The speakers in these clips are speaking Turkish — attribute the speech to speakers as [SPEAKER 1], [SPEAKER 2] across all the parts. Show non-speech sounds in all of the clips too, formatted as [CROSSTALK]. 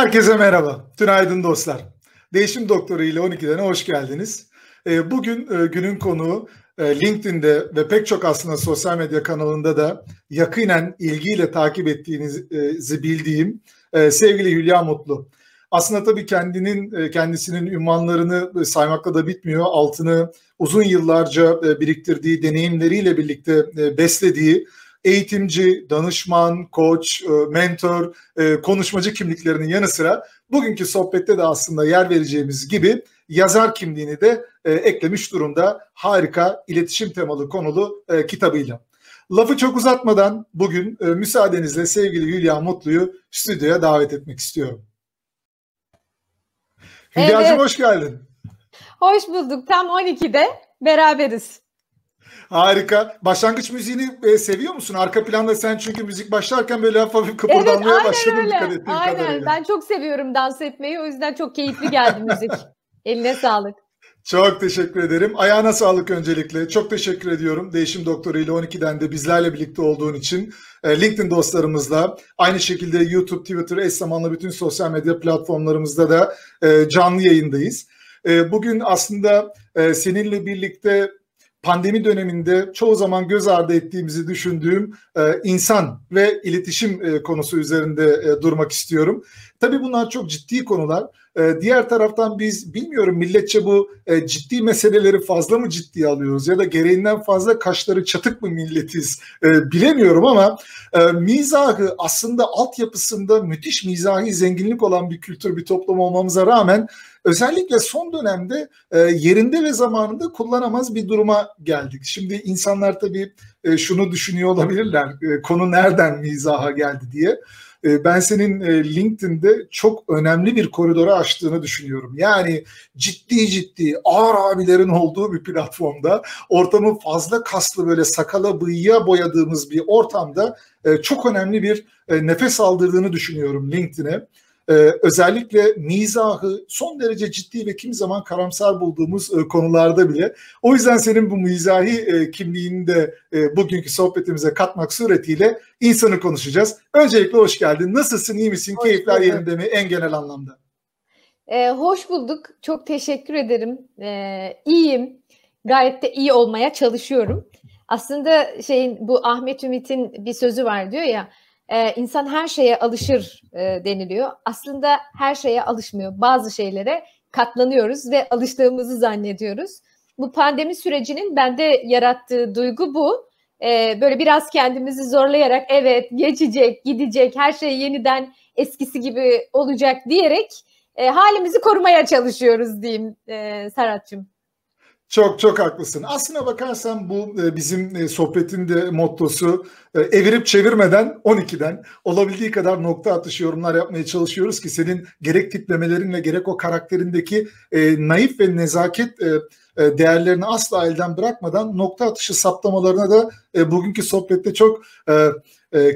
[SPEAKER 1] Herkese merhaba. Tünaydın dostlar. Değişim Doktoru ile 12'den hoş geldiniz. Ee, bugün e, günün konuğu e, LinkedIn'de ve pek çok aslında sosyal medya kanalında da yakinen ilgiyle takip ettiğinizi bildiğim e, sevgili Hülya Mutlu. Aslında tabii kendinin kendisinin ünvanlarını saymakla da bitmiyor. Altını uzun yıllarca biriktirdiği deneyimleriyle birlikte beslediği eğitimci, danışman, koç, e, mentor, e, konuşmacı kimliklerinin yanı sıra bugünkü sohbette de aslında yer vereceğimiz gibi yazar kimliğini de e, eklemiş durumda harika iletişim temalı konulu kitabıyla. Lafı çok uzatmadan bugün müsaadenizle sevgili Hülya Mutlu'yu stüdyoya davet etmek istiyorum. Hülya'cığım evet. hoş geldin.
[SPEAKER 2] Hoş bulduk. Tam 12'de beraberiz.
[SPEAKER 1] Harika. Başlangıç müziğini e, seviyor musun? Arka planda sen çünkü müzik başlarken böyle hafif hafif kıpırdanmaya evet, başladın öyle. dikkat ettiğim aynen. kadarıyla.
[SPEAKER 2] Ben çok seviyorum dans etmeyi. O yüzden çok keyifli geldi müzik. [LAUGHS] Eline sağlık.
[SPEAKER 1] Çok teşekkür ederim. Ayağına sağlık öncelikle. Çok teşekkür ediyorum. Değişim Doktoru ile 12'den de bizlerle birlikte olduğun için. E, LinkedIn dostlarımızla aynı şekilde YouTube, Twitter, eş zamanlı bütün sosyal medya platformlarımızda da e, canlı yayındayız. Bugün aslında seninle birlikte pandemi döneminde çoğu zaman göz ardı ettiğimizi düşündüğüm e, insan ve iletişim e, konusu üzerinde e, durmak istiyorum. Tabii bunlar çok ciddi konular. E, diğer taraftan biz bilmiyorum milletçe bu e, ciddi meseleleri fazla mı ciddiye alıyoruz ya da gereğinden fazla kaşları çatık mı milletiz e, bilemiyorum ama e, mizahı aslında altyapısında müthiş mizahi zenginlik olan bir kültür bir toplum olmamıza rağmen özellikle son dönemde e, yerinde ve zamanında kullanamaz bir duruma geldik. Şimdi insanlar tabii e, şunu düşünüyor olabilirler e, konu nereden mizaha geldi diye. E, ben senin e, LinkedIn'de çok önemli bir koridoru açtığını düşünüyorum. Yani ciddi ciddi ağır abilerin olduğu bir platformda ortamı fazla kaslı böyle sakala bıyığa boyadığımız bir ortamda e, çok önemli bir nefes aldırdığını düşünüyorum LinkedIn'e e, özellikle mizahı son derece ciddi ve kim zaman karamsar bulduğumuz e, konularda bile. O yüzden senin bu mizahi e, kimliğini de e, bugünkü sohbetimize katmak suretiyle insanı konuşacağız. Öncelikle hoş geldin. Nasılsın, iyi misin? Hoş Keyifler bulduk. yerinde mi en genel anlamda?
[SPEAKER 2] Ee, hoş bulduk. Çok teşekkür ederim. Ee, iyiyim. Gayet de iyi olmaya çalışıyorum. Aslında şeyin bu Ahmet Ümit'in bir sözü var diyor ya e, insan her şeye alışır e, deniliyor. Aslında her şeye alışmıyor. Bazı şeylere katlanıyoruz ve alıştığımızı zannediyoruz. Bu pandemi sürecinin bende yarattığı duygu bu. E, böyle biraz kendimizi zorlayarak evet geçecek, gidecek, her şey yeniden eskisi gibi olacak diyerek e, halimizi korumaya çalışıyoruz diyeyim e, Serhat'cığım.
[SPEAKER 1] Çok çok haklısın. Aslına bakarsan bu e, bizim e, sohbetin de mottosu e, evirip çevirmeden 12'den olabildiği kadar nokta atışı yorumlar yapmaya çalışıyoruz ki senin gerek tiplemelerinle gerek o karakterindeki naif ve nezaket değerlerini asla elden bırakmadan nokta atışı saptamalarına da bugünkü sohbette çok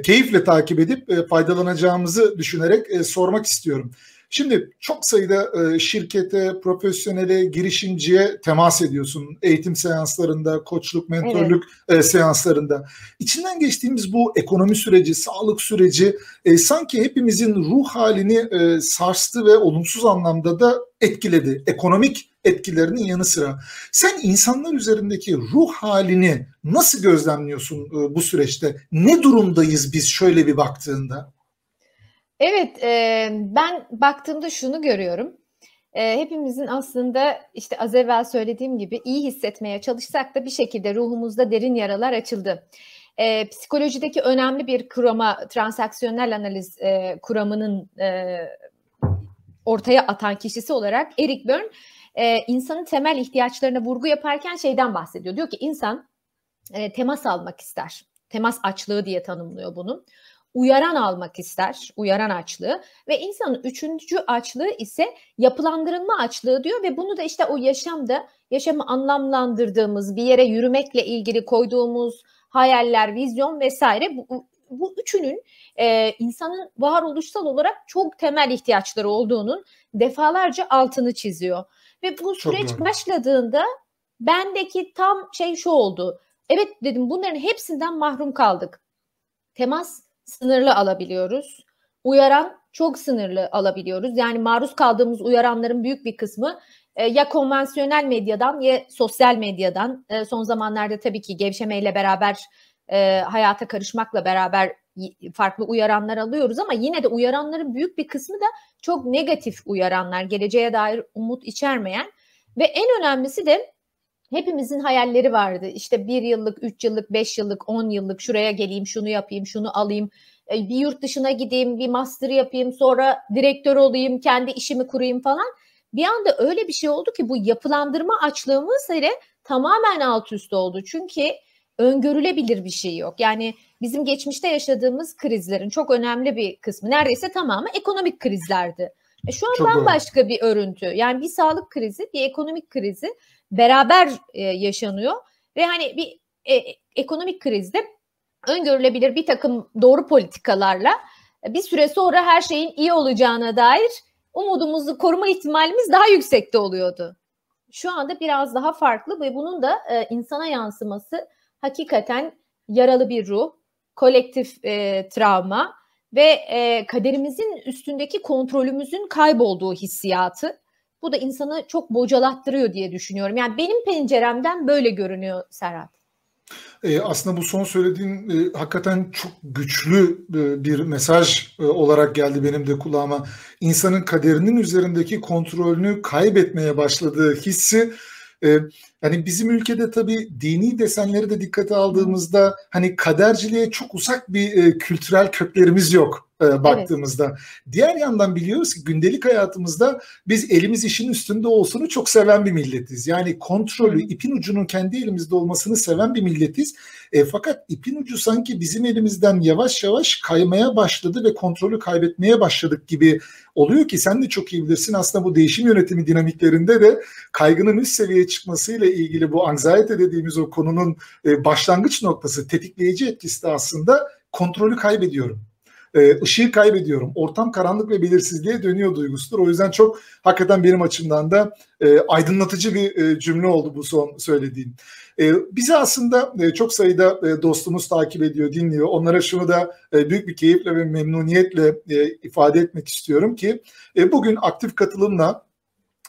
[SPEAKER 1] keyifle takip edip faydalanacağımızı düşünerek sormak istiyorum. Şimdi çok sayıda e, şirkete, profesyonele, girişimciye temas ediyorsun. Eğitim seanslarında, koçluk, mentorluk evet. e, seanslarında. İçinden geçtiğimiz bu ekonomi süreci, sağlık süreci e, sanki hepimizin ruh halini e, sarstı ve olumsuz anlamda da etkiledi. Ekonomik etkilerinin yanı sıra. Sen insanlar üzerindeki ruh halini nasıl gözlemliyorsun e, bu süreçte? Ne durumdayız biz şöyle bir baktığında?
[SPEAKER 2] Evet, e, ben baktığımda şunu görüyorum. E, hepimizin aslında işte az evvel söylediğim gibi iyi hissetmeye çalışsak da bir şekilde ruhumuzda derin yaralar açıldı. E, psikolojideki önemli bir kurama, transaksiyonel analiz e, kuramının e, ortaya atan kişisi olarak Eric Berne e, insanın temel ihtiyaçlarına vurgu yaparken şeyden bahsediyor. Diyor ki insan e, temas almak ister. Temas açlığı diye tanımlıyor bunu uyaran almak ister, uyaran açlığı ve insanın üçüncü açlığı ise yapılandırılma açlığı diyor ve bunu da işte o yaşamda yaşamı anlamlandırdığımız bir yere yürümekle ilgili koyduğumuz hayaller, vizyon vesaire bu, bu üçünün e, insanın varoluşsal olarak çok temel ihtiyaçları olduğunun defalarca altını çiziyor. Ve bu süreç çok başladığında bendeki tam şey şu oldu. Evet dedim bunların hepsinden mahrum kaldık. Temas sınırlı alabiliyoruz. Uyaran çok sınırlı alabiliyoruz. Yani maruz kaldığımız uyaranların büyük bir kısmı e, ya konvansiyonel medyadan ya sosyal medyadan. E, son zamanlarda tabii ki gevşemeyle beraber e, hayata karışmakla beraber farklı uyaranlar alıyoruz ama yine de uyaranların büyük bir kısmı da çok negatif uyaranlar, geleceğe dair umut içermeyen ve en önemlisi de hepimizin hayalleri vardı. İşte bir yıllık, üç yıllık, beş yıllık, on yıllık şuraya geleyim, şunu yapayım, şunu alayım, e, bir yurt dışına gideyim, bir master yapayım, sonra direktör olayım, kendi işimi kurayım falan. Bir anda öyle bir şey oldu ki bu yapılandırma açlığımız hele tamamen alt üst oldu. Çünkü öngörülebilir bir şey yok. Yani bizim geçmişte yaşadığımız krizlerin çok önemli bir kısmı neredeyse tamamı ekonomik krizlerdi. E şu an çok bambaşka doğru. bir örüntü. Yani bir sağlık krizi, bir ekonomik krizi beraber e, yaşanıyor ve hani bir e, ekonomik krizde öngörülebilir bir takım doğru politikalarla bir süre sonra her şeyin iyi olacağına dair umudumuzu koruma ihtimalimiz daha yüksekte oluyordu. Şu anda biraz daha farklı ve bunun da e, insana yansıması hakikaten yaralı bir ruh, kolektif e, travma ve e, kaderimizin üstündeki kontrolümüzün kaybolduğu hissiyatı. Bu da insanı çok bocalattırıyor diye düşünüyorum. Yani benim penceremden böyle görünüyor Serhat.
[SPEAKER 1] E, aslında bu son söylediğin e, hakikaten çok güçlü e, bir mesaj e, olarak geldi benim de kulağıma. İnsanın kaderinin üzerindeki kontrolünü kaybetmeye başladığı hissi e, hani bizim ülkede tabii dini desenleri de dikkate aldığımızda hani kaderciliğe çok uzak bir e, kültürel köklerimiz yok e, baktığımızda. Evet. Diğer yandan biliyoruz ki gündelik hayatımızda biz elimiz işin üstünde olsunu çok seven bir milletiz. Yani kontrolü, ipin ucunun kendi elimizde olmasını seven bir milletiz. E, fakat ipin ucu sanki bizim elimizden yavaş yavaş kaymaya başladı ve kontrolü kaybetmeye başladık gibi oluyor ki sen de çok iyi bilirsin aslında bu değişim yönetimi dinamiklerinde de kaygının üst seviyeye çıkmasıyla ilgili bu anxiety dediğimiz o konunun e, başlangıç noktası tetikleyici etkisi de aslında kontrolü kaybediyorum e, ışığı kaybediyorum. Ortam karanlık ve belirsizliğe dönüyor duygusudur. O yüzden çok hakikaten benim açımdan da e, aydınlatıcı bir cümle oldu bu son söylediğim. E, bizi aslında e, çok sayıda e, dostumuz takip ediyor, dinliyor. Onlara şunu da e, büyük bir keyifle ve memnuniyetle ifade etmek istiyorum ki bugün aktif katılımla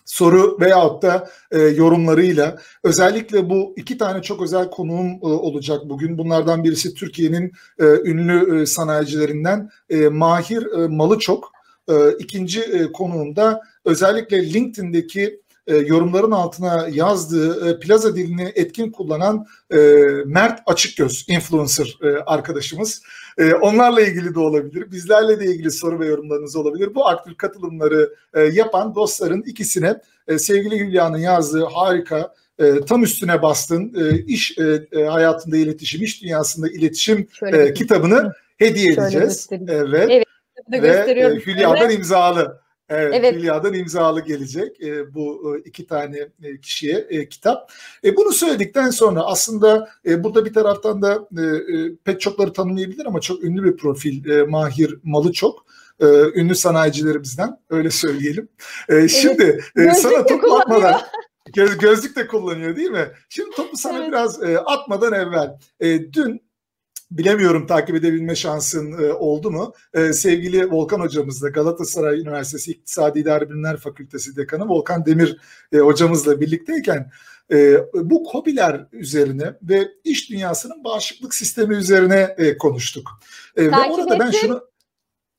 [SPEAKER 1] soru veyahut da e, yorumlarıyla özellikle bu iki tane çok özel konuğum e, olacak bugün. Bunlardan birisi Türkiye'nin e, ünlü e, sanayicilerinden e, Mahir e, Malıçok. E, ikinci e, konuğum da özellikle LinkedIn'deki e, yorumların altına yazdığı e, plaza dilini etkin kullanan e, Mert Açıkgöz influencer e, arkadaşımız. E, onlarla ilgili de olabilir. Bizlerle de ilgili soru ve yorumlarınız olabilir. Bu aktif katılımları e, yapan dostların ikisine e, sevgili Hülya'nın yazdığı harika e, tam üstüne bastın e, iş e, e, hayatında iletişim, iş dünyasında iletişim e, kitabını hediye edeceğiz. Evet. evet. Ve e, Hülya'dan imzalı. Evet, evet. Hülya'dan imzalı gelecek e, bu e, iki tane e, kişiye e, kitap. E, bunu söyledikten sonra aslında e, burada bir taraftan da e, e, pek çokları tanımlayabilir ama çok ünlü bir profil e, Mahir Malıçok. E, ünlü sanayicilerimizden öyle söyleyelim. E, şimdi evet, e, sana topu atmadan göz, gözlük de kullanıyor değil mi? Şimdi topu sana evet. biraz e, atmadan evvel e, dün bilemiyorum takip edebilme şansın e, oldu mu? E, sevgili Volkan hocamızla Galatasaray Üniversitesi İktisadi İdari Bilimler Fakültesi Dekanı Volkan Demir e, hocamızla birlikteyken e, bu kobiler üzerine ve iş dünyasının bağışıklık sistemi üzerine e, konuştuk. E, ve orada ben şunu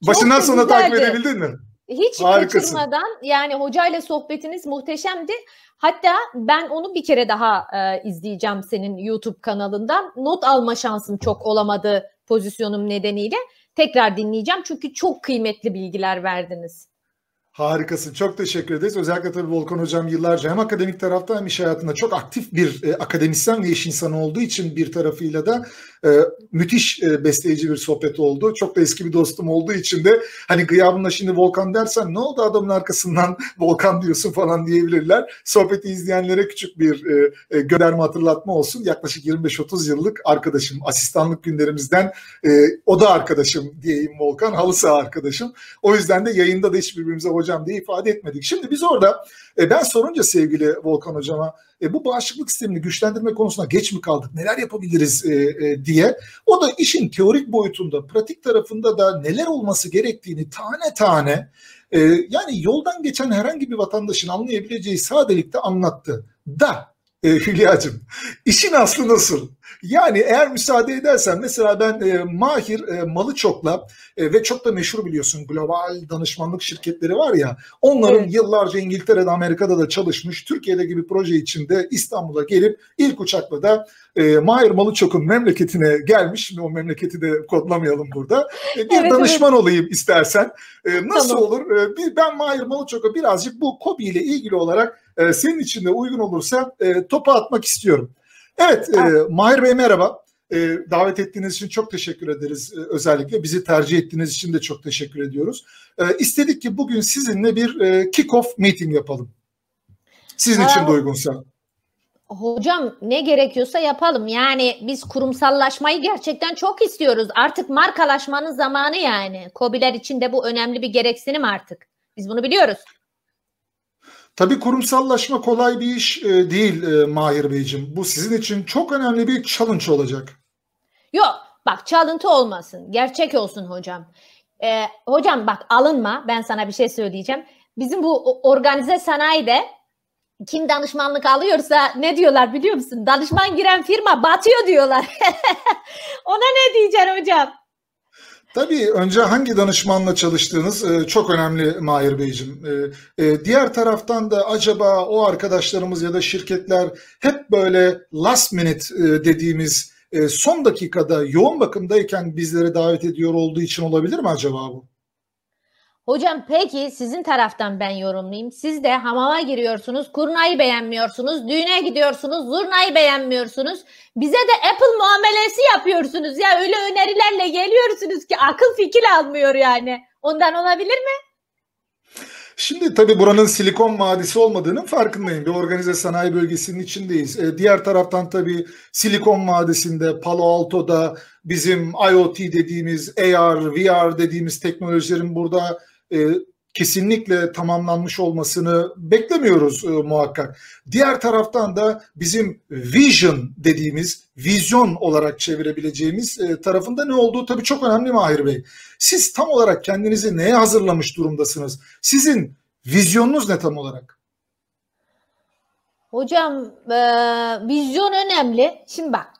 [SPEAKER 1] başından sona takip edebildin mi?
[SPEAKER 2] Hiç Harikasın. kaçırmadan yani hocayla sohbetiniz muhteşemdi. Hatta ben onu bir kere daha e, izleyeceğim senin YouTube kanalından. Not alma şansım çok olamadı pozisyonum nedeniyle. Tekrar dinleyeceğim çünkü çok kıymetli bilgiler verdiniz.
[SPEAKER 1] Harikasın. Çok teşekkür ederiz. Özellikle tabii Volkan Hocam yıllarca hem akademik tarafta hem iş hayatında çok aktif bir e, akademisyen ve iş insanı olduğu için bir tarafıyla da e, müthiş e, besleyici bir sohbet oldu. Çok da eski bir dostum olduğu için de hani gıyabında şimdi Volkan dersen ne oldu adamın arkasından [LAUGHS] Volkan diyorsun falan diyebilirler. Sohbeti izleyenlere küçük bir e, e, gönderme hatırlatma olsun. Yaklaşık 25-30 yıllık arkadaşım. Asistanlık günlerimizden e, o da arkadaşım diyeyim Volkan. Halı saha arkadaşım. O yüzden de yayında da hiç birbirimize hocam diye ifade etmedik. Şimdi biz orada e, ben sorunca sevgili Volkan hocama bu bağışıklık sistemini güçlendirme konusunda geç mi kaldık? Neler yapabiliriz diye diye o da işin teorik boyutunda, pratik tarafında da neler olması gerektiğini tane tane e, yani yoldan geçen herhangi bir vatandaşın anlayabileceği sadelikte anlattı. Da e, Hülya'cığım işin aslı nasıl? Yani eğer müsaade edersen mesela ben e, Mahir e, Malıçok'la e, ve çok da meşhur biliyorsun global danışmanlık şirketleri var ya onların evet. yıllarca İngiltere'de Amerika'da da çalışmış Türkiye'de gibi proje içinde İstanbul'a gelip ilk uçakla da e, Mahir Malıçok'un memleketine gelmiş. Şimdi o memleketi de kodlamayalım burada. E, bir evet, danışman evet. olayım istersen. E, nasıl tamam. olur? E, bir, ben Mahir Malıçok'a birazcık bu KOBİ ile ilgili olarak e, senin için de uygun olursa e, topa atmak istiyorum. Evet, e, Mahir Bey merhaba. E, davet ettiğiniz için çok teşekkür ederiz. E, özellikle bizi tercih ettiğiniz için de çok teşekkür ediyoruz. E, istedik ki bugün sizinle bir e, kick-off meeting yapalım. Sizin için de uygunsa.
[SPEAKER 2] Hocam ne gerekiyorsa yapalım. Yani biz kurumsallaşmayı gerçekten çok istiyoruz. Artık markalaşmanın zamanı yani. Kobiler için de bu önemli bir gereksinim artık. Biz bunu biliyoruz.
[SPEAKER 1] Tabii kurumsallaşma kolay bir iş e, değil e, Mahir Beyciğim. Bu sizin için çok önemli bir challenge olacak.
[SPEAKER 2] Yok bak çalıntı olmasın. Gerçek olsun hocam. E, hocam bak alınma ben sana bir şey söyleyeceğim. Bizim bu organize sanayide kim danışmanlık alıyorsa ne diyorlar biliyor musun? Danışman giren firma batıyor diyorlar. [LAUGHS] Ona ne diyeceksin hocam?
[SPEAKER 1] Tabii önce hangi danışmanla çalıştığınız e, çok önemli Mahir Beyciğim. E, e, diğer taraftan da acaba o arkadaşlarımız ya da şirketler hep böyle last minute dediğimiz son dakikada yoğun bakımdayken bizleri davet ediyor olduğu için olabilir mi acaba bu?
[SPEAKER 2] Hocam peki sizin taraftan ben yorumlayayım. Siz de hamama giriyorsunuz, kurnayı beğenmiyorsunuz, düğüne gidiyorsunuz, zurnayı beğenmiyorsunuz. Bize de Apple muamelesi yapıyorsunuz ya öyle önerilerle geliyorsunuz ki akıl fikir almıyor yani. Ondan olabilir mi?
[SPEAKER 1] Şimdi tabii buranın Silikon Vadisi olmadığının farkındayım. Bir organize sanayi bölgesinin içindeyiz. Ee, diğer taraftan tabii Silikon Vadisi'nde, Palo Alto'da bizim IoT dediğimiz, AR, VR dediğimiz teknolojilerin burada e, kesinlikle tamamlanmış olmasını beklemiyoruz e, muhakkak. Diğer taraftan da bizim vision dediğimiz, vizyon olarak çevirebileceğimiz e, tarafında ne olduğu tabii çok önemli Mahir Bey. Siz tam olarak kendinizi neye hazırlamış durumdasınız? Sizin vizyonunuz ne tam olarak?
[SPEAKER 2] Hocam e, vizyon önemli. Şimdi bak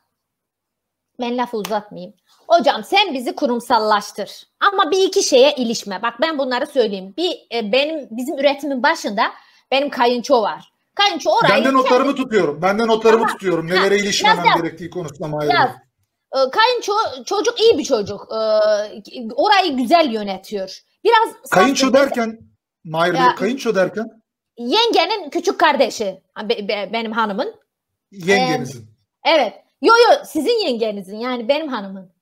[SPEAKER 2] ben lafı uzatmayayım. Hocam sen bizi kurumsallaştır. Ama bir iki şeye ilişme. Bak ben bunları söyleyeyim. Bir e, benim bizim üretimin başında benim kayınço var. Kayınço orayı
[SPEAKER 1] Ben de notlarımı kendi... tutuyorum. Ben de notlarımı Ama, tutuyorum. Nelere ha, ilişmemem yaz, gerektiği konusunda Mahir.
[SPEAKER 2] E, kayınço çocuk iyi bir çocuk. E, orayı güzel yönetiyor. Biraz
[SPEAKER 1] Kayınço derken Mahir Bey, kayınço derken
[SPEAKER 2] yengenin küçük kardeşi benim hanımın.
[SPEAKER 1] Yengenizin.
[SPEAKER 2] Ee, evet. Yo yo sizin yengenizin yani benim hanımın.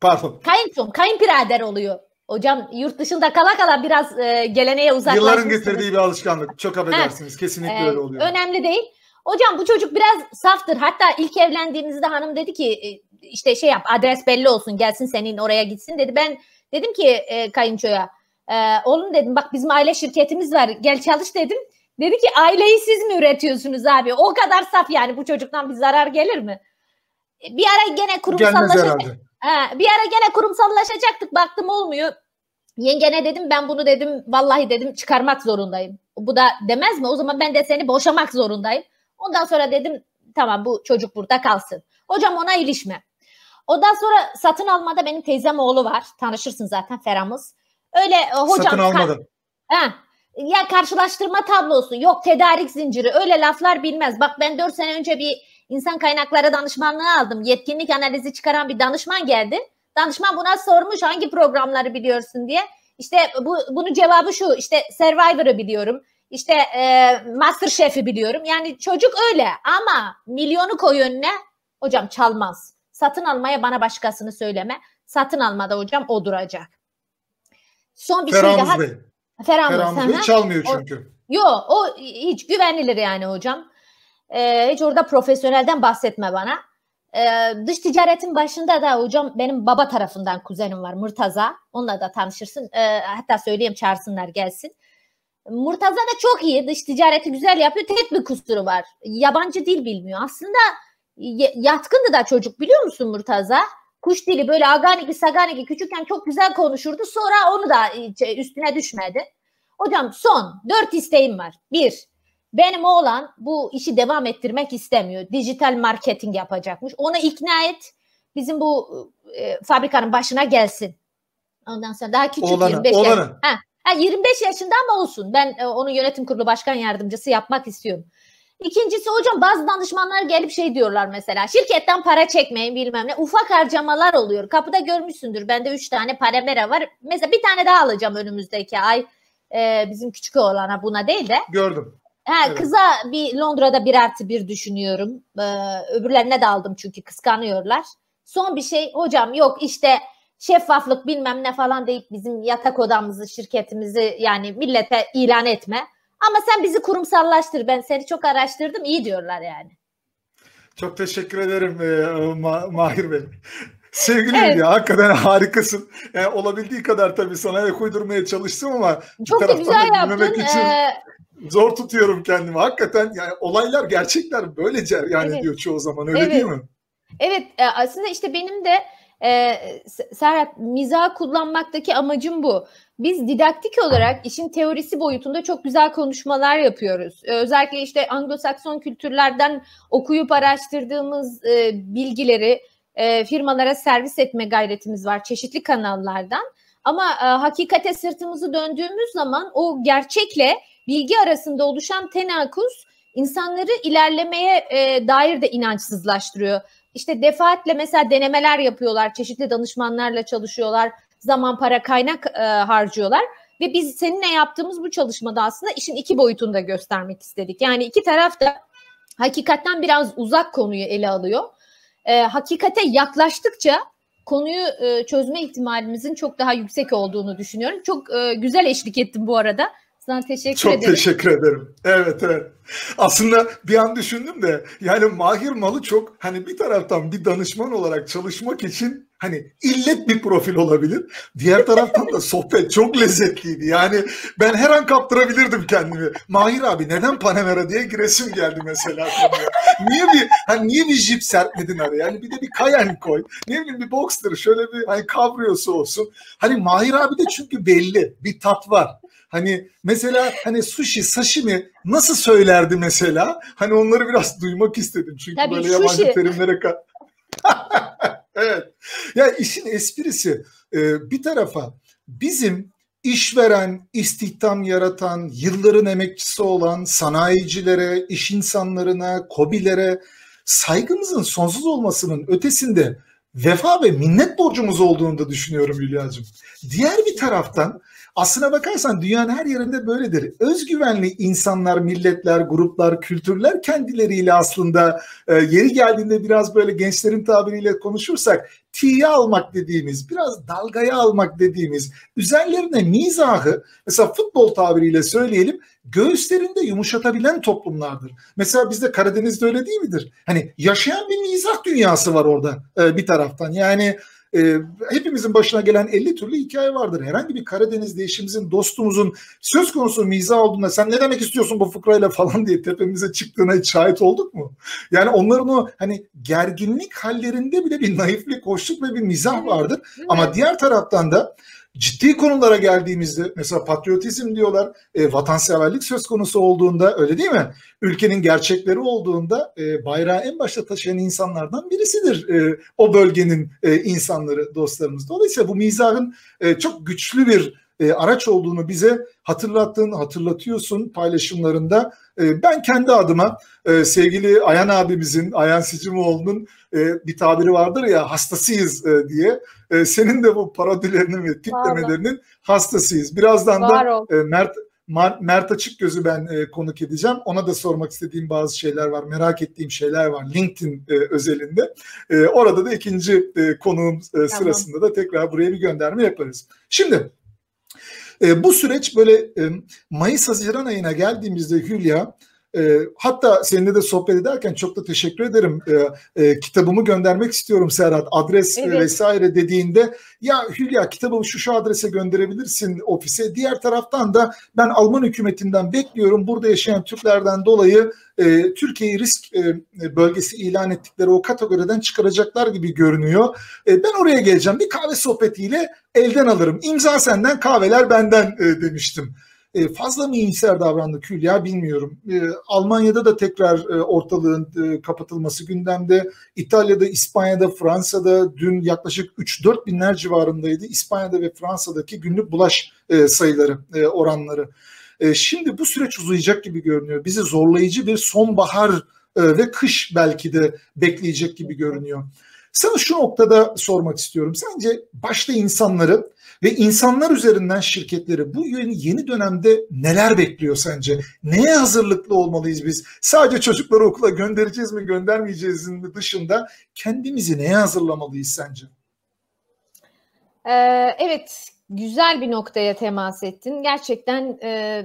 [SPEAKER 1] Pardon.
[SPEAKER 2] Kayınçom, kayınpirader oluyor. Hocam yurt dışında kala kala biraz e, geleneğe uzaklaşmışsınız.
[SPEAKER 1] Yılların getirdiği bir alışkanlık. Çok affedersiniz. Kesinlikle ee, öyle oluyor.
[SPEAKER 2] Önemli değil. Hocam bu çocuk biraz saftır. Hatta ilk evlendiğimizde hanım dedi ki e, işte şey yap adres belli olsun gelsin senin oraya gitsin dedi. Ben dedim ki e, kayınçoya e, oğlum dedim bak bizim aile şirketimiz var gel çalış dedim. Dedi ki aileyi siz mi üretiyorsunuz abi? O kadar saf yani bu çocuktan bir zarar gelir mi? Bir ara gene kurumsallaşacak. Ha, bir ara gene kurumsallaşacaktık. Baktım olmuyor. Yengene dedim ben bunu dedim vallahi dedim çıkarmak zorundayım. Bu da demez mi? O zaman ben de seni boşamak zorundayım. Ondan sonra dedim tamam bu çocuk burada kalsın. Hocam ona ilişme. Ondan sonra satın almada benim teyzem oğlu var. Tanışırsın zaten Feramız. Öyle e, hocam.
[SPEAKER 1] Satın almadım.
[SPEAKER 2] Ha, ya karşılaştırma tablosu yok tedarik zinciri öyle laflar bilmez. Bak ben 4 sene önce bir insan kaynakları danışmanlığı aldım. Yetkinlik analizi çıkaran bir danışman geldi. Danışman buna sormuş hangi programları biliyorsun diye. İşte bu bunun cevabı şu işte Survivor'ı biliyorum. İşte e, Masterchef'i biliyorum. Yani çocuk öyle ama milyonu koy önüne hocam çalmaz. Satın almaya bana başkasını söyleme. Satın almada hocam o duracak.
[SPEAKER 1] Son bir Ferhamız şey daha. Bey. Ferhamız, Ferhamız Bey çalmıyor çünkü.
[SPEAKER 2] Yok o hiç güvenilir yani hocam. Ee, hiç orada profesyonelden bahsetme bana. Ee, dış ticaretin başında da hocam benim baba tarafından kuzenim var Murtaza. Onunla da tanışırsın. Ee, hatta söyleyeyim çağırsınlar gelsin. Murtaza da çok iyi. Dış ticareti güzel yapıyor. Tek bir kusuru var. Yabancı dil bilmiyor. Aslında yatkındı da çocuk biliyor musun Murtaza? Kuş dili böyle aganiki saganiki küçükken çok güzel konuşurdu. Sonra onu da e, üstüne düşmedi. Hocam son dört isteğim var. Bir, benim oğlan bu işi devam ettirmek istemiyor. Dijital marketing yapacakmış. Onu ikna et. Bizim bu e, fabrikanın başına gelsin. Ondan sonra daha küçük
[SPEAKER 1] oğlanı,
[SPEAKER 2] 25
[SPEAKER 1] oğlanı.
[SPEAKER 2] yaş. Ha, ha, 25 yaşında ama olsun. Ben e, onun yönetim kurulu başkan yardımcısı yapmak istiyorum. İkincisi hocam bazı danışmanlar gelip şey diyorlar mesela şirketten para çekmeyin bilmem ne ufak harcamalar oluyor. Kapıda görmüşsündür bende üç tane paramera var. Mesela bir tane daha alacağım önümüzdeki ay e, bizim küçük oğlana buna değil de.
[SPEAKER 1] Gördüm.
[SPEAKER 2] Ha, evet. Kıza bir Londra'da bir artı bir düşünüyorum. Ee, öbürlerine de aldım çünkü kıskanıyorlar. Son bir şey hocam yok işte şeffaflık bilmem ne falan deyip bizim yatak odamızı şirketimizi yani millete ilan etme. Ama sen bizi kurumsallaştır. Ben seni çok araştırdım. iyi diyorlar yani.
[SPEAKER 1] Çok teşekkür ederim e, Ma- Mahir Bey. [LAUGHS] Sevgili evet. Hülya hakikaten harikasın. Yani olabildiği kadar tabii sana ek uydurmaya çalıştım ama
[SPEAKER 2] çok da güzel yaptın.
[SPEAKER 1] Için ee... zor tutuyorum kendimi. Hakikaten yani olaylar gerçekler böyle yani evet. diyor çoğu zaman öyle
[SPEAKER 2] evet.
[SPEAKER 1] değil mi?
[SPEAKER 2] Evet aslında işte benim de e, Serhat mizah kullanmaktaki amacım bu. Biz didaktik olarak işin teorisi boyutunda çok güzel konuşmalar yapıyoruz. E, özellikle işte Anglo-Sakson kültürlerden okuyup araştırdığımız e, bilgileri e, firmalara servis etme gayretimiz var çeşitli kanallardan. Ama e, hakikate sırtımızı döndüğümüz zaman o gerçekle bilgi arasında oluşan tenakuz insanları ilerlemeye e, dair de inançsızlaştırıyor işte defaatle mesela denemeler yapıyorlar, çeşitli danışmanlarla çalışıyorlar, zaman para kaynak e, harcıyorlar ve biz seninle yaptığımız bu çalışmada aslında işin iki boyutunu da göstermek istedik. Yani iki taraf da hakikatten biraz uzak konuyu ele alıyor. E, hakikate yaklaştıkça konuyu e, çözme ihtimalimizin çok daha yüksek olduğunu düşünüyorum. Çok e, güzel eşlik ettim bu arada. Sana teşekkür
[SPEAKER 1] Çok
[SPEAKER 2] ederim.
[SPEAKER 1] Çok teşekkür ederim. Evet evet. Aslında bir an düşündüm de yani Mahir Malı çok hani bir taraftan bir danışman olarak çalışmak için hani illet bir profil olabilir. Diğer taraftan da sohbet çok lezzetliydi. Yani ben her an kaptırabilirdim kendimi. Mahir abi neden Panamera diye giresim geldi mesela Niye bir hani niye bir jip serpmedin araya? Yani bir de bir Cayenne koy. Ne bileyim bir Boxster şöyle bir hani kabriyosu olsun. Hani Mahir abi de çünkü belli bir tat var. Hani mesela hani sushi, sashimi nasıl söylerdi mesela? Hani onları biraz duymak istedim. Çünkü Tabii, böyle sushi. yabancı terimlere [LAUGHS] Ya işin esprisi e, bir tarafa bizim işveren, istihdam yaratan, yılların emekçisi olan sanayicilere, iş insanlarına, kobilere saygımızın sonsuz olmasının ötesinde vefa ve minnet borcumuz olduğunu da düşünüyorum Hülya'cığım. Diğer bir taraftan Aslına bakarsan dünyanın her yerinde böyledir. Özgüvenli insanlar, milletler, gruplar, kültürler kendileriyle aslında e, yeri geldiğinde biraz böyle gençlerin tabiriyle konuşursak tiye almak dediğimiz, biraz dalgaya almak dediğimiz, üzerlerine mizahı mesela futbol tabiriyle söyleyelim göğüslerinde yumuşatabilen toplumlardır. Mesela bizde Karadeniz'de öyle değil midir? Hani yaşayan bir mizah dünyası var orada e, bir taraftan. Yani e, hepimizin başına gelen 50 türlü hikaye vardır. Herhangi bir Karadeniz değişimizin, dostumuzun söz konusu mizah olduğunda sen ne demek istiyorsun bu fıkrayla falan diye tepemize çıktığına hiç şahit olduk mu? Yani onların o hani gerginlik hallerinde bile bir naiflik, hoşluk ve bir mizah vardır. Ama diğer taraftan da ciddi konulara geldiğimizde mesela patriotizm diyorlar, e, vatanseverlik söz konusu olduğunda öyle değil mi? Ülkenin gerçekleri olduğunda e, bayrağı en başta taşıyan insanlardan birisidir e, o bölgenin e, insanları, dostlarımız. Dolayısıyla bu mizahın e, çok güçlü bir e, araç olduğunu bize hatırlattın, hatırlatıyorsun paylaşımlarında. E, ben kendi adıma e, sevgili Ayan abimizin, Ayan Sicimoğlu'nun e, bir tabiri vardır ya hastasıyız e, diye. E, senin de bu parodilerinin ve tiplemelerinin hastasıyız. Birazdan da e, Mert Mert Açıkgöz'ü ben e, konuk edeceğim. Ona da sormak istediğim bazı şeyler var, merak ettiğim şeyler var LinkedIn e, özelinde. E, orada da ikinci e, konuğum e, tamam. sırasında da tekrar buraya bir gönderme yaparız. Şimdi e, bu süreç böyle e, Mayıs-Haziran ayına geldiğimizde Hülya E, hatta seninle de sohbet ederken çok da teşekkür ederim. E, e, kitabımı göndermek istiyorum Serhat. Adres evet. vesaire dediğinde ya Hülya kitabımı şu şu adrese gönderebilirsin ofise. Diğer taraftan da ben Alman hükümetinden bekliyorum. Burada yaşayan Türklerden dolayı e, Türkiye'yi risk e, bölgesi ilan ettikleri o kategoriden çıkaracaklar gibi görünüyor. E, ben oraya geleceğim. Bir kahve sohbetiyle elden alırım. İmza senden kahveler benden e, demiştim. E, fazla mı iyimser davrandı Külya bilmiyorum. E, Almanya'da da tekrar e, ortalığın kapatılması gündemde. İtalya'da, İspanya'da, Fransa'da dün yaklaşık 3-4 binler civarındaydı. İspanya'da ve Fransa'daki günlük bulaş sayıları, oranları. Şimdi bu süreç uzayacak gibi görünüyor. Bizi zorlayıcı bir sonbahar ve kış belki de bekleyecek gibi görünüyor. Sana şu noktada sormak istiyorum. Sence başta insanları ve insanlar üzerinden şirketleri bu yeni, yeni dönemde neler bekliyor sence? Neye hazırlıklı olmalıyız biz? Sadece çocukları okula göndereceğiz mi göndermeyeceğiz mi dışında kendimizi neye hazırlamalıyız sence?
[SPEAKER 2] Ee, evet güzel bir noktaya temas ettin. Gerçekten e,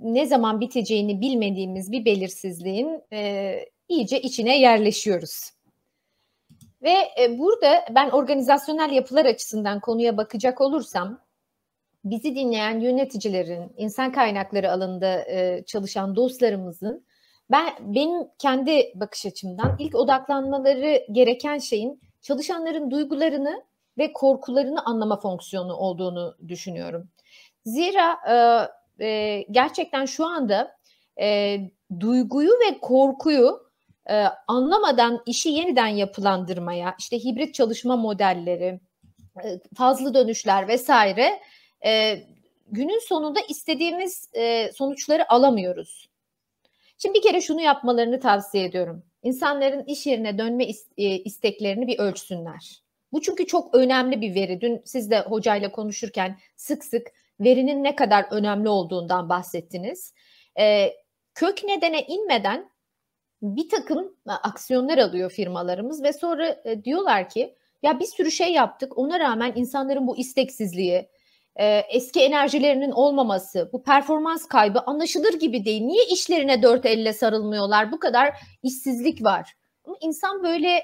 [SPEAKER 2] ne zaman biteceğini bilmediğimiz bir belirsizliğin e, iyice içine yerleşiyoruz. Ve e, burada ben organizasyonel yapılar açısından konuya bakacak olursam bizi dinleyen yöneticilerin, insan kaynakları alanında e, çalışan dostlarımızın ben benim kendi bakış açımdan ilk odaklanmaları gereken şeyin çalışanların duygularını ve korkularını anlama fonksiyonu olduğunu düşünüyorum. Zira e, gerçekten şu anda duyguyu ve korkuyu e, anlamadan işi yeniden yapılandırmaya, işte hibrit çalışma modelleri, e, fazla dönüşler vesaire e, günün sonunda istediğimiz e, sonuçları alamıyoruz. Şimdi bir kere şunu yapmalarını tavsiye ediyorum. İnsanların iş yerine dönme e, isteklerini bir ölçsünler. Bu çünkü çok önemli bir veri. Dün siz de hocayla konuşurken sık sık verinin ne kadar önemli olduğundan bahsettiniz. E, kök nedene inmeden bir takım e, aksiyonlar alıyor firmalarımız ve sonra e, diyorlar ki ya bir sürü şey yaptık ona rağmen insanların bu isteksizliği, e, eski enerjilerinin olmaması, bu performans kaybı anlaşılır gibi değil. Niye işlerine dört elle sarılmıyorlar? Bu kadar işsizlik var. Ama insan böyle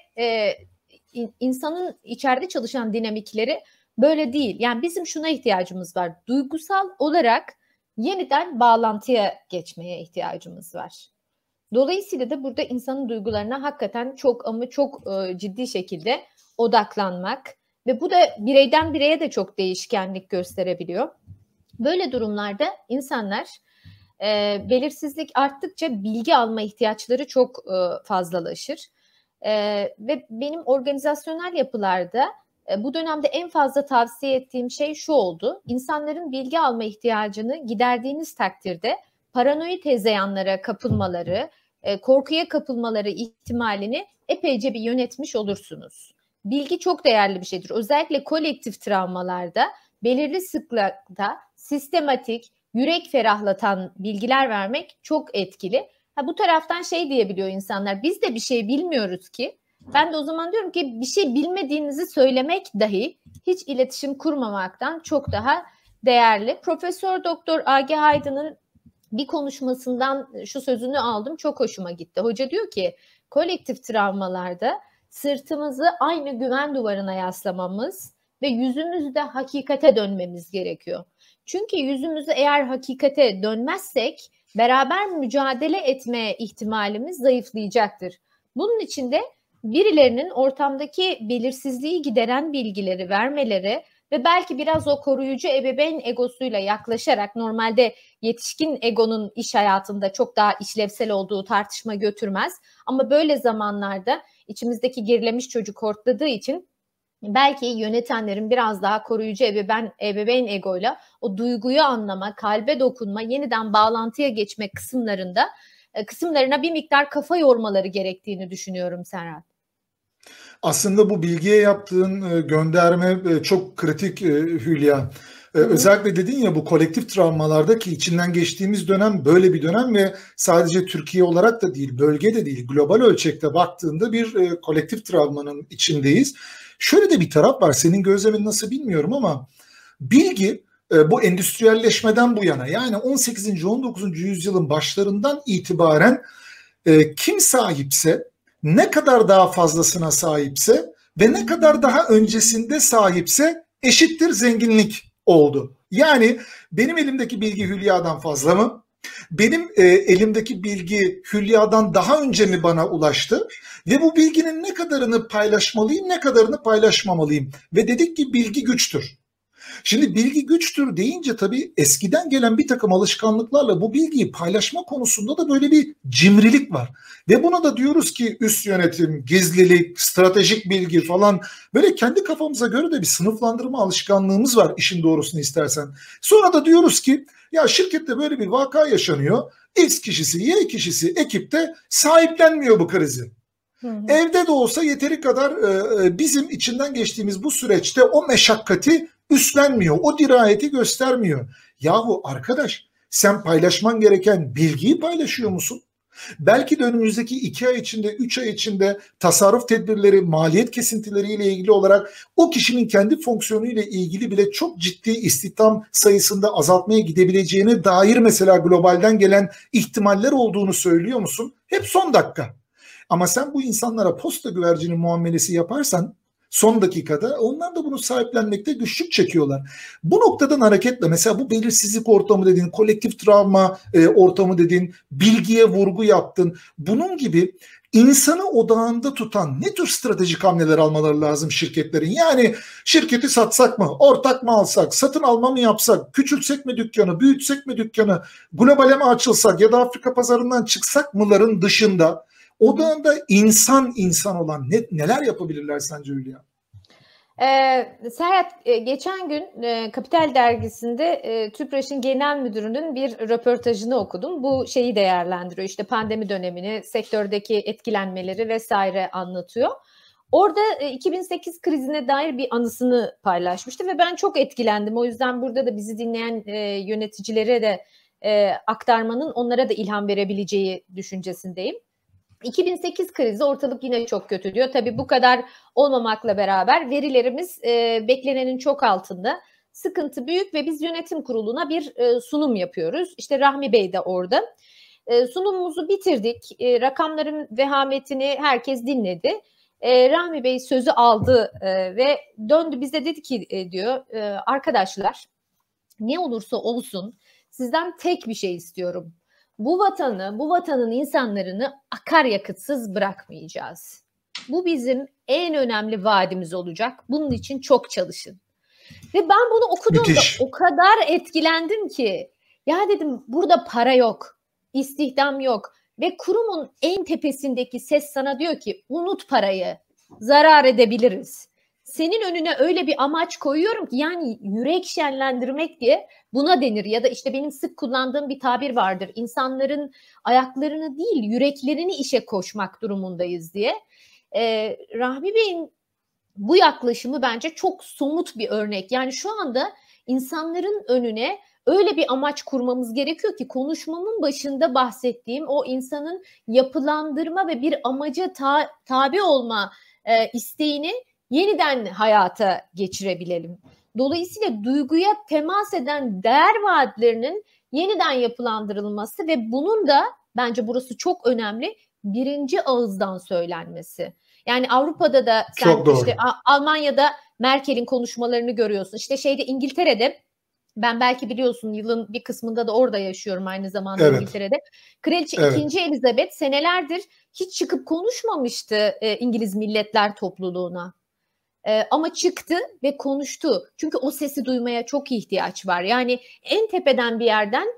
[SPEAKER 2] insanın içeride çalışan dinamikleri böyle değil. Yani bizim şuna ihtiyacımız var. Duygusal olarak yeniden bağlantıya geçmeye ihtiyacımız var. Dolayısıyla da burada insanın duygularına hakikaten çok ama çok e, ciddi şekilde odaklanmak ve bu da bireyden bireye de çok değişkenlik gösterebiliyor. Böyle durumlarda insanlar e, belirsizlik arttıkça bilgi alma ihtiyaçları çok e, fazlalaşır. E, ve benim organizasyonel yapılarda e, bu dönemde en fazla tavsiye ettiğim şey şu oldu. İnsanların bilgi alma ihtiyacını giderdiğiniz takdirde paranoid hezeyanlara kapılmaları, e, korkuya kapılmaları ihtimalini epeyce bir yönetmiş olursunuz. Bilgi çok değerli bir şeydir. Özellikle kolektif travmalarda belirli sıklıkta sistematik, yürek ferahlatan bilgiler vermek çok etkili. Ha, bu taraftan şey diyebiliyor insanlar, biz de bir şey bilmiyoruz ki. Ben de o zaman diyorum ki bir şey bilmediğinizi söylemek dahi hiç iletişim kurmamaktan çok daha değerli. Profesör Doktor Agi Haydın'ın bir konuşmasından şu sözünü aldım çok hoşuma gitti. Hoca diyor ki kolektif travmalarda sırtımızı aynı güven duvarına yaslamamız ve yüzümüzde hakikate dönmemiz gerekiyor. Çünkü yüzümüzü eğer hakikate dönmezsek beraber mücadele etme ihtimalimiz zayıflayacaktır. Bunun için de birilerinin ortamdaki belirsizliği gideren bilgileri vermeleri ve belki biraz o koruyucu ebeveyn egosuyla yaklaşarak normalde yetişkin egonun iş hayatında çok daha işlevsel olduğu tartışma götürmez. Ama böyle zamanlarda içimizdeki gerilemiş çocuk hortladığı için belki yönetenlerin biraz daha koruyucu ebeveyn, ebeveyn egoyla o duyguyu anlama, kalbe dokunma, yeniden bağlantıya geçme kısımlarında e, kısımlarına bir miktar kafa yormaları gerektiğini düşünüyorum Serhat.
[SPEAKER 1] Aslında bu bilgiye yaptığın e, gönderme e, çok kritik e, Hülya. Özellikle dedin ya bu kolektif travmalarda ki içinden geçtiğimiz dönem böyle bir dönem ve sadece Türkiye olarak da değil, bölge de değil, global ölçekte baktığında bir kolektif travmanın içindeyiz. Şöyle de bir taraf var, senin gözlemin nasıl bilmiyorum ama bilgi bu endüstriyelleşmeden bu yana yani 18. 19. yüzyılın başlarından itibaren kim sahipse ne kadar daha fazlasına sahipse ve ne kadar daha öncesinde sahipse eşittir zenginlik oldu. Yani benim elimdeki bilgi Hülya'dan fazla mı? Benim e, elimdeki bilgi Hülya'dan daha önce mi bana ulaştı? Ve bu bilginin ne kadarını paylaşmalıyım, ne kadarını paylaşmamalıyım? Ve dedik ki bilgi güçtür. Şimdi bilgi güçtür deyince tabii eskiden gelen bir takım alışkanlıklarla bu bilgiyi paylaşma konusunda da böyle bir cimrilik var. Ve buna da diyoruz ki üst yönetim, gizlilik, stratejik bilgi falan böyle kendi kafamıza göre de bir sınıflandırma alışkanlığımız var işin doğrusunu istersen. Sonra da diyoruz ki ya şirkette böyle bir vaka yaşanıyor. X kişisi, Y kişisi ekipte sahiplenmiyor bu krizi. Hı hı. Evde de olsa yeteri kadar e, e, bizim içinden geçtiğimiz bu süreçte o meşakkati üstlenmiyor. O dirayeti göstermiyor. Yahu arkadaş sen paylaşman gereken bilgiyi paylaşıyor musun? Belki de önümüzdeki iki ay içinde, üç ay içinde tasarruf tedbirleri, maliyet kesintileriyle ilgili olarak o kişinin kendi fonksiyonuyla ilgili bile çok ciddi istihdam sayısında azaltmaya gidebileceğine dair mesela globalden gelen ihtimaller olduğunu söylüyor musun? Hep son dakika. Ama sen bu insanlara posta güvercinin muamelesi yaparsan son dakikada onlar da bunu sahiplenmekte güçlük çekiyorlar. Bu noktadan hareketle mesela bu belirsizlik ortamı dediğin, kolektif travma e, ortamı dediğin, bilgiye vurgu yaptın. Bunun gibi insanı odağında tutan ne tür stratejik hamleler almaları lazım şirketlerin? Yani şirketi satsak mı, ortak mı alsak, satın alma mı yapsak, küçültsek mi dükkanı, büyütsek mi dükkanı, globale mi açılsak ya da Afrika pazarından çıksak mıların dışında Odağında insan insan olan ne, neler yapabilirler sence Hülya?
[SPEAKER 2] Ee, Serhat e, geçen gün e, Kapital Dergisi'nde e, TÜPRAŞ'ın genel müdürünün bir röportajını okudum. Bu şeyi değerlendiriyor işte pandemi dönemini, sektördeki etkilenmeleri vesaire anlatıyor. Orada 2008 krizine dair bir anısını paylaşmıştı ve ben çok etkilendim. O yüzden burada da bizi dinleyen yöneticilere de aktarmanın onlara da ilham verebileceği düşüncesindeyim. 2008 krizi ortalık yine çok kötü diyor. Tabii bu kadar olmamakla beraber verilerimiz e, beklenenin çok altında. Sıkıntı büyük ve biz yönetim kuruluna bir e, sunum yapıyoruz. İşte Rahmi Bey de orada. E, sunumumuzu bitirdik. E, rakamların vehametini herkes dinledi. E, Rahmi Bey sözü aldı e, ve döndü bize dedi ki e, diyor e, arkadaşlar ne olursa olsun sizden tek bir şey istiyorum bu vatanı, bu vatanın insanlarını akaryakıtsız bırakmayacağız. Bu bizim en önemli vaadimiz olacak. Bunun için çok çalışın. Ve ben bunu okuduğumda Müthiş. o kadar etkilendim ki ya dedim burada para yok, istihdam yok ve kurumun en tepesindeki ses sana diyor ki unut parayı, zarar edebiliriz senin önüne öyle bir amaç koyuyorum ki yani yürek şenlendirmek diye buna denir ya da işte benim sık kullandığım bir tabir vardır. İnsanların ayaklarını değil yüreklerini işe koşmak durumundayız diye. Ee, Rahmi Bey'in bu yaklaşımı bence çok somut bir örnek. Yani şu anda insanların önüne öyle bir amaç kurmamız gerekiyor ki konuşmamın başında bahsettiğim o insanın yapılandırma ve bir amaca ta, tabi olma e, isteğini yeniden hayata geçirebilelim. Dolayısıyla duyguya temas eden değer vaatlerinin yeniden yapılandırılması ve bunun da bence burası çok önemli birinci ağızdan söylenmesi. Yani Avrupa'da da sen çok doğru. işte Almanya'da Merkel'in konuşmalarını görüyorsun. İşte şeyde İngiltere'de ben belki biliyorsun yılın bir kısmında da orada yaşıyorum aynı zamanda evet. İngiltere'de. Kraliçe evet. 2. Elizabeth senelerdir hiç çıkıp konuşmamıştı e, İngiliz Milletler Topluluğuna. E, ama çıktı ve konuştu. Çünkü o sesi duymaya çok ihtiyaç var. Yani en tepeden bir yerden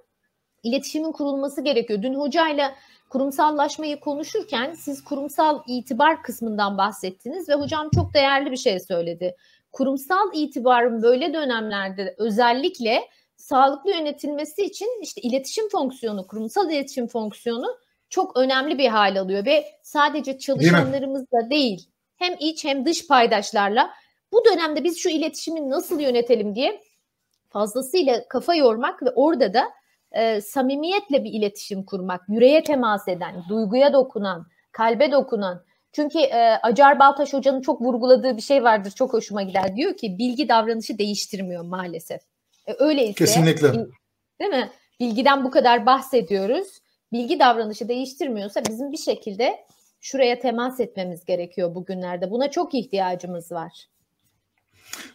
[SPEAKER 2] iletişimin kurulması gerekiyor. Dün hocayla kurumsallaşmayı konuşurken siz kurumsal itibar kısmından bahsettiniz ve hocam çok değerli bir şey söyledi. Kurumsal itibarın böyle dönemlerde özellikle sağlıklı yönetilmesi için işte iletişim fonksiyonu, kurumsal iletişim fonksiyonu çok önemli bir hal alıyor ve sadece çalışanlarımızla değil, değil hem iç hem dış paydaşlarla bu dönemde biz şu iletişimi nasıl yönetelim diye fazlasıyla kafa yormak ve orada da e, samimiyetle bir iletişim kurmak, yüreğe temas eden, duyguya dokunan, kalbe dokunan. Çünkü e, Acar Baltaş Hoca'nın çok vurguladığı bir şey vardır, çok hoşuma gider. Diyor ki bilgi davranışı değiştirmiyor maalesef. E, öyleyse
[SPEAKER 1] Kesinlikle.
[SPEAKER 2] Değil mi? Bilgiden bu kadar bahsediyoruz. Bilgi davranışı değiştirmiyorsa bizim bir şekilde şuraya temas etmemiz gerekiyor bugünlerde. Buna çok ihtiyacımız var.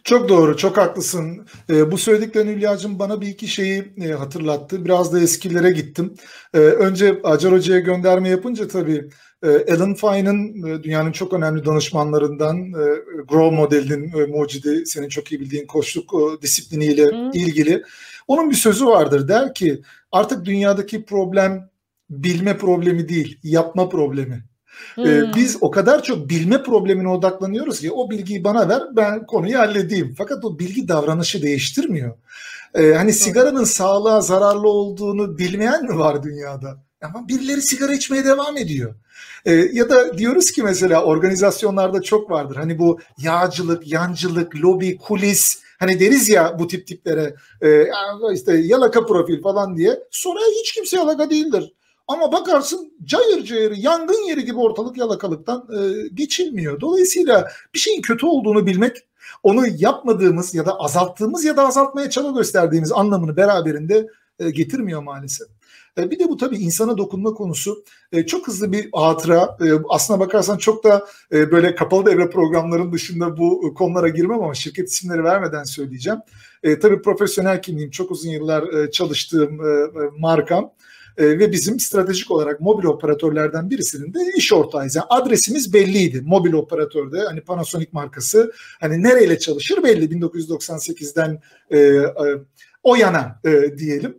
[SPEAKER 1] Çok doğru, çok haklısın. E, bu söylediklerin Hülya'cığım bana bir iki şeyi e, hatırlattı. Biraz da eskilere gittim. E, önce Acar Hoca'ya gönderme yapınca tabii e, Alan Fine'ın e, dünyanın çok önemli danışmanlarından e, Grow modelinin e, mucidi, senin çok iyi bildiğin koçluk e, disipliniyle hmm. ilgili. Onun bir sözü vardır. Der ki artık dünyadaki problem bilme problemi değil, yapma problemi. Ee, hmm. biz o kadar çok bilme problemine odaklanıyoruz ki o bilgiyi bana ver ben konuyu halledeyim. Fakat o bilgi davranışı değiştirmiyor. Ee, hani sigaranın sağlığa zararlı olduğunu bilmeyen mi var dünyada? Ama birileri sigara içmeye devam ediyor. Ee, ya da diyoruz ki mesela organizasyonlarda çok vardır. Hani bu yağcılık, yancılık, lobi, kulis hani deriz ya bu tip tiplere e, işte yalaka profil falan diye. Sonra hiç kimse yalaka değildir. Ama bakarsın cayır cayır yangın yeri gibi ortalık yalakalıktan e, geçilmiyor. Dolayısıyla bir şeyin kötü olduğunu bilmek onu yapmadığımız ya da azalttığımız ya da azaltmaya çaba gösterdiğimiz anlamını beraberinde e, getirmiyor maalesef. E, bir de bu tabii insana dokunma konusu e, çok hızlı bir hatıra. E, aslına bakarsan çok da e, böyle kapalı devre programların dışında bu konulara girmem ama şirket isimleri vermeden söyleyeceğim. E, tabii profesyonel kimliğim çok uzun yıllar e, çalıştığım e, markam e, ve bizim stratejik olarak mobil operatörlerden birisinin de iş ortağıyız. Yani adresimiz belliydi mobil operatörde hani Panasonic markası hani nereyle çalışır belli 1998'den e, e, o yana e, diyelim.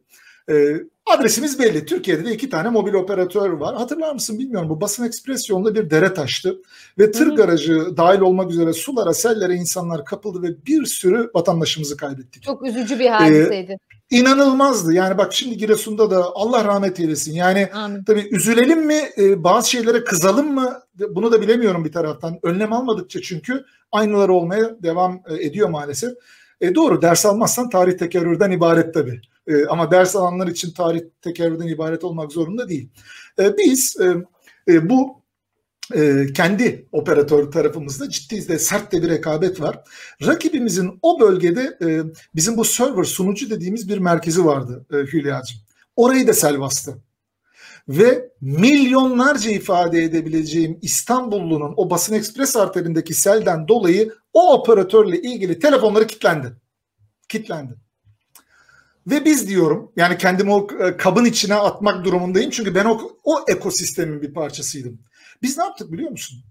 [SPEAKER 1] E, adresimiz belli. Türkiye'de de iki tane mobil operatör var. Hatırlar mısın bilmiyorum. Bu Basın Ekspres yolunda bir dere taştı. Ve tır Hı-hı. garajı dahil olmak üzere sulara, sellere insanlar kapıldı ve bir sürü vatandaşımızı kaybettik.
[SPEAKER 2] Çok üzücü bir hadiseydi. Ee,
[SPEAKER 1] inanılmazdı. Yani bak şimdi Giresun'da da Allah rahmet eylesin. Yani Amin. tabii üzülelim mi e, bazı şeylere kızalım mı bunu da bilemiyorum bir taraftan. Önlem almadıkça çünkü aynıları olmaya devam e, ediyor maalesef. E, doğru ders almazsan tarih tekerrürden ibaret tabii. E, ama ders alanlar için tarih tekerrürden ibaret olmak zorunda değil. E, biz e, e, bu e, kendi operatör tarafımızda ciddi de sert de bir rekabet var. Rakibimizin o bölgede e, bizim bu server sunucu dediğimiz bir merkezi vardı e, Hülya'cığım. Orayı da sel bastı. Ve milyonlarca ifade edebileceğim İstanbullunun o basın ekspres arterindeki selden dolayı o operatörle ilgili telefonları kilitlendi. Kilitlendi. Ve biz diyorum yani kendimi o e, kabın içine atmak durumundayım. Çünkü ben o, o ekosistemin bir parçasıydım. Biz ne yaptık biliyor musun?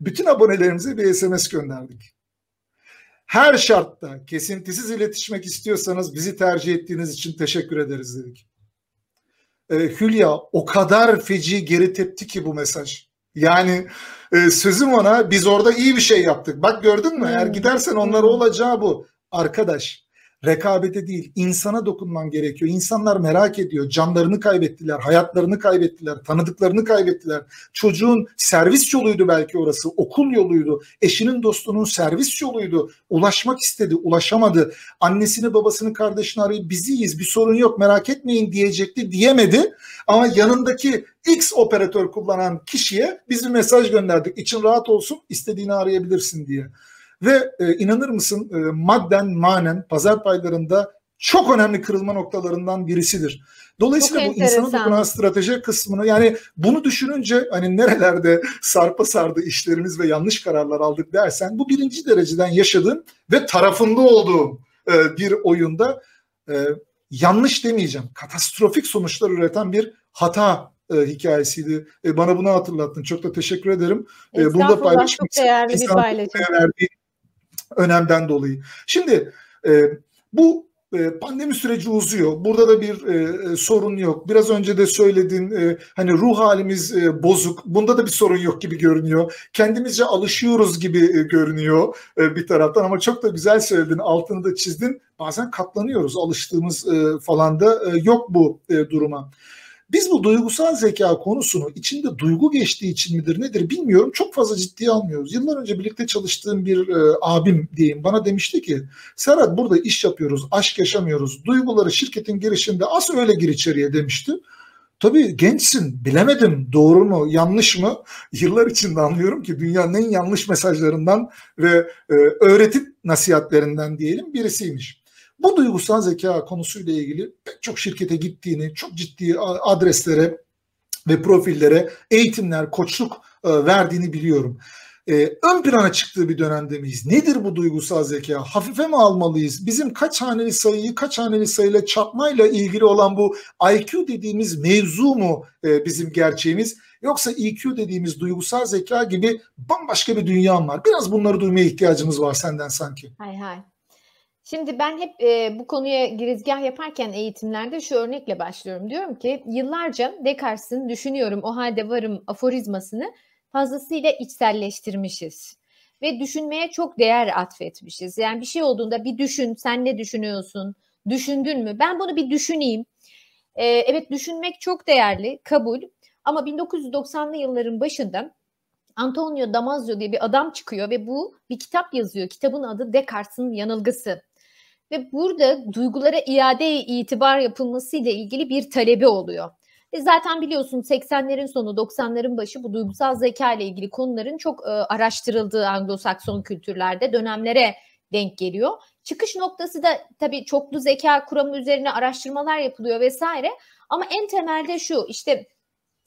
[SPEAKER 1] Bütün abonelerimize bir SMS gönderdik. Her şartta kesintisiz iletişmek istiyorsanız bizi tercih ettiğiniz için teşekkür ederiz dedik. Ee, Hülya o kadar feci geri tepti ki bu mesaj. Yani e, sözüm ona biz orada iyi bir şey yaptık. Bak gördün mü? Eğer gidersen onlara olacağı bu. Arkadaş rekabete değil insana dokunman gerekiyor. İnsanlar merak ediyor. Canlarını kaybettiler, hayatlarını kaybettiler, tanıdıklarını kaybettiler. Çocuğun servis yoluydu belki orası, okul yoluydu. Eşinin dostunun servis yoluydu. Ulaşmak istedi, ulaşamadı. Annesini, babasını, kardeşini arayıp biziyiz, bir sorun yok merak etmeyin diyecekti diyemedi. Ama yanındaki X operatör kullanan kişiye biz bir mesaj gönderdik. İçin rahat olsun, istediğini arayabilirsin diye. Ve e, inanır mısın e, madden manen pazar paylarında çok önemli kırılma noktalarından birisidir. Dolayısıyla çok bu insana dokunan strateji kısmını yani bunu düşününce hani nerelerde sarpa sardı işlerimiz ve yanlış kararlar aldık dersen bu birinci dereceden yaşadığım ve tarafında olduğum e, bir oyunda e, yanlış demeyeceğim katastrofik sonuçlar üreten bir hata e, hikayesiydi. E, bana bunu hatırlattın. Çok da teşekkür ederim.
[SPEAKER 2] E, bunu da paylaşmak çok değerli bir paylaşım.
[SPEAKER 1] Önemden dolayı. Şimdi e, bu e, pandemi süreci uzuyor. Burada da bir e, sorun yok. Biraz önce de söyledin e, hani ruh halimiz e, bozuk. Bunda da bir sorun yok gibi görünüyor. Kendimizce alışıyoruz gibi e, görünüyor e, bir taraftan ama çok da güzel söyledin. Altını da çizdin. Bazen katlanıyoruz. Alıştığımız e, falan da e, yok bu e, duruma. Biz bu duygusal zeka konusunu içinde duygu geçtiği için midir nedir bilmiyorum. Çok fazla ciddiye almıyoruz. Yıllar önce birlikte çalıştığım bir e, abim diyeyim bana demişti ki Serhat burada iş yapıyoruz, aşk yaşamıyoruz. Duyguları şirketin girişinde az öyle gir içeriye demişti. Tabii gençsin bilemedim doğru mu yanlış mı [LAUGHS] yıllar içinde anlıyorum ki dünyanın en yanlış mesajlarından ve e, öğretim nasihatlerinden diyelim birisiymiş. Bu duygusal zeka konusuyla ilgili pek çok şirkete gittiğini, çok ciddi adreslere ve profillere eğitimler, koçluk e, verdiğini biliyorum. Ee, ön plana çıktığı bir dönemde miyiz? Nedir bu duygusal zeka? Hafife mi almalıyız? Bizim kaç haneli sayıyı kaç haneli sayıyla çarpmayla ilgili olan bu IQ dediğimiz mevzu mu e, bizim gerçeğimiz? Yoksa EQ dediğimiz duygusal zeka gibi bambaşka bir dünya var. Biraz bunları duymaya ihtiyacımız var senden sanki.
[SPEAKER 2] Hay hay. Şimdi ben hep e, bu konuya girizgah yaparken eğitimlerde şu örnekle başlıyorum. Diyorum ki yıllarca Descartes'in düşünüyorum o halde varım aforizmasını fazlasıyla içselleştirmişiz. Ve düşünmeye çok değer atfetmişiz. Yani bir şey olduğunda bir düşün, sen ne düşünüyorsun, düşündün mü? Ben bunu bir düşüneyim. Ee, evet düşünmek çok değerli, kabul. Ama 1990'lı yılların başında Antonio Damasio diye bir adam çıkıyor ve bu bir kitap yazıyor. Kitabın adı Descartes'in yanılgısı. Ve burada duygulara iade itibar yapılması ile ilgili bir talebi oluyor. E zaten biliyorsun 80'lerin sonu 90'ların başı bu duygusal zeka ile ilgili konuların çok e, araştırıldığı Anglo-Sakson kültürlerde dönemlere denk geliyor. Çıkış noktası da tabii çoklu zeka kuramı üzerine araştırmalar yapılıyor vesaire. Ama en temelde şu işte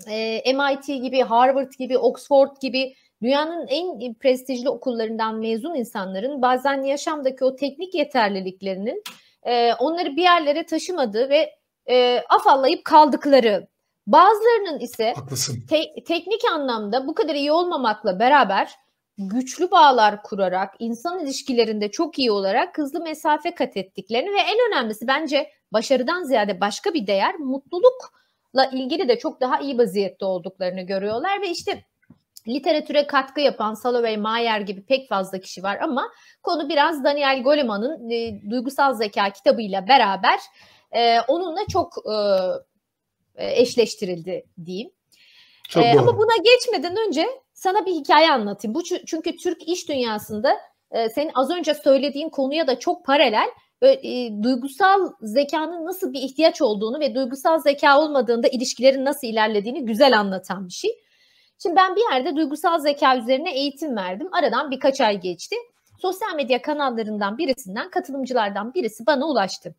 [SPEAKER 2] e, MIT gibi, Harvard gibi, Oxford gibi dünyanın en prestijli okullarından mezun insanların bazen yaşamdaki o teknik yeterliliklerinin e, onları bir yerlere taşımadığı ve e, afallayıp kaldıkları. Bazılarının ise te- teknik anlamda bu kadar iyi olmamakla beraber güçlü bağlar kurarak, insan ilişkilerinde çok iyi olarak hızlı mesafe kat ettiklerini ve en önemlisi bence başarıdan ziyade başka bir değer mutlulukla ilgili de çok daha iyi vaziyette olduklarını görüyorlar ve işte literatüre katkı yapan Salovey Mayer gibi pek fazla kişi var ama konu biraz Daniel Goleman'ın e, Duygusal Zeka kitabıyla beraber e, onunla çok e, e, eşleştirildi diyeyim. Çok e, ama buna geçmeden önce sana bir hikaye anlatayım. Bu çünkü Türk iş dünyasında e, senin az önce söylediğin konuya da çok paralel e, duygusal zekanın nasıl bir ihtiyaç olduğunu ve duygusal zeka olmadığında ilişkilerin nasıl ilerlediğini güzel anlatan bir şey. Şimdi ben bir yerde duygusal zeka üzerine eğitim verdim. Aradan birkaç ay geçti. Sosyal medya kanallarından birisinden katılımcılardan birisi bana ulaştı.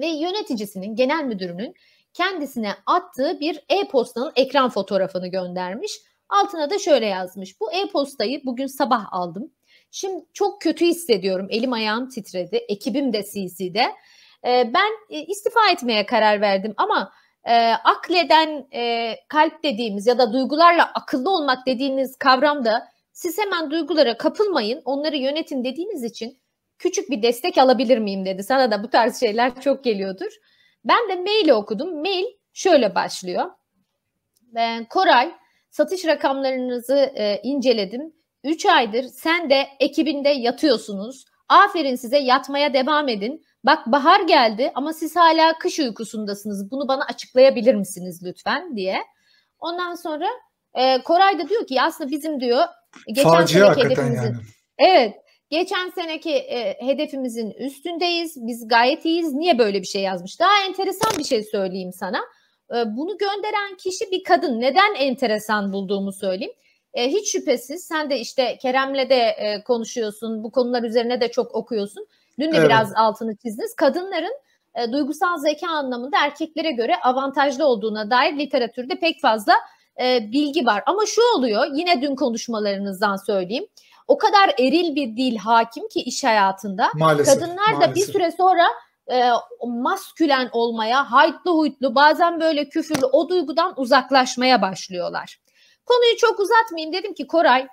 [SPEAKER 2] Ve yöneticisinin, genel müdürünün kendisine attığı bir e-postanın ekran fotoğrafını göndermiş. Altına da şöyle yazmış. Bu e-postayı bugün sabah aldım. Şimdi çok kötü hissediyorum. Elim ayağım titredi. Ekibim de CC'de. Ee, ben e, istifa etmeye karar verdim ama e, akleden e, kalp dediğimiz ya da duygularla akıllı olmak dediğiniz kavramda siz hemen duygulara kapılmayın, onları yönetin dediğiniz için küçük bir destek alabilir miyim dedi. Sana da bu tarz şeyler çok geliyordur. Ben de maili okudum. Mail şöyle başlıyor. Ben Koray satış rakamlarınızı e, inceledim. 3 aydır sen de ekibinde yatıyorsunuz. Aferin size yatmaya devam edin. Bak bahar geldi ama siz hala kış uykusundasınız. Bunu bana açıklayabilir misiniz lütfen diye. Ondan sonra e, Koray da diyor ki aslında bizim diyor
[SPEAKER 1] geçen Facia seneki hedefimizin yani.
[SPEAKER 2] Evet Geçen seneki e, hedefimizin üstündeyiz. Biz gayet iyiyiz. Niye böyle bir şey yazmış? Daha enteresan bir şey söyleyeyim sana. E, bunu gönderen kişi bir kadın. Neden enteresan bulduğumu söyleyeyim. E, hiç şüphesiz sen de işte Kerem'le de e, konuşuyorsun. Bu konular üzerine de çok okuyorsun. Dün de evet. biraz altını çizdiniz. Kadınların e, duygusal zeka anlamında erkeklere göre avantajlı olduğuna dair literatürde pek fazla e, bilgi var. Ama şu oluyor yine dün konuşmalarınızdan söyleyeyim o kadar eril bir dil hakim ki iş hayatında. Maalesef, Kadınlar maalesef. da bir süre sonra e, maskülen olmaya, haytlı huytlu, bazen böyle küfürlü o duygudan uzaklaşmaya başlıyorlar. Konuyu çok uzatmayayım dedim ki Koray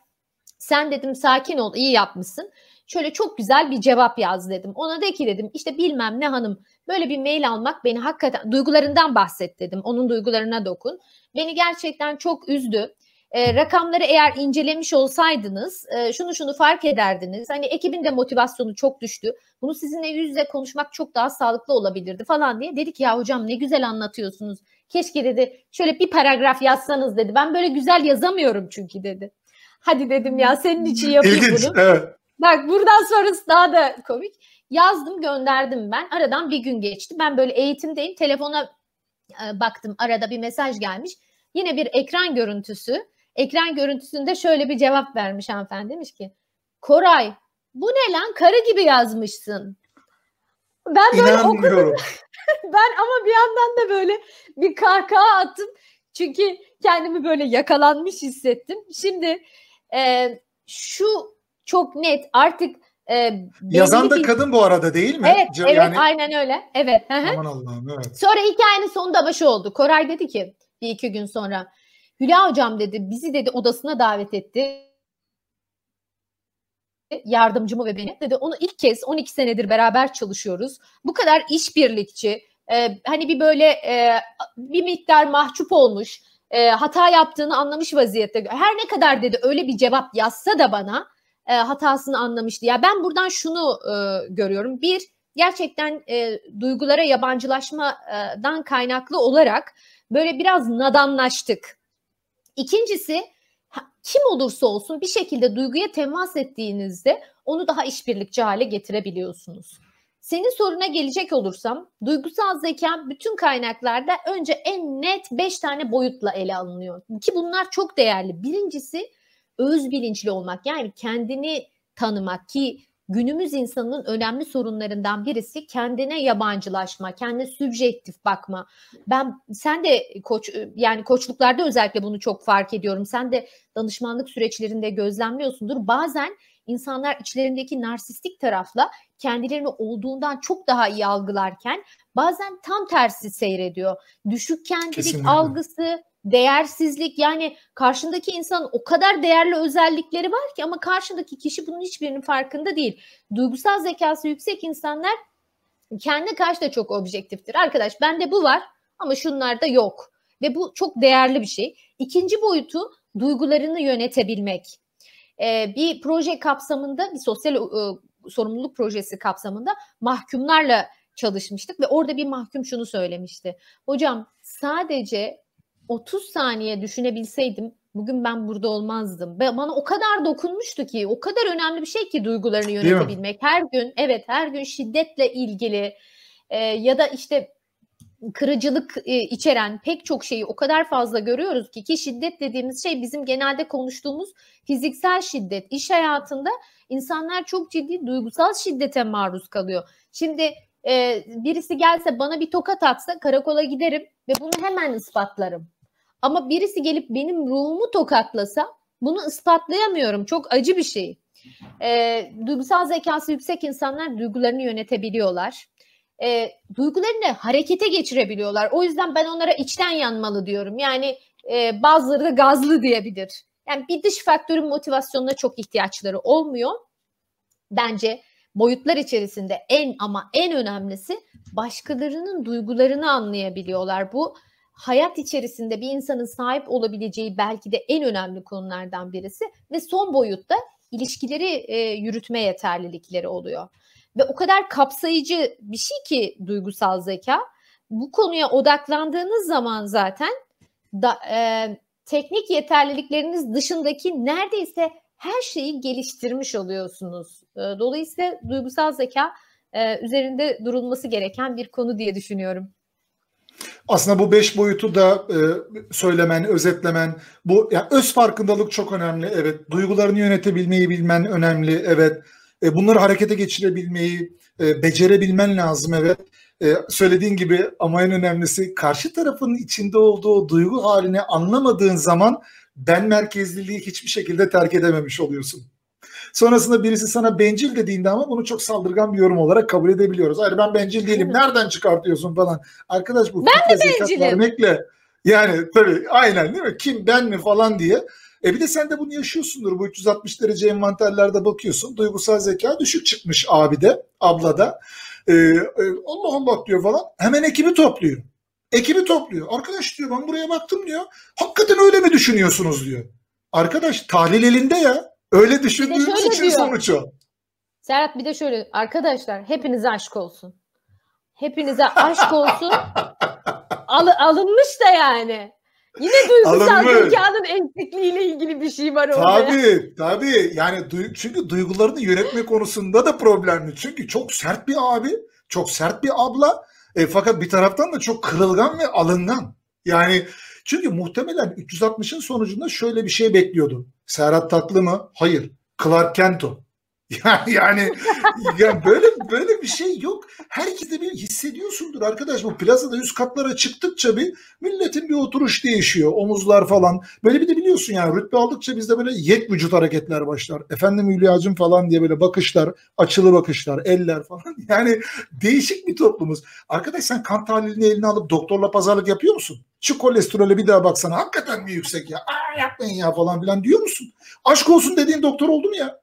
[SPEAKER 2] sen dedim sakin ol iyi yapmışsın. Şöyle çok güzel bir cevap yaz dedim. Ona de ki dedim işte bilmem ne hanım böyle bir mail almak beni hakikaten duygularından bahset dedim. Onun duygularına dokun. Beni gerçekten çok üzdü e, rakamları eğer incelemiş olsaydınız e, şunu şunu fark ederdiniz. Hani ekibin de motivasyonu çok düştü. Bunu sizinle yüz yüze konuşmak çok daha sağlıklı olabilirdi falan diye. Dedik ya hocam ne güzel anlatıyorsunuz. Keşke dedi şöyle bir paragraf yazsanız dedi. Ben böyle güzel yazamıyorum çünkü dedi. Hadi dedim ya senin için yapayım İlginç, bunu. Evet. Bak buradan sonrası daha da komik. Yazdım gönderdim ben. Aradan bir gün geçti. Ben böyle eğitimdeyim. Telefona e, baktım arada bir mesaj gelmiş. Yine bir ekran görüntüsü ekran görüntüsünde şöyle bir cevap vermiş hanımefendi demiş ki Koray bu ne lan karı gibi yazmışsın. Ben böyle okudum. [LAUGHS] ben ama bir yandan da böyle bir kahkaha attım. Çünkü kendimi böyle yakalanmış hissettim. Şimdi e, şu çok net artık e,
[SPEAKER 1] Yazan da bir... kadın bu arada değil mi?
[SPEAKER 2] Evet, C- evet yani... aynen öyle. Evet.
[SPEAKER 1] Aman Allah'ım evet.
[SPEAKER 2] Sonra hikayenin sonunda şu oldu. Koray dedi ki bir iki gün sonra Hülya hocam dedi bizi dedi odasına davet etti yardımcımı ve beni dedi onu ilk kez 12 senedir beraber çalışıyoruz. Bu kadar işbirlikçi e, hani bir böyle e, bir miktar mahcup olmuş e, hata yaptığını anlamış vaziyette. Her ne kadar dedi öyle bir cevap yazsa da bana e, hatasını anlamıştı. Ya ben buradan şunu e, görüyorum. Bir gerçekten e, duygulara yabancılaşmadan kaynaklı olarak böyle biraz nadanlaştık. İkincisi kim olursa olsun bir şekilde duyguya temas ettiğinizde onu daha işbirlikçi hale getirebiliyorsunuz. Senin soruna gelecek olursam duygusal zeka bütün kaynaklarda önce en net 5 tane boyutla ele alınıyor. Ki bunlar çok değerli. Birincisi öz bilinçli olmak yani kendini tanımak ki günümüz insanının önemli sorunlarından birisi kendine yabancılaşma, kendine sübjektif bakma. Ben sen de koç yani koçluklarda özellikle bunu çok fark ediyorum. Sen de danışmanlık süreçlerinde gözlemliyorsundur. Bazen insanlar içlerindeki narsistik tarafla kendilerini olduğundan çok daha iyi algılarken bazen tam tersi seyrediyor. Düşük kendilik Kesinlikle. algısı, değersizlik yani karşındaki insan o kadar değerli özellikleri var ki ama karşındaki kişi bunun hiçbirinin farkında değil. Duygusal zekası yüksek insanlar kendi karşı da çok objektiftir. Arkadaş bende bu var ama şunlarda yok. Ve bu çok değerli bir şey. İkinci boyutu duygularını yönetebilmek. Ee, bir proje kapsamında bir sosyal e, sorumluluk projesi kapsamında mahkumlarla çalışmıştık ve orada bir mahkum şunu söylemişti. Hocam sadece 30 saniye düşünebilseydim bugün ben burada olmazdım. Bana o kadar dokunmuştu ki, o kadar önemli bir şey ki duygularını yönetebilmek. Her gün, evet her gün şiddetle ilgili e, ya da işte kırıcılık e, içeren pek çok şeyi o kadar fazla görüyoruz ki ki şiddet dediğimiz şey bizim genelde konuştuğumuz fiziksel şiddet. İş hayatında insanlar çok ciddi duygusal şiddete maruz kalıyor. Şimdi e, birisi gelse bana bir tokat atsa karakola giderim ve bunu hemen ispatlarım. Ama birisi gelip benim ruhumu tokatlasa bunu ispatlayamıyorum. Çok acı bir şey. E, duygusal zekası yüksek insanlar duygularını yönetebiliyorlar. E, duygularını harekete geçirebiliyorlar. O yüzden ben onlara içten yanmalı diyorum. Yani e, bazıları da gazlı diyebilir. Yani bir dış faktörün motivasyonuna çok ihtiyaçları olmuyor. Bence boyutlar içerisinde en ama en önemlisi başkalarının duygularını anlayabiliyorlar. Bu hayat içerisinde bir insanın sahip olabileceği belki de en önemli konulardan birisi ve son boyutta ilişkileri e, yürütme yeterlilikleri oluyor. Ve o kadar kapsayıcı bir şey ki duygusal zeka. Bu konuya odaklandığınız zaman zaten da, e, teknik yeterlilikleriniz dışındaki neredeyse her şeyi geliştirmiş oluyorsunuz. E, dolayısıyla duygusal zeka e, üzerinde durulması gereken bir konu diye düşünüyorum.
[SPEAKER 1] Aslında bu beş boyutu da e, söylemen, özetlemen, bu yani öz farkındalık çok önemli. Evet, duygularını yönetebilmeyi bilmen önemli. Evet, e, bunları harekete geçirebilmeyi e, becerebilmen lazım. Evet, e, söylediğin gibi ama en önemlisi karşı tarafın içinde olduğu duygu halini anlamadığın zaman ben merkezliliği hiçbir şekilde terk edememiş oluyorsun. Sonrasında birisi sana bencil dediğinde ama bunu çok saldırgan bir yorum olarak kabul edebiliyoruz. Hayır ben bencil değilim. Nereden çıkartıyorsun falan. Arkadaş bu
[SPEAKER 2] ben de bencilim. vermekle
[SPEAKER 1] yani tabii aynen değil mi? Kim ben mi falan diye. E bir de sen de bunu yaşıyorsundur. Bu 360 derece envanterlerde bakıyorsun. Duygusal zeka düşük çıkmış abi de, abla da. Ee, e, Allah Allah diyor falan. Hemen ekibi topluyor. Ekibi topluyor. Arkadaş diyor ben buraya baktım diyor. Hakikaten öyle mi düşünüyorsunuz diyor. Arkadaş tahlil elinde ya. Öyle düşündüğünüz için diyor. sonuç o.
[SPEAKER 2] Serhat bir de şöyle arkadaşlar hepinize aşk olsun. Hepinize aşk olsun. [LAUGHS] Al, alınmış da yani. Yine duygusal zekanın eksikliğiyle ilgili bir şey var orada.
[SPEAKER 1] Tabii tabii yani duy, çünkü duygularını yönetme konusunda da problemli. Çünkü çok sert bir abi, çok sert bir abla e, fakat bir taraftan da çok kırılgan ve alıngan. Yani çünkü muhtemelen 360'ın sonucunda şöyle bir şey bekliyordu. Serhat Tatlı mı? Hayır. Clark Kent. [LAUGHS] Yani, yani, yani böyle böyle bir şey yok. Herkes de bir hissediyorsundur arkadaş. Bu plazada üst katlara çıktıkça bir milletin bir oturuş değişiyor. Omuzlar falan. Böyle bir de biliyorsun yani rütbe aldıkça bizde böyle yek vücut hareketler başlar. Efendim Hülya'cım falan diye böyle bakışlar, açılı bakışlar, eller falan. [LAUGHS] Yani değişik bir toplumuz. Arkadaş sen kan tahlilini eline alıp doktorla pazarlık yapıyor musun? Şu kolesterole bir daha baksana hakikaten mi yüksek ya? Aa yapmayın ya falan filan diyor musun? Aşk olsun dediğin doktor oldu mu ya?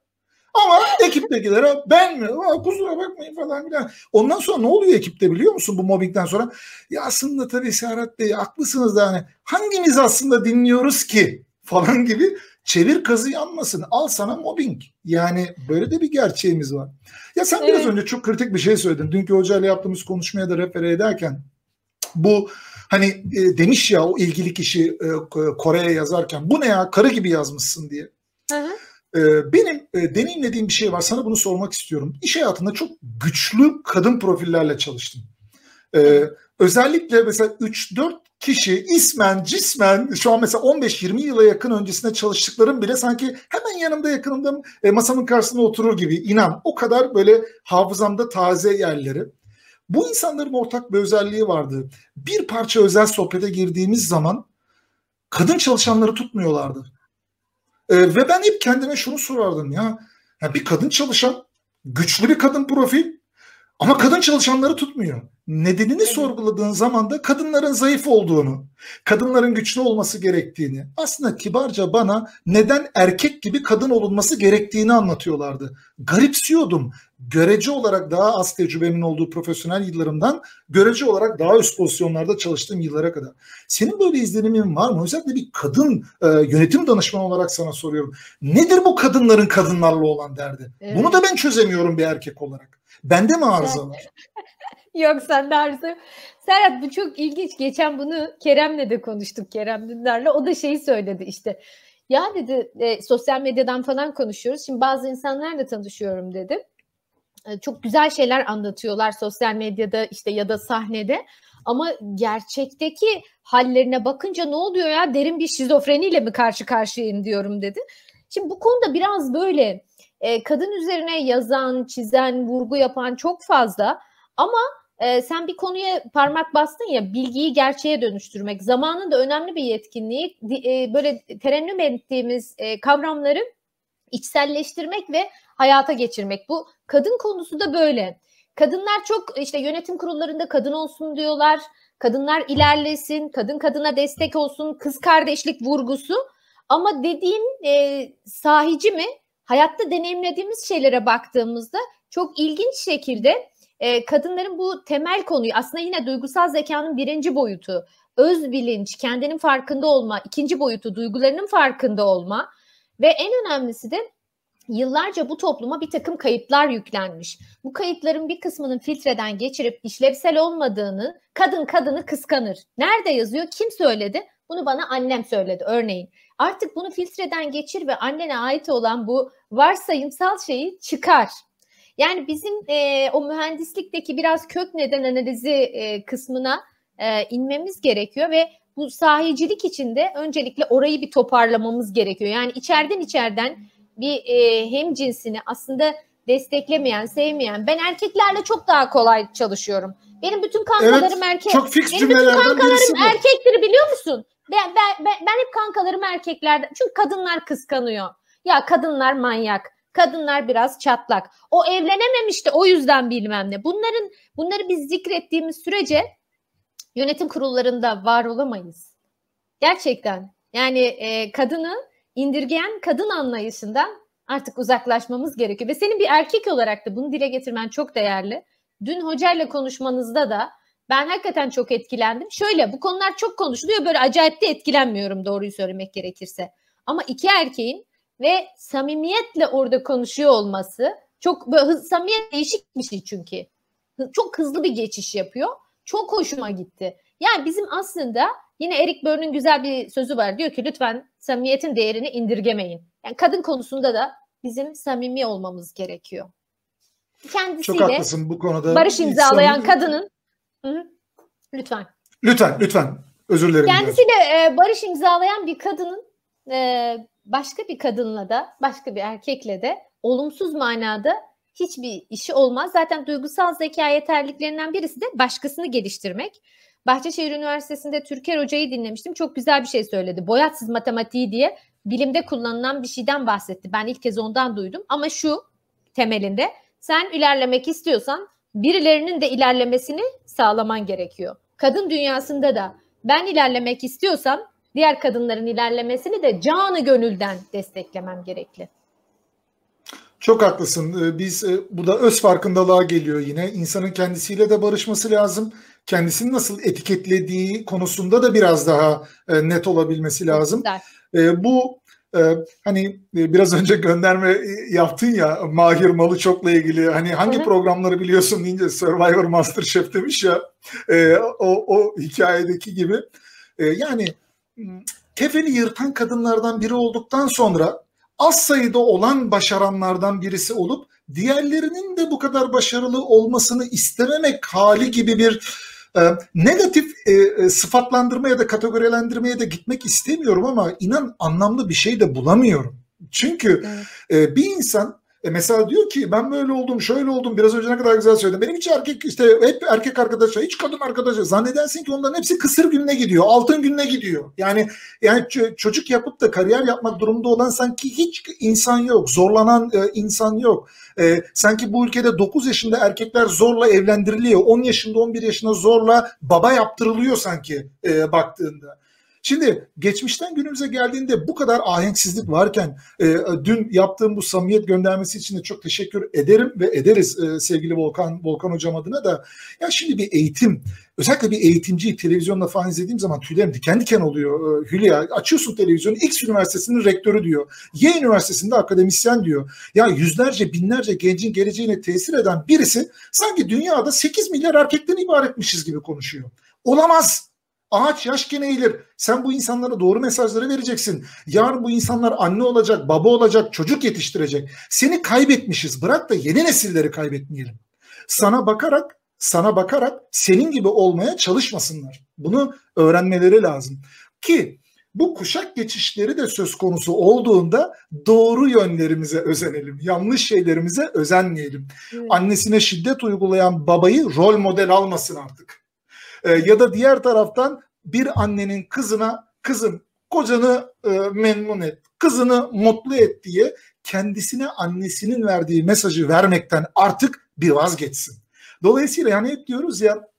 [SPEAKER 1] Ama ekiptekilere ben mi? Aa, kusura bakmayın falan filan. Ondan sonra ne oluyor ekipte biliyor musun bu mobbingden sonra? Ya aslında tabii Serhat Bey haklısınız da hani hangimiz aslında dinliyoruz ki falan gibi çevir kazı yanmasın. Al sana mobbing. Yani böyle de bir gerçeğimiz var. Ya sen evet. biraz önce çok kritik bir şey söyledin. Dünkü hocayla yaptığımız konuşmaya da refere ederken bu hani e, demiş ya o ilgili kişi e, Kore'ye yazarken bu ne ya karı gibi yazmışsın diye. Hı hı. E, benim e, deneyimlediğim bir şey var. Sana bunu sormak istiyorum. İş hayatında çok güçlü kadın profillerle çalıştım. E, özellikle mesela 3-4 kişi ismen, cismen şu an mesela 15-20 yıla yakın öncesinde çalıştıklarım bile sanki hemen yanımda yakınımda e, masamın karşısında oturur gibi inan o kadar böyle hafızamda taze yerleri. Bu insanların ortak bir özelliği vardı. Bir parça özel sohbete girdiğimiz zaman kadın çalışanları tutmuyorlardı. Ee, ve ben hep kendime şunu sorardım ya, ya bir kadın çalışan, güçlü bir kadın profil ama kadın çalışanları tutmuyor. Nedenini evet. sorguladığın zaman da kadınların zayıf olduğunu, kadınların güçlü olması gerektiğini, aslında kibarca bana neden erkek gibi kadın olunması gerektiğini anlatıyorlardı. Garipsiyordum. Görece olarak daha az tecrübemin olduğu profesyonel yıllarımdan görece olarak daha üst pozisyonlarda çalıştığım yıllara kadar. Senin böyle izlenimin var mı? Özellikle bir kadın e, yönetim danışmanı olarak sana soruyorum. Nedir bu kadınların kadınlarla olan derdi? Evet. Bunu da ben çözemiyorum bir erkek olarak. Bende mi arıza var? [LAUGHS]
[SPEAKER 2] Yok sen de arıza. Serhat bu çok ilginç. Geçen bunu Kerem'le de konuştuk Kerem Dündar'la. O da şeyi söyledi işte. Ya dedi e, sosyal medyadan falan konuşuyoruz. Şimdi bazı insanlarla tanışıyorum dedi. E, çok güzel şeyler anlatıyorlar sosyal medyada işte ya da sahnede. Ama gerçekteki hallerine bakınca ne oluyor ya derin bir şizofreniyle mi karşı karşıyayım diyorum dedi. Şimdi bu konuda biraz böyle e, kadın üzerine yazan, çizen, vurgu yapan çok fazla ama e, sen bir konuya parmak bastın ya bilgiyi gerçeğe dönüştürmek. Zamanın da önemli bir yetkinliği e, böyle terennüm ettiğimiz e, kavramları içselleştirmek ve hayata geçirmek. Bu kadın konusu da böyle. Kadınlar çok işte yönetim kurullarında kadın olsun diyorlar. Kadınlar ilerlesin, kadın kadına destek olsun, kız kardeşlik vurgusu. Ama dediğim e, sahici mi? Hayatta deneyimlediğimiz şeylere baktığımızda çok ilginç şekilde e, kadınların bu temel konuyu aslında yine duygusal zekanın birinci boyutu, öz bilinç, kendinin farkında olma, ikinci boyutu duygularının farkında olma ve en önemlisi de yıllarca bu topluma bir takım kayıtlar yüklenmiş. Bu kayıtların bir kısmının filtreden geçirip işlevsel olmadığını, kadın kadını kıskanır. Nerede yazıyor? Kim söyledi? Bunu bana annem söyledi örneğin. Artık bunu filtreden geçir ve annene ait olan bu varsayımsal şeyi çıkar. Yani bizim e, o mühendislikteki biraz kök neden analizi e, kısmına e, inmemiz gerekiyor ve bu sahicilik içinde öncelikle orayı bir toparlamamız gerekiyor. Yani içeriden içeriden bir e, hem cinsini aslında desteklemeyen, sevmeyen. Ben erkeklerle çok daha kolay çalışıyorum. Benim bütün kankalarım evet, erkek.
[SPEAKER 1] Çok fix
[SPEAKER 2] Benim bütün kankalarım erkektir biliyor musun? Ben, ben, ben, hep kankalarım erkeklerden. Çünkü kadınlar kıskanıyor. Ya kadınlar manyak. Kadınlar biraz çatlak. O evlenememiş de o yüzden bilmem ne. Bunların bunları biz zikrettiğimiz sürece yönetim kurullarında var olamayız. Gerçekten. Yani e, kadını indirgeyen kadın anlayışından artık uzaklaşmamız gerekiyor. Ve senin bir erkek olarak da bunu dile getirmen çok değerli. Dün hocayla konuşmanızda da ben hakikaten çok etkilendim. Şöyle bu konular çok konuşuluyor. Böyle acayip de etkilenmiyorum doğruyu söylemek gerekirse. Ama iki erkeğin ve samimiyetle orada konuşuyor olması çok böyle hız, samimiyet değişik bir şey çünkü. Çok hızlı bir geçiş yapıyor. Çok hoşuma gitti. Yani bizim aslında yine Eric Börne'ün güzel bir sözü var. Diyor ki lütfen samimiyetin değerini indirgemeyin. Yani kadın konusunda da bizim samimi olmamız gerekiyor. Kendisiyle Çok haklısın bu konuda. Barış imzalayan samimi... kadının Hı-hı. lütfen.
[SPEAKER 1] Lütfen, lütfen. Özür dilerim.
[SPEAKER 2] Kendisiyle e, barış imzalayan bir kadının e, başka bir kadınla da başka bir erkekle de olumsuz manada hiçbir işi olmaz. Zaten duygusal zeka yeterliklerinden birisi de başkasını geliştirmek. Bahçeşehir Üniversitesi'nde Türker Hoca'yı dinlemiştim. Çok güzel bir şey söyledi. Boyatsız matematiği diye bilimde kullanılan bir şeyden bahsetti. Ben ilk kez ondan duydum. Ama şu temelinde sen ilerlemek istiyorsan birilerinin de ilerlemesini sağlaman gerekiyor. Kadın dünyasında da ben ilerlemek istiyorsam diğer kadınların ilerlemesini de canı gönülden desteklemem gerekli.
[SPEAKER 1] Çok haklısın. Ee, biz e, bu da öz farkındalığa geliyor yine. İnsanın kendisiyle de barışması lazım. Kendisini nasıl etiketlediği konusunda da biraz daha e, net olabilmesi lazım. Güzel. Bu e, hani biraz [LAUGHS] önce gönderme yaptın ya Mahir Malıçok'la ilgili hani hangi Hı-hı. programları biliyorsun deyince Survivor Masterchef demiş ya o, o hikayedeki gibi. Yani kefeni yırtan kadınlardan biri olduktan sonra az sayıda olan başaranlardan birisi olup diğerlerinin de bu kadar başarılı olmasını istememek hali gibi bir e, negatif e, e, sıfatlandırmaya da kategorilendirmeye de gitmek istemiyorum ama inan anlamlı bir şey de bulamıyorum. Çünkü evet. e, bir insan e mesela diyor ki ben böyle oldum, şöyle oldum. Biraz önce ne kadar güzel söyledim. Benim hiç erkek işte hep erkek arkadaşlar, hiç kadın arkadaşlar. Zannedersin ki onların hepsi kısır gününe gidiyor, altın gününe gidiyor. Yani yani çocuk yapıp da kariyer yapmak durumunda olan sanki hiç insan yok. Zorlanan e, insan yok. E, sanki bu ülkede 9 yaşında erkekler zorla evlendiriliyor. 10 yaşında 11 yaşında zorla baba yaptırılıyor sanki e, baktığında. Şimdi geçmişten günümüze geldiğinde bu kadar ahenksizlik varken e, dün yaptığım bu samimiyet göndermesi için de çok teşekkür ederim ve ederiz e, sevgili Volkan Volkan hocam adına da. Ya şimdi bir eğitim özellikle bir eğitimci televizyonda falan izlediğim zaman tüylerim diken diken oluyor. E, Hülya açıyorsun televizyonu X üniversitesinin rektörü diyor. Y üniversitesinde akademisyen diyor. Ya yüzlerce binlerce gencin geleceğine tesir eden birisi sanki dünyada 8 milyar erkekten ibaretmişiz gibi konuşuyor. Olamaz. Ağaç yaşken eğilir. Sen bu insanlara doğru mesajları vereceksin. Yarın bu insanlar anne olacak, baba olacak, çocuk yetiştirecek. Seni kaybetmişiz. Bırak da yeni nesilleri kaybetmeyelim. Sana bakarak, sana bakarak senin gibi olmaya çalışmasınlar. Bunu öğrenmeleri lazım. Ki bu kuşak geçişleri de söz konusu olduğunda doğru yönlerimize özenelim. Yanlış şeylerimize özenmeyelim. Evet. Annesine şiddet uygulayan babayı rol model almasın artık. E, ya da diğer taraftan bir annenin kızına kızım kocanı e, memnun et, kızını mutlu et diye kendisine annesinin verdiği mesajı vermekten artık bir vazgeçsin. Dolayısıyla yani hep diyoruz ya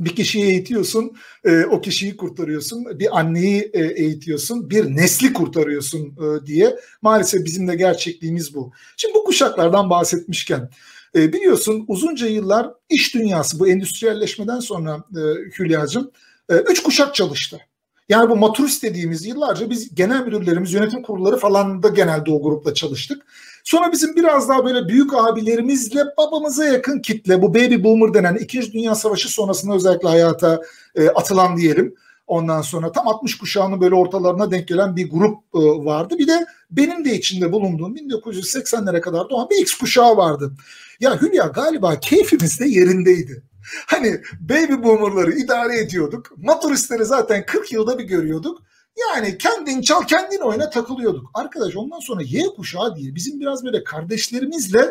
[SPEAKER 1] bir kişiyi eğitiyorsun, e, o kişiyi kurtarıyorsun. Bir anneyi e, eğitiyorsun, bir nesli kurtarıyorsun e, diye. Maalesef bizim de gerçekliğimiz bu. Şimdi bu kuşaklardan bahsetmişken e, biliyorsun uzunca yıllar iş dünyası bu endüstriyelleşmeden sonra e, Hülya'cığım e, üç kuşak çalıştı. Yani bu maturist dediğimiz yıllarca biz genel müdürlerimiz, yönetim kurulları falan da genelde o grupla çalıştık. Sonra bizim biraz daha böyle büyük abilerimizle babamıza yakın kitle bu baby boomer denen 2. Dünya Savaşı sonrasında özellikle hayata e, atılan diyelim. Ondan sonra tam 60 kuşağının böyle ortalarına denk gelen bir grup e, vardı. Bir de benim de içinde bulunduğum 1980'lere kadar doğan bir X kuşağı vardı. Ya Hülya galiba keyfimiz de yerindeydi. Hani baby boomerları idare ediyorduk. Maturistleri zaten 40 yılda bir görüyorduk. Yani kendin çal kendin oyna takılıyorduk. Arkadaş ondan sonra Y kuşağı diye bizim biraz böyle kardeşlerimizle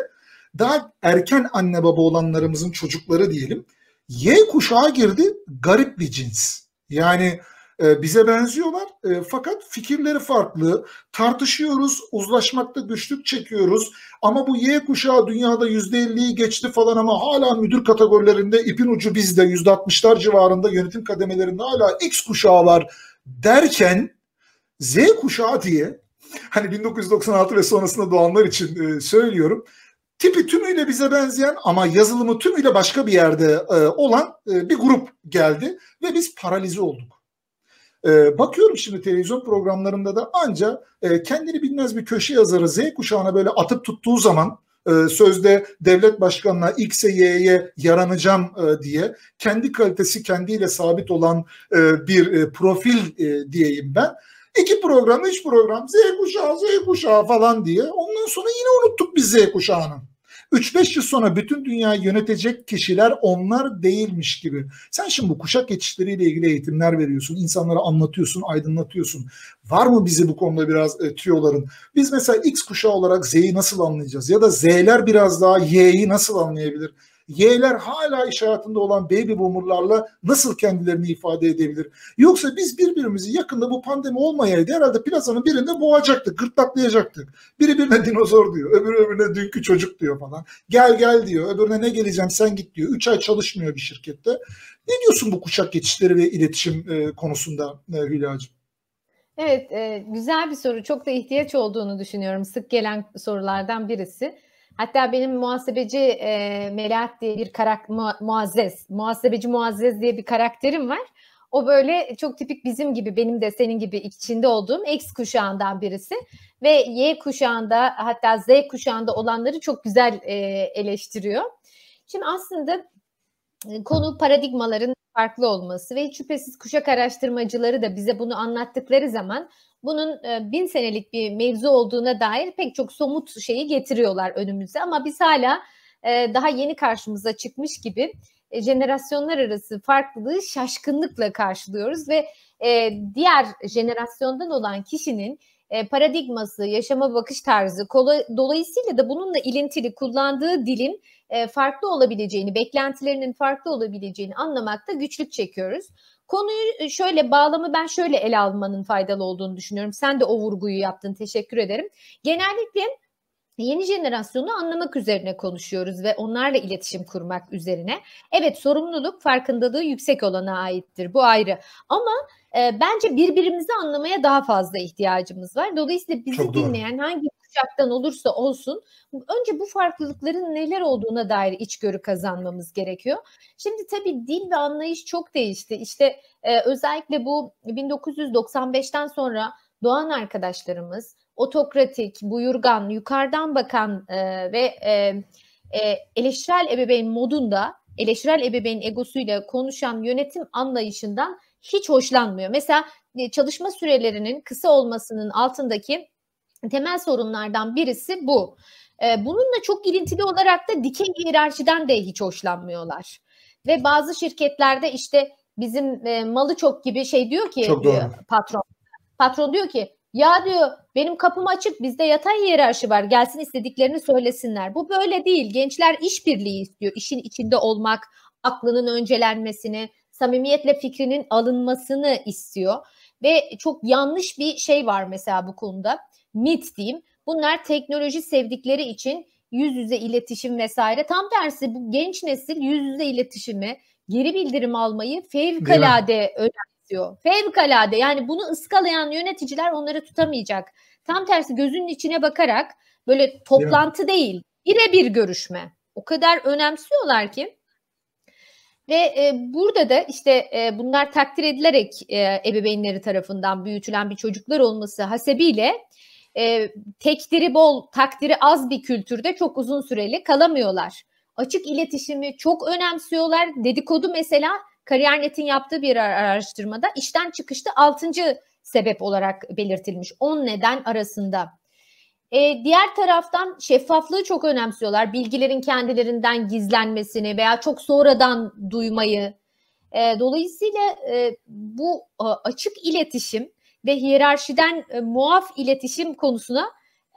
[SPEAKER 1] daha erken anne baba olanlarımızın çocukları diyelim. Y kuşağı girdi garip bir cins. Yani e, bize benziyorlar e, fakat fikirleri farklı. Tartışıyoruz, uzlaşmakta güçlük çekiyoruz. Ama bu Y kuşağı dünyada %50'yi geçti falan ama hala müdür kategorilerinde ipin ucu bizde %60'lar civarında yönetim kademelerinde hala X kuşağı var derken Z kuşağı diye hani 1996 ve sonrasında doğanlar için e, söylüyorum tipi tümüyle bize benzeyen ama yazılımı tümüyle başka bir yerde e, olan e, bir grup geldi ve biz paralize olduk. E, bakıyorum şimdi televizyon programlarında da anca e, kendini bilmez bir köşe yazarı Z kuşağına böyle atıp tuttuğu zaman e, sözde devlet başkanına X'e Y'ye yaranacağım e, diye kendi kalitesi kendiyle sabit olan e, bir e, profil e, diyeyim ben. İki program, üç program Z kuşağı, Z kuşağı falan diye. Ondan sonra yine unuttuk biz Z kuşağını. 3-5 yıl sonra bütün dünyayı yönetecek kişiler onlar değilmiş gibi. Sen şimdi bu kuşak geçişleriyle ilgili eğitimler veriyorsun, insanlara anlatıyorsun, aydınlatıyorsun. Var mı bizi bu konuda biraz e, tüyoların? Biz mesela X kuşağı olarak Z'yi nasıl anlayacağız? Ya da Z'ler biraz daha Y'yi nasıl anlayabilir? Y'ler hala iş hayatında olan baby boomerlarla nasıl kendilerini ifade edebilir? Yoksa biz birbirimizi yakında bu pandemi olmayaydı herhalde plazanın birinde boğacaktık, gırtlaklayacaktık. Biri birine dinozor diyor, öbürü öbürüne dünkü çocuk diyor falan. Gel gel diyor, öbürüne ne geleceğim sen git diyor. Üç ay çalışmıyor bir şirkette. Ne diyorsun bu kuşak geçişleri ve iletişim e, konusunda e, Hülya'cığım?
[SPEAKER 2] Evet, e, güzel bir soru. Çok da ihtiyaç olduğunu düşünüyorum. Sık gelen sorulardan birisi. Hatta benim muhasebeci e, Melahat diye bir karakter, mu, muazzez, muhasebeci muazzez diye bir karakterim var. O böyle çok tipik bizim gibi, benim de senin gibi içinde olduğum X kuşağından birisi. Ve Y kuşağında hatta Z kuşağında olanları çok güzel e, eleştiriyor. Şimdi aslında konu paradigmaların farklı olması ve hiç şüphesiz kuşak araştırmacıları da bize bunu anlattıkları zaman bunun e, bin senelik bir mevzu olduğuna dair pek çok somut şeyi getiriyorlar önümüze ama biz hala e, daha yeni karşımıza çıkmış gibi e, jenerasyonlar arası farklılığı şaşkınlıkla karşılıyoruz ve diğer jenerasyondan olan kişinin paradigması, yaşama bakış tarzı, dolayısıyla da bununla ilintili kullandığı dilin farklı olabileceğini, beklentilerinin farklı olabileceğini anlamakta güçlük çekiyoruz. Konuyu e, şöyle bağlamı ben şöyle ele almanın faydalı olduğunu düşünüyorum. Sen de o vurguyu yaptın. Teşekkür ederim. Genellikle yeni jenerasyonu anlamak üzerine konuşuyoruz ve onlarla iletişim kurmak üzerine. Evet sorumluluk farkındalığı yüksek olana aittir. Bu ayrı. Ama e, bence birbirimizi anlamaya daha fazla ihtiyacımız var. Dolayısıyla bizi dinleyen hangi kuşaktan olursa olsun önce bu farklılıkların neler olduğuna dair içgörü kazanmamız gerekiyor. Şimdi tabii dil ve anlayış çok değişti. İşte e, özellikle bu 1995'ten sonra doğan arkadaşlarımız otokratik, buyurgan, yukarıdan bakan e, ve e, e, eleştirel ebeveyn modunda eleştirel ebeveyn egosuyla konuşan yönetim anlayışından hiç hoşlanmıyor. Mesela e, çalışma sürelerinin kısa olmasının altındaki temel sorunlardan birisi bu. Ee, bununla çok ilintili olarak da dikey hiyerarşiden de hiç hoşlanmıyorlar. Ve bazı şirketlerde işte bizim e, malı çok gibi şey diyor ki çok doğru. patron. Patron diyor ki ya diyor benim kapım açık bizde yatay hiyerarşi var gelsin istediklerini söylesinler. Bu böyle değil gençler işbirliği istiyor işin içinde olmak aklının öncelenmesini samimiyetle fikrinin alınmasını istiyor. Ve çok yanlış bir şey var mesela bu konuda mit diyeyim. Bunlar teknoloji sevdikleri için yüz yüze iletişim vesaire. Tam tersi bu genç nesil yüz yüze iletişimi, geri bildirim almayı fevkalade önemsiyor. Fevkalade yani bunu ıskalayan yöneticiler onları tutamayacak. Tam tersi gözünün içine bakarak böyle toplantı değil, birebir görüşme. O kadar önemsiyorlar ki. Ve e, burada da işte e, bunlar takdir edilerek e, ebeveynleri tarafından büyütülen bir çocuklar olması hasebiyle e, tekdiri bol, takdiri az bir kültürde çok uzun süreli kalamıyorlar. Açık iletişimi çok önemsiyorlar. Dedikodu mesela Kariyer.net'in yaptığı bir araştırmada işten çıkışta 6. sebep olarak belirtilmiş. 10 neden arasında. E, diğer taraftan şeffaflığı çok önemsiyorlar. Bilgilerin kendilerinden gizlenmesini veya çok sonradan duymayı. E, dolayısıyla e, bu açık iletişim ve hiyerarşiden e, muaf iletişim konusuna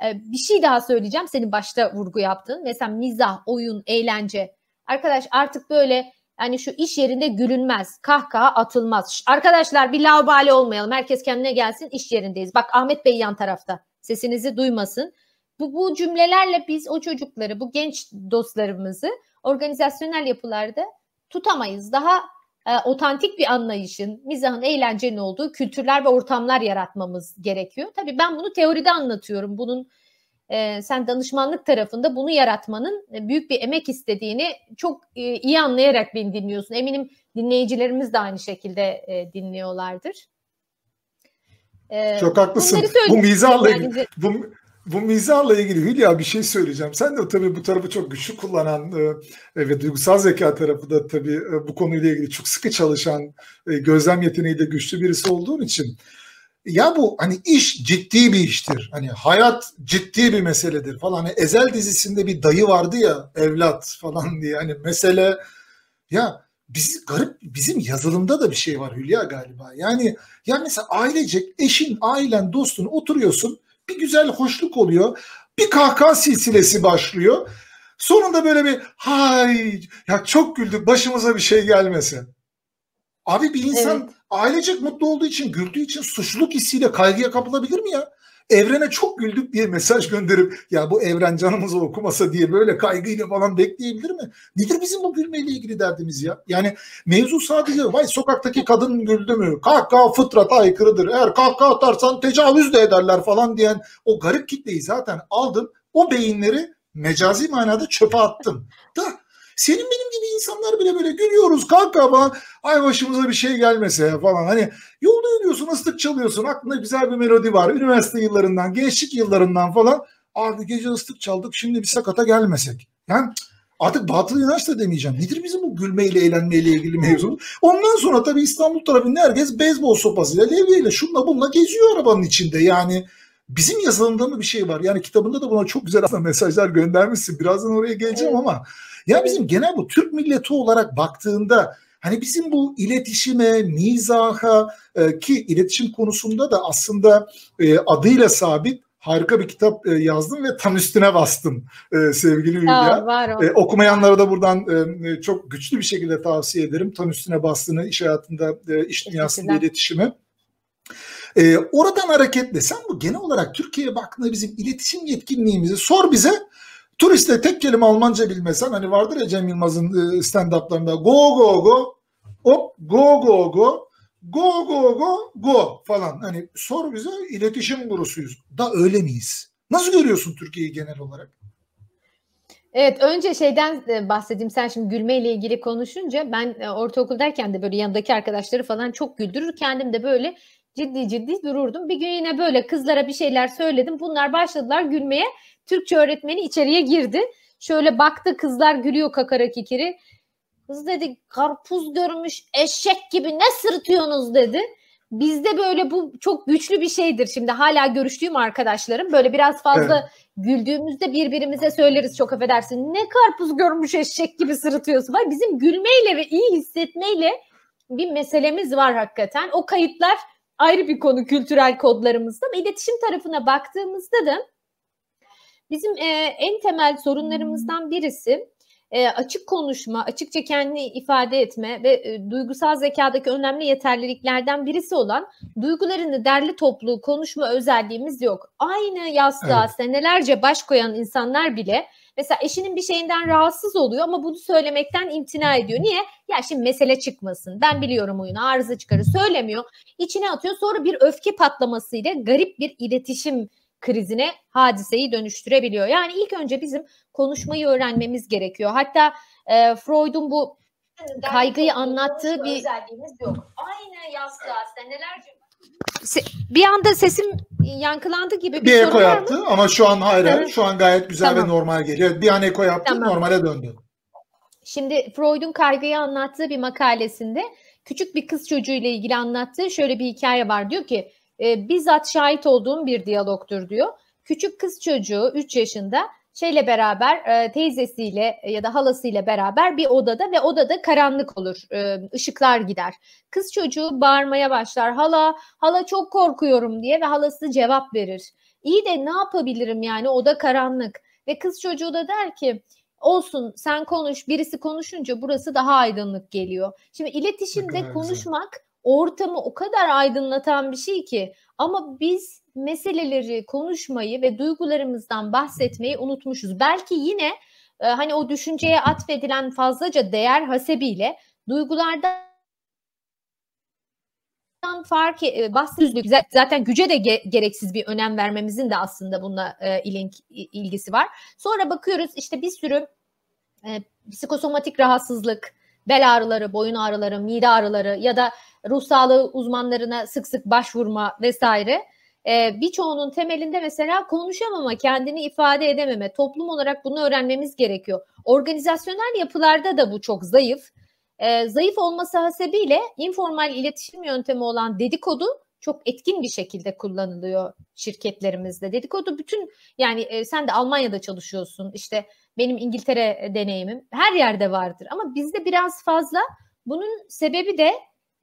[SPEAKER 2] e, bir şey daha söyleyeceğim. Senin başta vurgu yaptın. Mesela mizah, oyun, eğlence. Arkadaş artık böyle yani şu iş yerinde gülünmez, kahkaha atılmaz. Arkadaşlar bir laubali olmayalım. Herkes kendine gelsin iş yerindeyiz. Bak Ahmet Bey yan tarafta. Sesinizi duymasın. Bu, bu cümlelerle biz o çocukları, bu genç dostlarımızı organizasyonel yapılarda tutamayız. Daha e, otantik bir anlayışın, mizahın, eğlencenin olduğu kültürler ve ortamlar yaratmamız gerekiyor. Tabii ben bunu teoride anlatıyorum. Bunun e, sen danışmanlık tarafında bunu yaratmanın e, büyük bir emek istediğini çok e, iyi anlayarak beni dinliyorsun. Eminim dinleyicilerimiz de aynı şekilde e, dinliyorlardır.
[SPEAKER 1] E, çok haklısın. Bu mizahla ilgili, bu, bu mizahla ilgili Hülya bir şey söyleyeceğim. Sen de tabii bu tarafı çok güçlü kullanan e, ve duygusal zeka tarafı da tabii e, bu konuyla ilgili çok sıkı çalışan, e, gözlem yeteneği de güçlü birisi olduğun için ya bu hani iş ciddi bir iştir. Hani hayat ciddi bir meseledir falan. Hani Ezel dizisinde bir dayı vardı ya evlat falan diye. Hani mesele ya biz garip bizim yazılımda da bir şey var Hülya galiba. Yani ya mesela ailecek eşin, ailen, dostun oturuyorsun. Bir güzel hoşluk oluyor. Bir kahkaha silsilesi başlıyor. Sonunda böyle bir hay ya çok güldük başımıza bir şey gelmesin. Abi bir insan evet. ailecek mutlu olduğu için güldüğü için suçluluk hissiyle kaygıya kapılabilir mi ya? Evrene çok güldük diye mesaj gönderip ya bu evren canımızı okumasa diye böyle kaygıyla falan bekleyebilir mi? Nedir bizim bu gülmeyle ilgili derdimiz ya? Yani mevzu sadece vay sokaktaki kadın güldü mü? Kahkaha fıtrata aykırıdır. Eğer kahkaha atarsan tecavüz de ederler falan diyen o garip kitleyi zaten aldım. O beyinleri mecazi manada çöpe attım. Da senin benim gibi insanlar bile böyle gülüyoruz kanka falan. Ay başımıza bir şey gelmese falan. Hani yolda yürüyorsun ıslık çalıyorsun aklında güzel bir melodi var. Üniversite yıllarından gençlik yıllarından falan. Abi gece ıslık çaldık şimdi bir sakata gelmesek. Yani artık batıl inanç da demeyeceğim. Nedir bizim bu gülmeyle eğlenmeyle ilgili mevzu? Ondan sonra tabii İstanbul tarafında herkes beyzbol sopasıyla levyeyle şunla bununla geziyor arabanın içinde. Yani bizim yazılımda mı bir şey var? Yani kitabında da buna çok güzel aslında mesajlar göndermişsin. Birazdan oraya geleceğim ama ya bizim genel bu Türk milleti olarak baktığında hani bizim bu iletişime, mizaha e, ki iletişim konusunda da aslında e, adıyla sabit harika bir kitap e, yazdım ve tam üstüne bastım e, sevgili Hülya. E, okumayanlara da buradan çok güçlü bir şekilde tavsiye ederim. Tam üstüne bastığını iş hayatında, iş dünyasında iletişimi. E, oradan hareketle sen bu genel olarak Türkiye'ye baktığında bizim iletişim yetkinliğimizi sor bize. Turiste tek kelime Almanca bilmesen hani vardır ya Cem Yılmaz'ın e, stand-up'larında go go go hop go go go go go go go falan. Hani sor bize iletişim gurusuyuz. Da öyle miyiz? Nasıl görüyorsun Türkiye'yi genel olarak?
[SPEAKER 2] Evet önce şeyden e, bahsedeyim. Sen şimdi gülmeyle ilgili konuşunca ben e, ortaokuldayken de böyle yanındaki arkadaşları falan çok güldürür. Kendim de böyle ciddi ciddi dururdum. Bir gün yine böyle kızlara bir şeyler söyledim. Bunlar başladılar gülmeye. Türkçe öğretmeni içeriye girdi. Şöyle baktı kızlar gülüyor kakara kikiri. Kız dedi karpuz görmüş eşek gibi ne sırtıyorsunuz dedi. Bizde böyle bu çok güçlü bir şeydir. Şimdi hala görüştüğüm arkadaşlarım böyle biraz fazla evet. güldüğümüzde birbirimize söyleriz çok affedersin. Ne karpuz görmüş eşek gibi sırıtıyorsun. Var bizim gülmeyle ve iyi hissetmeyle bir meselemiz var hakikaten. O kayıtlar ayrı bir konu kültürel kodlarımızda. İletişim tarafına baktığımızda da bizim e, en temel sorunlarımızdan birisi e, açık konuşma, açıkça kendini ifade etme ve e, duygusal zekadaki önemli yeterliliklerden birisi olan duygularını derli toplu konuşma özelliğimiz yok. Aynı yastığa evet. senelerce baş koyan insanlar bile mesela eşinin bir şeyinden rahatsız oluyor ama bunu söylemekten imtina ediyor. Niye? Ya şimdi mesele çıkmasın. Ben biliyorum oyunu arıza çıkarı söylemiyor. İçine atıyor. Sonra bir öfke patlamasıyla garip bir iletişim krizine hadiseyi dönüştürebiliyor. Yani ilk önce bizim konuşmayı öğrenmemiz gerekiyor. Hatta e, Freud'un bu kaygıyı anlattığı bir özelliğimiz yok. Aynı yastığa senelerce bir anda sesim yankılandı gibi bir,
[SPEAKER 1] bir eko yaptı mı? ama şu an hayır. Evet. Şu an gayet güzel tamam. ve normal geliyor. Bir an eko yaptı tamam. normale döndü.
[SPEAKER 2] Şimdi Freud'un kaygıyı anlattığı bir makalesinde küçük bir kız çocuğu ile ilgili anlattığı şöyle bir hikaye var. Diyor ki e, bizzat şahit olduğum bir diyalogtur diyor. Küçük kız çocuğu 3 yaşında şeyle beraber e, teyzesiyle ya da halasıyla beraber bir odada ve odada karanlık olur. E, ışıklar gider. Kız çocuğu bağırmaya başlar. Hala, hala çok korkuyorum diye ve halası cevap verir. İyi de ne yapabilirim yani oda karanlık. Ve kız çocuğu da der ki olsun sen konuş birisi konuşunca burası daha aydınlık geliyor. Şimdi iletişimde konuşmak ortamı o kadar aydınlatan bir şey ki ama biz meseleleri konuşmayı ve duygularımızdan bahsetmeyi unutmuşuz. Belki yine e, hani o düşünceye atfedilen fazlaca değer hasebiyle duygulardan fark e, bahsediyoruz. Zaten güce de ge- gereksiz bir önem vermemizin de aslında bununla e, ilink, ilgisi var. Sonra bakıyoruz işte bir sürü e, psikosomatik rahatsızlık, bel ağrıları, boyun ağrıları, mide ağrıları ya da ruh sağlığı uzmanlarına sık sık başvurma vesaire e, birçoğunun temelinde mesela konuşamama, kendini ifade edememe, toplum olarak bunu öğrenmemiz gerekiyor. Organizasyonel yapılarda da bu çok zayıf. E, zayıf olması hasebiyle informal iletişim yöntemi olan dedikodu çok etkin bir şekilde kullanılıyor şirketlerimizde. Dedikodu bütün yani e, sen de Almanya'da çalışıyorsun. İşte benim İngiltere deneyimim her yerde vardır ama bizde biraz fazla. Bunun sebebi de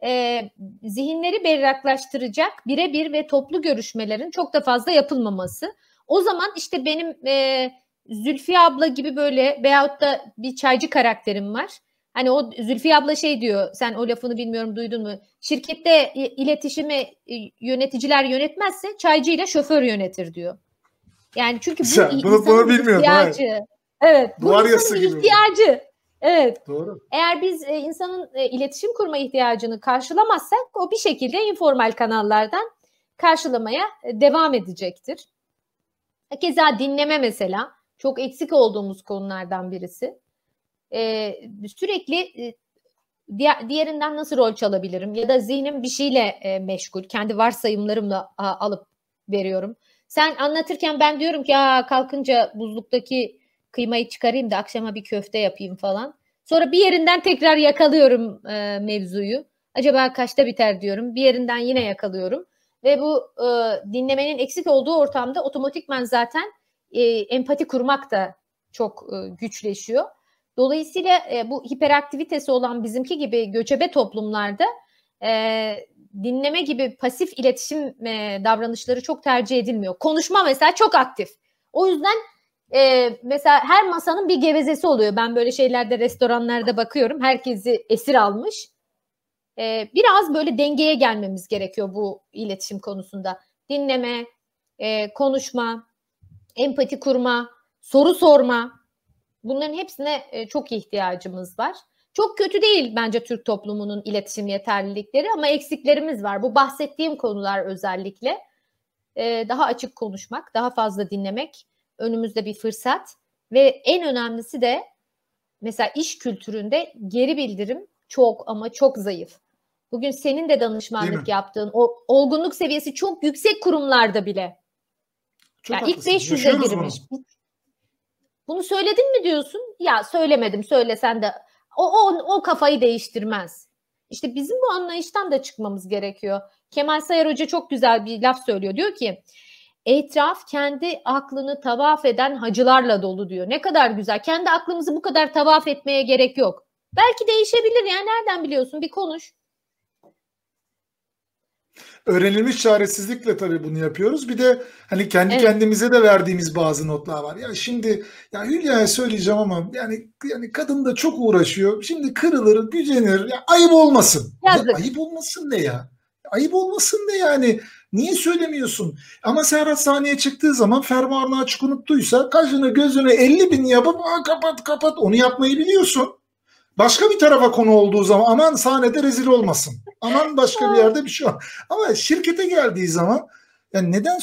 [SPEAKER 2] e, zihinleri berraklaştıracak birebir ve toplu görüşmelerin çok da fazla yapılmaması. O zaman işte benim e, Zülfiye abla gibi böyle veyahut da bir çaycı karakterim var. Hani o Zülfiye abla şey diyor, sen o lafını bilmiyorum duydun mu? Şirkette iletişimi e, yöneticiler yönetmezse çaycı ile şoför yönetir diyor. Yani çünkü bu
[SPEAKER 1] Sen, bunu, bunu bilmiyorum.
[SPEAKER 2] Ihtiyacı. Evet. Bu Duvar insanın ihtiyacı. Evet.
[SPEAKER 1] Doğru.
[SPEAKER 2] Eğer biz e, insanın e, iletişim kurma ihtiyacını karşılamazsak o bir şekilde informal kanallardan karşılamaya e, devam edecektir. Keza dinleme mesela çok eksik olduğumuz konulardan birisi. E, sürekli e, diğerinden nasıl rol çalabilirim ya da zihnim bir şeyle e, meşgul. Kendi varsayımlarımla a, alıp veriyorum. Sen anlatırken ben diyorum ki Aa, kalkınca buzluktaki kıymayı çıkarayım da akşama bir köfte yapayım falan. Sonra bir yerinden tekrar yakalıyorum e, mevzuyu. Acaba kaçta biter diyorum. Bir yerinden yine yakalıyorum. Ve bu e, dinlemenin eksik olduğu ortamda otomatikman zaten e, empati kurmak da çok e, güçleşiyor. Dolayısıyla e, bu hiperaktivitesi olan bizimki gibi göçebe toplumlarda e, dinleme gibi pasif iletişim e, davranışları çok tercih edilmiyor. Konuşma mesela çok aktif. O yüzden e, mesela her masanın bir gevezesi oluyor. Ben böyle şeylerde restoranlarda bakıyorum. Herkesi esir almış. E, biraz böyle dengeye gelmemiz gerekiyor bu iletişim konusunda. Dinleme, e, konuşma, empati kurma, soru sorma. Bunların hepsine e, çok ihtiyacımız var. Çok kötü değil bence Türk toplumunun iletişim yeterlilikleri ama eksiklerimiz var. Bu bahsettiğim konular özellikle e, daha açık konuşmak, daha fazla dinlemek önümüzde bir fırsat ve en önemlisi de mesela iş kültüründe geri bildirim çok ama çok zayıf. Bugün senin de danışmanlık yaptığın o olgunluk seviyesi çok yüksek kurumlarda bile. Çok yani ilk 500'e girmiş. Bunu. bunu söyledin mi diyorsun? Ya söylemedim söylesen de o, o, o kafayı değiştirmez. İşte bizim bu anlayıştan da çıkmamız gerekiyor. Kemal Sayar Hoca çok güzel bir laf söylüyor. Diyor ki etraf kendi aklını tavaf eden hacılarla dolu diyor. Ne kadar güzel. Kendi aklımızı bu kadar tavaf etmeye gerek yok. Belki değişebilir yani nereden biliyorsun bir konuş.
[SPEAKER 1] Öğrenilmiş çaresizlikle tabii bunu yapıyoruz. Bir de hani kendi evet. kendimize de verdiğimiz bazı notlar var. Ya şimdi ya Hülya'ya söyleyeceğim ama yani yani kadın da çok uğraşıyor. Şimdi kırılır, gücenir. Ya ayıp olmasın. Ya ayıp olmasın ne ya? Ayıp olmasın ne yani? Niye söylemiyorsun? Ama Serhat sahneye çıktığı zaman fermuarını açık unuttuysa kaşını gözünü 50 bin yapıp kapat kapat onu yapmayı biliyorsun. Başka bir tarafa konu olduğu zaman aman sahnede rezil olmasın. Aman başka bir yerde bir şey var. Ama şirkete geldiği zaman yani neden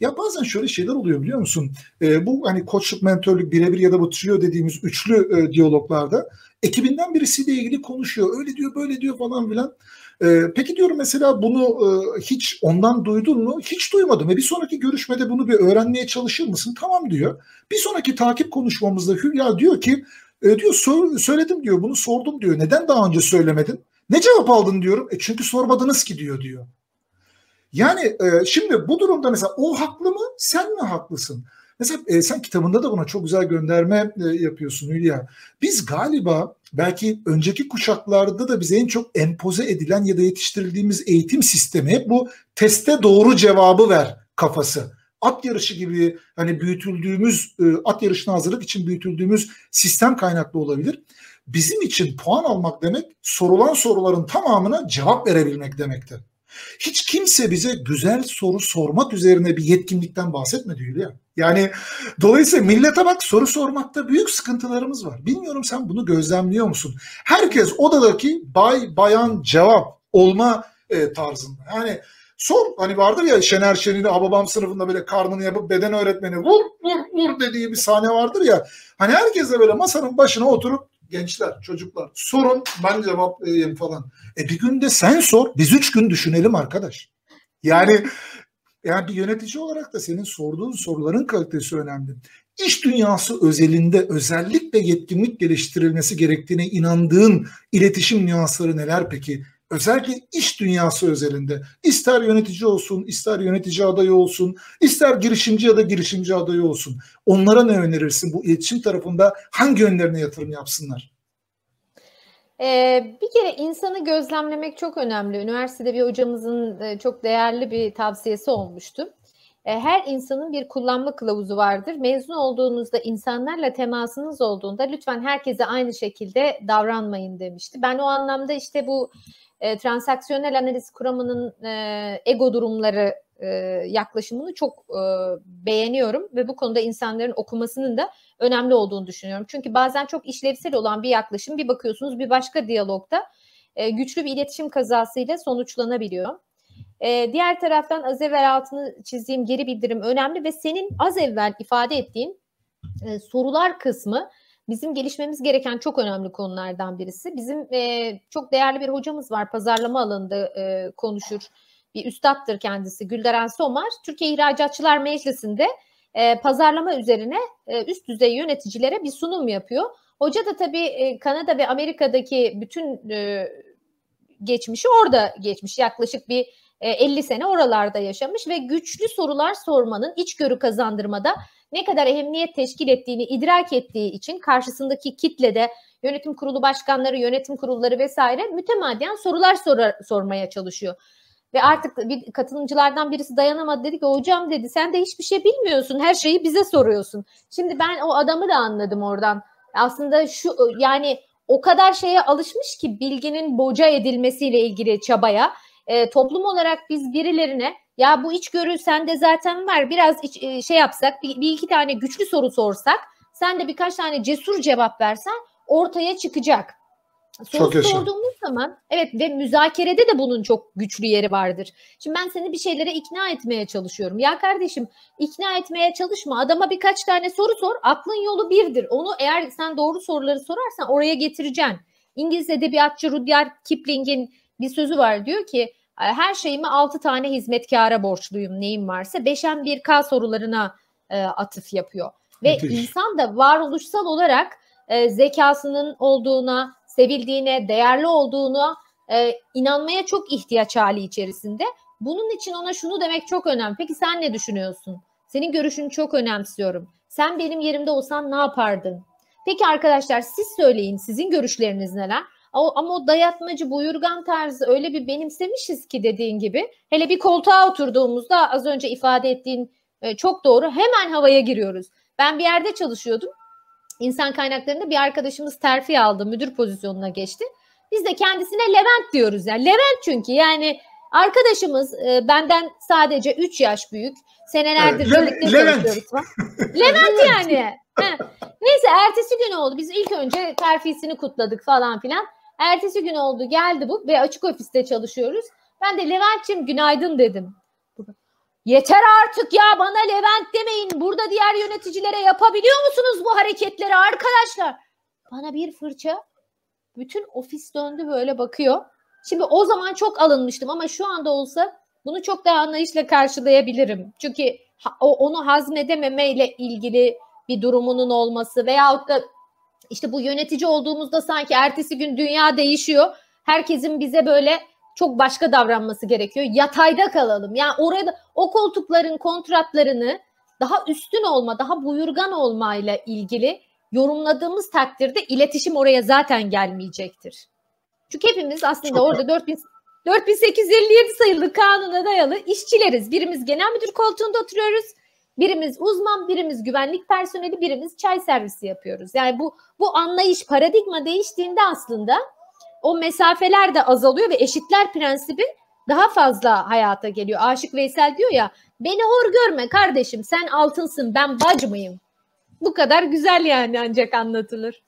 [SPEAKER 1] ya bazen şöyle şeyler oluyor biliyor musun? Ee, bu hani koçluk, mentörlük, birebir ya da bu trio dediğimiz üçlü e, diyaloglarda ekibinden birisiyle ilgili konuşuyor. Öyle diyor, böyle diyor falan filan. Ee, peki diyorum mesela bunu e, hiç ondan duydun mu? Hiç duymadım. E bir sonraki görüşmede bunu bir öğrenmeye çalışır mısın? Tamam diyor. Bir sonraki takip konuşmamızda Hülya diyor ki e, diyor söyledim diyor bunu sordum diyor. Neden daha önce söylemedin? Ne cevap aldın diyorum. E çünkü sormadınız ki diyor diyor. Yani e, şimdi bu durumda mesela o haklı mı sen mi haklısın? Mesela e, sen kitabında da buna çok güzel gönderme e, yapıyorsun Hülya. Biz galiba belki önceki kuşaklarda da bize en çok empoze edilen ya da yetiştirildiğimiz eğitim sistemi hep bu teste doğru cevabı ver kafası at yarışı gibi hani büyütüldüğümüz e, at yarışına hazırlık için büyütüldüğümüz sistem kaynaklı olabilir. Bizim için puan almak demek sorulan soruların tamamına cevap verebilmek demektir. Hiç kimse bize güzel soru sormak üzerine bir yetkinlikten bahsetmedi Hülya. Yani dolayısıyla millete bak soru sormakta büyük sıkıntılarımız var. Bilmiyorum sen bunu gözlemliyor musun? Herkes odadaki bay bayan cevap olma e, tarzında. Yani Sor hani vardır ya Şener Şen'in Hababam sınıfında böyle karnını yapıp beden öğretmeni vur vur vur dediği bir sahne vardır ya. Hani herkes de böyle masanın başına oturup gençler, çocuklar sorun ben cevaplayayım falan. E bir günde sen sor biz üç gün düşünelim arkadaş. Yani yani bir yönetici olarak da senin sorduğun soruların kalitesi önemli. İş dünyası özelinde özellikle yetkinlik geliştirilmesi gerektiğine inandığın iletişim nüansları neler peki? Özellikle iş dünyası özelinde ister yönetici olsun, ister yönetici adayı olsun, ister girişimci ya da girişimci adayı olsun. Onlara ne önerirsin bu iletişim tarafında hangi yönlerine yatırım yapsınlar?
[SPEAKER 2] Ee, bir kere insanı gözlemlemek çok önemli. Üniversitede bir hocamızın e, çok değerli bir tavsiyesi olmuştu. E, her insanın bir kullanma kılavuzu vardır. Mezun olduğunuzda insanlarla temasınız olduğunda lütfen herkese aynı şekilde davranmayın demişti. Ben o anlamda işte bu e, transaksiyonel analiz kuramının e, ego durumları e, yaklaşımını çok e, beğeniyorum ve bu konuda insanların okumasının da önemli olduğunu düşünüyorum. Çünkü bazen çok işlevsel olan bir yaklaşım bir bakıyorsunuz bir başka diyalogda e, güçlü bir iletişim kazasıyla sonuçlanabiliyor. E, diğer taraftan az evvel altını çizdiğim geri bildirim önemli ve senin az evvel ifade ettiğin e, sorular kısmı bizim gelişmemiz gereken çok önemli konulardan birisi. Bizim e, çok değerli bir hocamız var pazarlama alanında e, konuşur. Bir üstattır kendisi Gülderen Somar. Türkiye İhracatçılar Meclisi'nde e, pazarlama üzerine e, üst düzey yöneticilere bir sunum yapıyor. Hoca da tabii e, Kanada ve Amerika'daki bütün e, geçmişi orada geçmiş. Yaklaşık bir 50 e, sene oralarda yaşamış ve güçlü sorular sormanın içgörü kazandırmada ne kadar ehemmiyet teşkil ettiğini idrak ettiği için karşısındaki kitlede yönetim kurulu başkanları, yönetim kurulları vesaire mütemadiyen sorular sorar, sormaya çalışıyor. Ve artık bir katılımcılardan birisi dayanamadı dedi ki hocam dedi sen de hiçbir şey bilmiyorsun her şeyi bize soruyorsun. Şimdi ben o adamı da anladım oradan. Aslında şu yani o kadar şeye alışmış ki bilginin boca edilmesiyle ilgili çabaya e, toplum olarak biz birilerine ya bu içgörü sende zaten var biraz iç, e, şey yapsak bir, bir iki tane güçlü soru sorsak sen de birkaç tane cesur cevap versen ortaya çıkacak. Soru sorduğumuz zaman evet ve müzakerede de bunun çok güçlü yeri vardır. Şimdi ben seni bir şeylere ikna etmeye çalışıyorum. Ya kardeşim ikna etmeye çalışma. Adama birkaç tane soru sor. Aklın yolu birdir. Onu eğer sen doğru soruları sorarsan oraya getireceksin. İngiliz edebiyatçı Rudyard Kipling'in bir sözü var diyor ki her şeyimi altı tane hizmetkara borçluyum neyim varsa. Beşen bir K sorularına e, atıf yapıyor. Ve Müthiş. insan da varoluşsal olarak e, zekasının olduğuna, sevildiğine, değerli olduğuna e, inanmaya çok ihtiyaç hali içerisinde. Bunun için ona şunu demek çok önemli. Peki sen ne düşünüyorsun? Senin görüşünü çok önemsiyorum. Sen benim yerimde olsan ne yapardın? Peki arkadaşlar siz söyleyin sizin görüşleriniz neler? Ama o dayatmacı buyurgan tarzı öyle bir benimsemişiz ki dediğin gibi. Hele bir koltuğa oturduğumuzda az önce ifade ettiğin e, çok doğru hemen havaya giriyoruz. Ben bir yerde çalışıyordum. İnsan kaynaklarında bir arkadaşımız terfi aldı, müdür pozisyonuna geçti. Biz de kendisine Levent diyoruz yani. Levent çünkü yani arkadaşımız e, benden sadece 3 yaş büyük. Senelerdir evet, birlikte Levent. çalışıyoruz. [LAUGHS] Levent yani. Neyse ertesi gün oldu. Biz ilk önce terfisini kutladık falan filan. Ertesi gün oldu geldi bu ve açık ofiste çalışıyoruz. Ben de Levent'ciğim günaydın dedim. Yeter artık ya bana Levent demeyin. Burada diğer yöneticilere yapabiliyor musunuz bu hareketleri arkadaşlar? Bana bir fırça. Bütün ofis döndü böyle bakıyor. Şimdi o zaman çok alınmıştım ama şu anda olsa bunu çok daha anlayışla karşılayabilirim. Çünkü onu hazmedememeyle ilgili bir durumunun olması veyahut da işte bu yönetici olduğumuzda sanki ertesi gün dünya değişiyor. Herkesin bize böyle çok başka davranması gerekiyor. Yatayda kalalım. Yani orada o koltukların kontratlarını daha üstün olma, daha buyurgan olmayla ilgili yorumladığımız takdirde iletişim oraya zaten gelmeyecektir. Çünkü hepimiz aslında çok orada 4000 4857 sayılı kanuna dayalı işçileriz. Birimiz genel müdür koltuğunda oturuyoruz. Birimiz uzman, birimiz güvenlik personeli, birimiz çay servisi yapıyoruz. Yani bu bu anlayış paradigma değiştiğinde aslında o mesafeler de azalıyor ve eşitler prensibi daha fazla hayata geliyor. Aşık Veysel diyor ya beni hor görme kardeşim sen altınsın ben bac mıyım? Bu kadar güzel yani ancak anlatılır.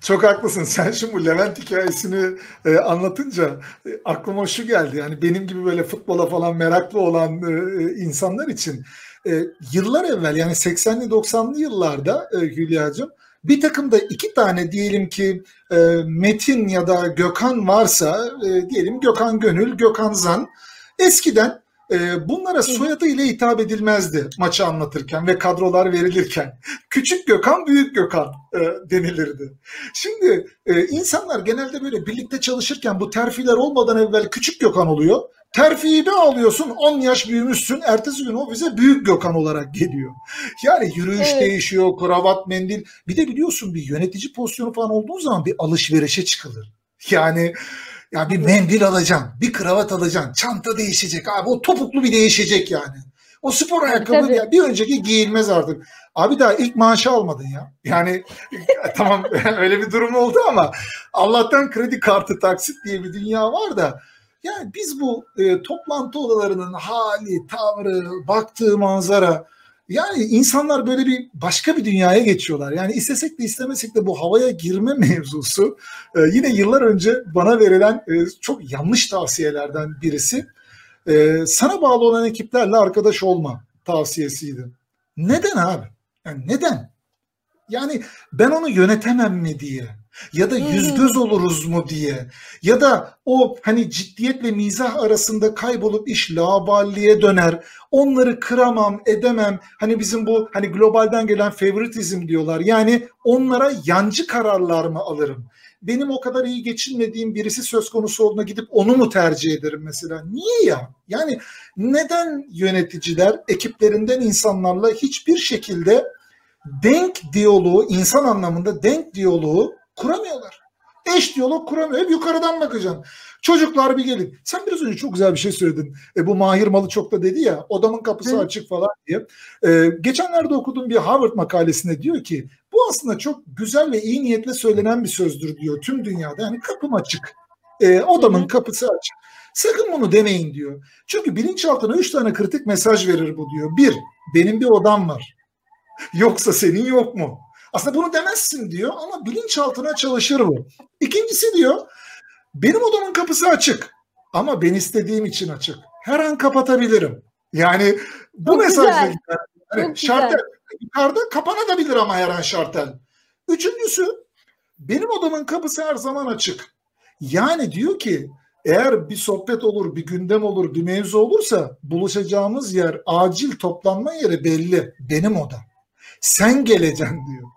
[SPEAKER 1] Çok haklısın. Sen şimdi bu Levent hikayesini e, anlatınca e, aklıma şu geldi. Yani benim gibi böyle futbola falan meraklı olan e, insanlar için e, yıllar evvel yani 80'li 90'lı yıllarda e, Hülya'cığım bir takım da iki tane diyelim ki e, Metin ya da Gökhan varsa e, diyelim Gökhan Gönül, Gökhan Zan eskiden e, bunlara soyadı ile hitap edilmezdi maçı anlatırken ve kadrolar verilirken. [LAUGHS] Küçük Gökhan, Büyük Gökhan e, denilirdi. Şimdi e, insanlar genelde böyle birlikte çalışırken bu terfiler olmadan evvel Küçük Gökhan oluyor. Terfiyi bir alıyorsun 10 yaş büyümüşsün ertesi gün o bize büyük Gökhan olarak geliyor. Yani yürüyüş evet. değişiyor, kravat, mendil. Bir de biliyorsun bir yönetici pozisyonu falan olduğu zaman bir alışverişe çıkılır. Yani ya bir mendil alacaksın, bir kravat alacaksın, çanta değişecek abi. O topuklu bir değişecek yani. O spor ayakkabı ya bir önceki giyilmez artık. Abi daha ilk maaşı almadın ya. Yani [LAUGHS] tamam [LAUGHS] öyle bir durum oldu ama Allah'tan kredi kartı taksit diye bir dünya var da yani biz bu e, toplantı odalarının hali, tavrı, baktığı manzara yani insanlar böyle bir başka bir dünyaya geçiyorlar. Yani istesek de istemesek de bu havaya girme [LAUGHS] mevzusu e, yine yıllar önce bana verilen e, çok yanlış tavsiyelerden birisi. E, sana bağlı olan ekiplerle arkadaş olma tavsiyesiydi. Neden abi? Yani neden? Yani ben onu yönetemem mi diye ya da yüz göz oluruz mu diye ya da o hani ciddiyetle mizah arasında kaybolup iş laballiye döner. Onları kıramam, edemem. Hani bizim bu hani globalden gelen favoritizm diyorlar. Yani onlara yancı kararlar mı alırım? Benim o kadar iyi geçinmediğim birisi söz konusu olduğuna gidip onu mu tercih ederim mesela? Niye ya? Yani neden yöneticiler ekiplerinden insanlarla hiçbir şekilde denk diyaloğu, insan anlamında denk diyaloğu kuramıyorlar. Eş diyalog kuramıyor. Hep yukarıdan bakacaksın. Çocuklar bir gelin. Sen biraz önce çok güzel bir şey söyledin. E, bu Mahir Malı çok da dedi ya odamın kapısı Hı. açık falan diye. E, geçenlerde okuduğum bir Harvard makalesinde diyor ki bu aslında çok güzel ve iyi niyetle söylenen bir sözdür diyor tüm dünyada. Yani kapım açık. E, odamın Hı. kapısı açık. Sakın bunu demeyin diyor. Çünkü bilinçaltına üç tane kritik mesaj verir bu diyor. Bir, benim bir odam var. Yoksa senin yok mu? Aslında bunu demezsin diyor ama bilinçaltına çalışır bu. İkincisi diyor benim odamın kapısı açık ama ben istediğim için açık. Her an kapatabilirim. Yani bu Çok mesajla yani şartel yukarıda kapanabilir ama her an şartel. Üçüncüsü benim odamın kapısı her zaman açık. Yani diyor ki eğer bir sohbet olur, bir gündem olur, bir mevzu olursa buluşacağımız yer, acil toplanma yeri belli. Benim odam. Sen geleceksin diyor.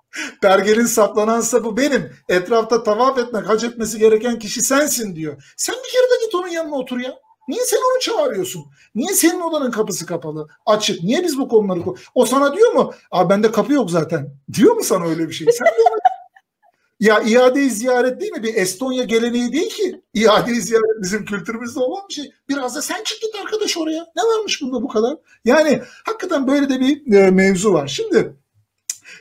[SPEAKER 1] Pergelin saplanan sapı benim. Etrafta tavaf etmek, hac etmesi gereken kişi sensin diyor. Sen bir kere de git onun yanına otur ya. Niye sen onu çağırıyorsun? Niye senin odanın kapısı kapalı? Açık. Niye biz bu konuları... O sana diyor mu? Aa bende kapı yok zaten. Diyor mu sana öyle bir şey? Sen de ona... Ya iade ziyaret değil mi? Bir Estonya geleneği değil ki. iade ziyaret bizim kültürümüzde olan bir şey. Biraz da sen çık git arkadaş oraya. Ne varmış bunda bu kadar? Yani hakikaten böyle de bir e, mevzu var. Şimdi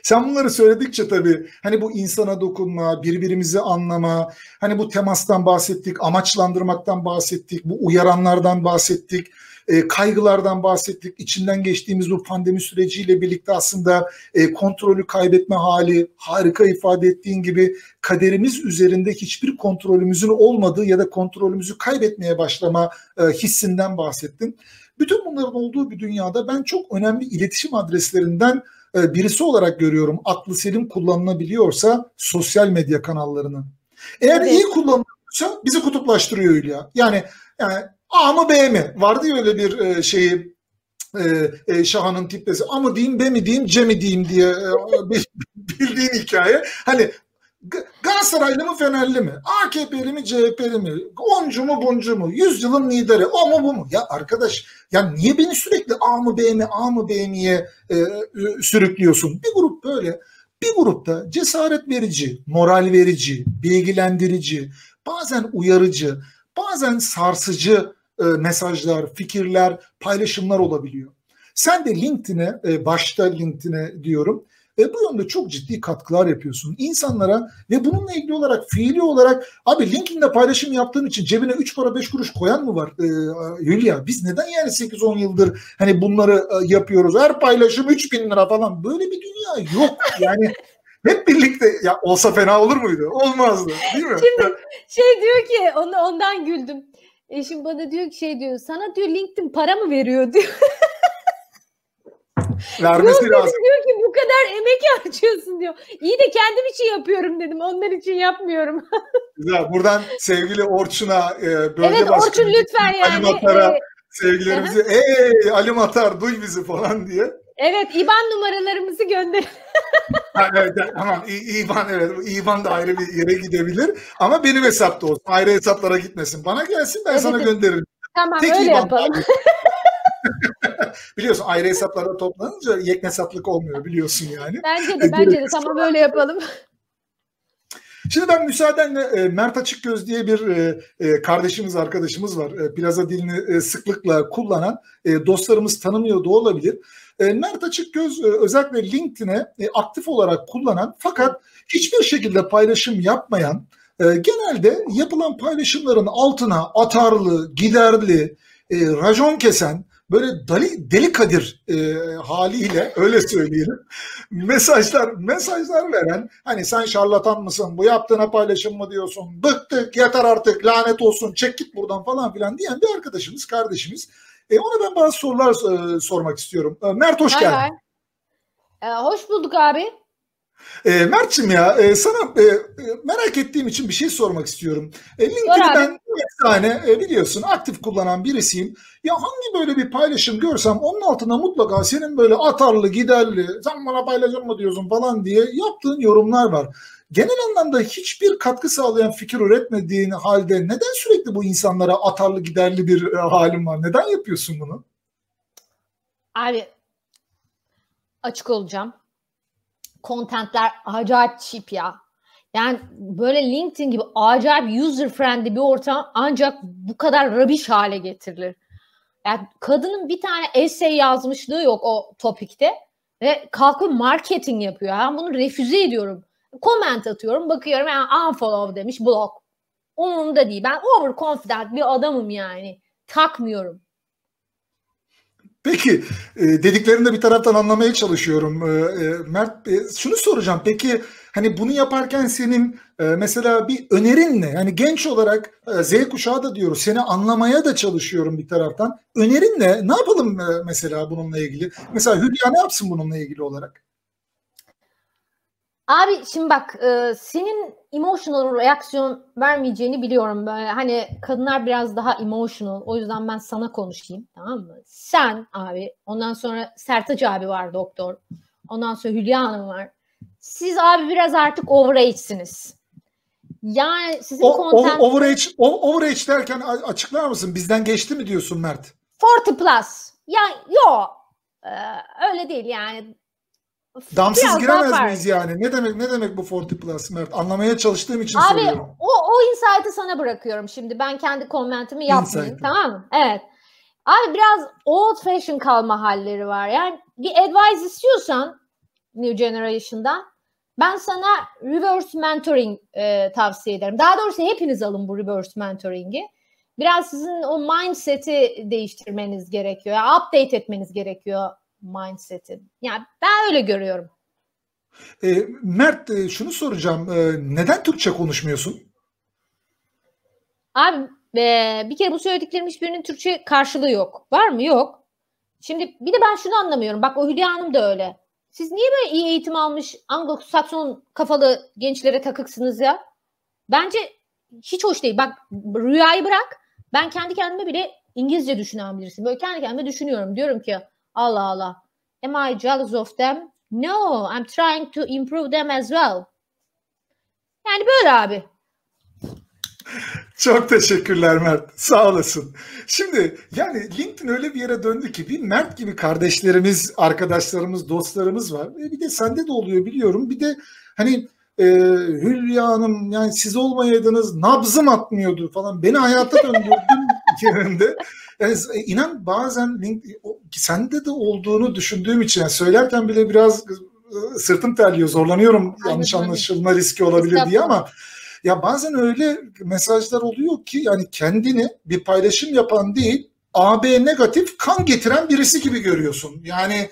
[SPEAKER 1] sen bunları söyledikçe tabii hani bu insana dokunma, birbirimizi anlama, hani bu temastan bahsettik, amaçlandırmaktan bahsettik, bu uyaranlardan bahsettik, e, kaygılardan bahsettik. İçinden geçtiğimiz bu pandemi süreciyle birlikte aslında e, kontrolü kaybetme hali, harika ifade ettiğin gibi kaderimiz üzerinde hiçbir kontrolümüzün olmadığı ya da kontrolümüzü kaybetmeye başlama e, hissinden bahsettin. Bütün bunların olduğu bir dünyada ben çok önemli iletişim adreslerinden birisi olarak görüyorum. Aklı selim kullanılabiliyorsa sosyal medya kanallarını. Eğer evet. iyi kullanılıyorsa bizi kutuplaştırıyor Hülya. Yani yani A mı B mi? Vardı ya öyle bir e, şeyi e, e, Şahan'ın tiplesi. A mı diyeyim, B mi diyeyim, C mi diyeyim diye e, [LAUGHS] bildiğin hikaye. Hani Galatasaraylı mı Fenerli mi? AKP'li mi CHP'li mi? Oncu mu buncu mu? Yüzyılın lideri o mu bu mu? Ya arkadaş ya niye beni sürekli A mı B mi A mı B mi'ye e, sürüklüyorsun? Bir grup böyle bir grupta cesaret verici, moral verici, bilgilendirici, bazen uyarıcı, bazen sarsıcı e, mesajlar, fikirler, paylaşımlar olabiliyor. Sen de LinkedIn'e, e, başta LinkedIn'e diyorum, ve bu yönde çok ciddi katkılar yapıyorsun insanlara ve bununla ilgili olarak fiili olarak abi LinkedIn'de paylaşım yaptığın için cebine 3 para 5 kuruş koyan mı var ee, Hülya? Biz neden yani 8-10 yıldır hani bunları e, yapıyoruz? Her paylaşım 3 bin lira falan. Böyle bir dünya yok. Yani [LAUGHS] hep birlikte ya olsa fena olur muydu? Olmazdı değil mi?
[SPEAKER 2] Şimdi şey diyor ki onu ondan güldüm. Eşim bana diyor ki şey diyor sana diyor LinkedIn para mı veriyor diyor. [LAUGHS]
[SPEAKER 1] Vermesi Yok, lazım.
[SPEAKER 2] Diyor ki bu kadar emek harcıyorsun diyor. İyi de kendim için yapıyorum dedim. Onlar için yapmıyorum. [LAUGHS]
[SPEAKER 1] Güzel. Buradan sevgili Orçun'a e, bölge
[SPEAKER 2] evet, Orçun lütfen yani.
[SPEAKER 1] Animatlara, sevgilerimizi. Ey Ali Matar duy bizi falan diye.
[SPEAKER 2] Evet İban numaralarımızı gönder. [LAUGHS]
[SPEAKER 1] evet, tamam İban evet İban da ayrı bir yere gidebilir ama benim hesapta olsun. Ayrı hesaplara gitmesin. Bana gelsin ben evet, sana gönderirim.
[SPEAKER 2] Tamam Tek öyle İban yapalım. [LAUGHS]
[SPEAKER 1] biliyorsun ayrı hesaplarda toplanınca yeknesaplık olmuyor biliyorsun yani.
[SPEAKER 2] Bence de bence de tamam öyle yapalım.
[SPEAKER 1] Şimdi ben müsaadenle e, Mert Açıkgöz diye bir e, e, kardeşimiz, arkadaşımız var. E, plaza dilini e, sıklıkla kullanan e, dostlarımız tanımıyor da olabilir. E, Mert Açıkgöz e, özellikle LinkedIn'e e, aktif olarak kullanan fakat hiçbir şekilde paylaşım yapmayan, e, genelde yapılan paylaşımların altına atarlı, giderli, e, racon kesen, böyle dali, deli Kadir e, haliyle öyle söyleyelim mesajlar mesajlar veren hani sen şarlatan mısın bu yaptığına paylaşım mı diyorsun bıktık yeter artık lanet olsun çek git buradan falan filan diyen bir arkadaşımız kardeşimiz e, ona ben bazı sorular e, sormak istiyorum. E, Mert hoş geldin. Hay
[SPEAKER 2] hay. E, hoş bulduk abi.
[SPEAKER 1] E, Mert'cim ya e, sana e, e, merak ettiğim için bir şey sormak istiyorum. E, LinkedIn'i ben tane e, biliyorsun aktif kullanan birisiyim. Ya hangi böyle bir paylaşım görsem onun altına mutlaka senin böyle atarlı giderli sen bana paylaşım mı diyorsun falan diye yaptığın yorumlar var. Genel anlamda hiçbir katkı sağlayan fikir üretmediğin halde neden sürekli bu insanlara atarlı giderli bir e, halin var? Neden yapıyorsun bunu?
[SPEAKER 2] Abi açık olacağım kontentler acayip cheap ya. Yani böyle LinkedIn gibi acayip user friendly bir ortam ancak bu kadar rubbish hale getirilir. Yani kadının bir tane essay yazmışlığı yok o topikte ve kalkıp marketing yapıyor. Ben bunu refüze ediyorum. Comment atıyorum, bakıyorum yani unfollow demiş, blog. Umurumda değil. Ben overconfident bir adamım yani. Takmıyorum.
[SPEAKER 1] Peki e, dediklerini de bir taraftan anlamaya çalışıyorum. E, e, Mert şunu soracağım. Peki hani bunu yaparken senin mesela bir önerin ne? Yani genç olarak Z kuşağı da diyoruz. Seni anlamaya da çalışıyorum bir taraftan. Önerin ne? Ne yapalım mesela bununla ilgili? Mesela Hülya ne yapsın bununla ilgili olarak?
[SPEAKER 2] Abi şimdi bak e, senin emotional reaksiyon vermeyeceğini biliyorum. Böyle hani kadınlar biraz daha emotional. O yüzden ben sana konuşayım tamam mı? Sen abi ondan sonra Sertaç abi var doktor. Ondan sonra Hülya Hanım var. Siz abi biraz artık overage'siniz. Yani sizin o, content...
[SPEAKER 1] Overage, overage derken açıklar mısın? Bizden geçti mi diyorsun Mert?
[SPEAKER 2] 40 plus. Ya yo. Ee, öyle değil yani
[SPEAKER 1] Damsız Biraz giremez miyiz yani? Ne demek ne demek bu 40 plus Mert? Anlamaya çalıştığım için
[SPEAKER 2] Abi,
[SPEAKER 1] soruyorum. Abi
[SPEAKER 2] o, o insight'ı sana bırakıyorum şimdi. Ben kendi komentimi yapmayayım Insight. tamam mı? Evet. Abi biraz old fashion kalma halleri var. Yani bir advice istiyorsan New Generation'dan ben sana reverse mentoring e, tavsiye ederim. Daha doğrusu hepiniz alın bu reverse mentoring'i. Biraz sizin o mindset'i değiştirmeniz gerekiyor. Yani update etmeniz gerekiyor mindset'i. Yani ben öyle görüyorum.
[SPEAKER 1] E, Mert e, şunu soracağım. E, neden Türkçe konuşmuyorsun?
[SPEAKER 2] Abi e, bir kere bu söylediklerimin hiçbirinin Türkçe karşılığı yok. Var mı? Yok. Şimdi bir de ben şunu anlamıyorum. Bak o Hülya Hanım da öyle. Siz niye böyle iyi eğitim almış Anglo-Sakson kafalı gençlere takıksınız ya? Bence hiç hoş değil. Bak rüyayı bırak. Ben kendi kendime bile İngilizce düşünen birisiyim. Böyle kendi kendime düşünüyorum. Diyorum ki Allah Allah. Am I jealous of them? No, I'm trying to improve them as well. Yani böyle abi.
[SPEAKER 1] Çok teşekkürler Mert. Sağ olasın. Şimdi yani LinkedIn öyle bir yere döndü ki bir Mert gibi kardeşlerimiz, arkadaşlarımız, dostlarımız var. E bir de sende de oluyor biliyorum. Bir de hani e, Hülya Hanım yani siz olmayaydınız nabzım atmıyordu falan. Beni hayata döndürdün [LAUGHS] yerinde. Yani e, inan bazen sende de olduğunu düşündüğüm için yani söylerken bile biraz e, sırtım terliyor, zorlanıyorum Aynen, yanlış anlaşılma riski olabilir diye ama ya bazen öyle mesajlar oluyor ki yani kendini bir paylaşım yapan değil AB negatif kan getiren birisi gibi görüyorsun. Yani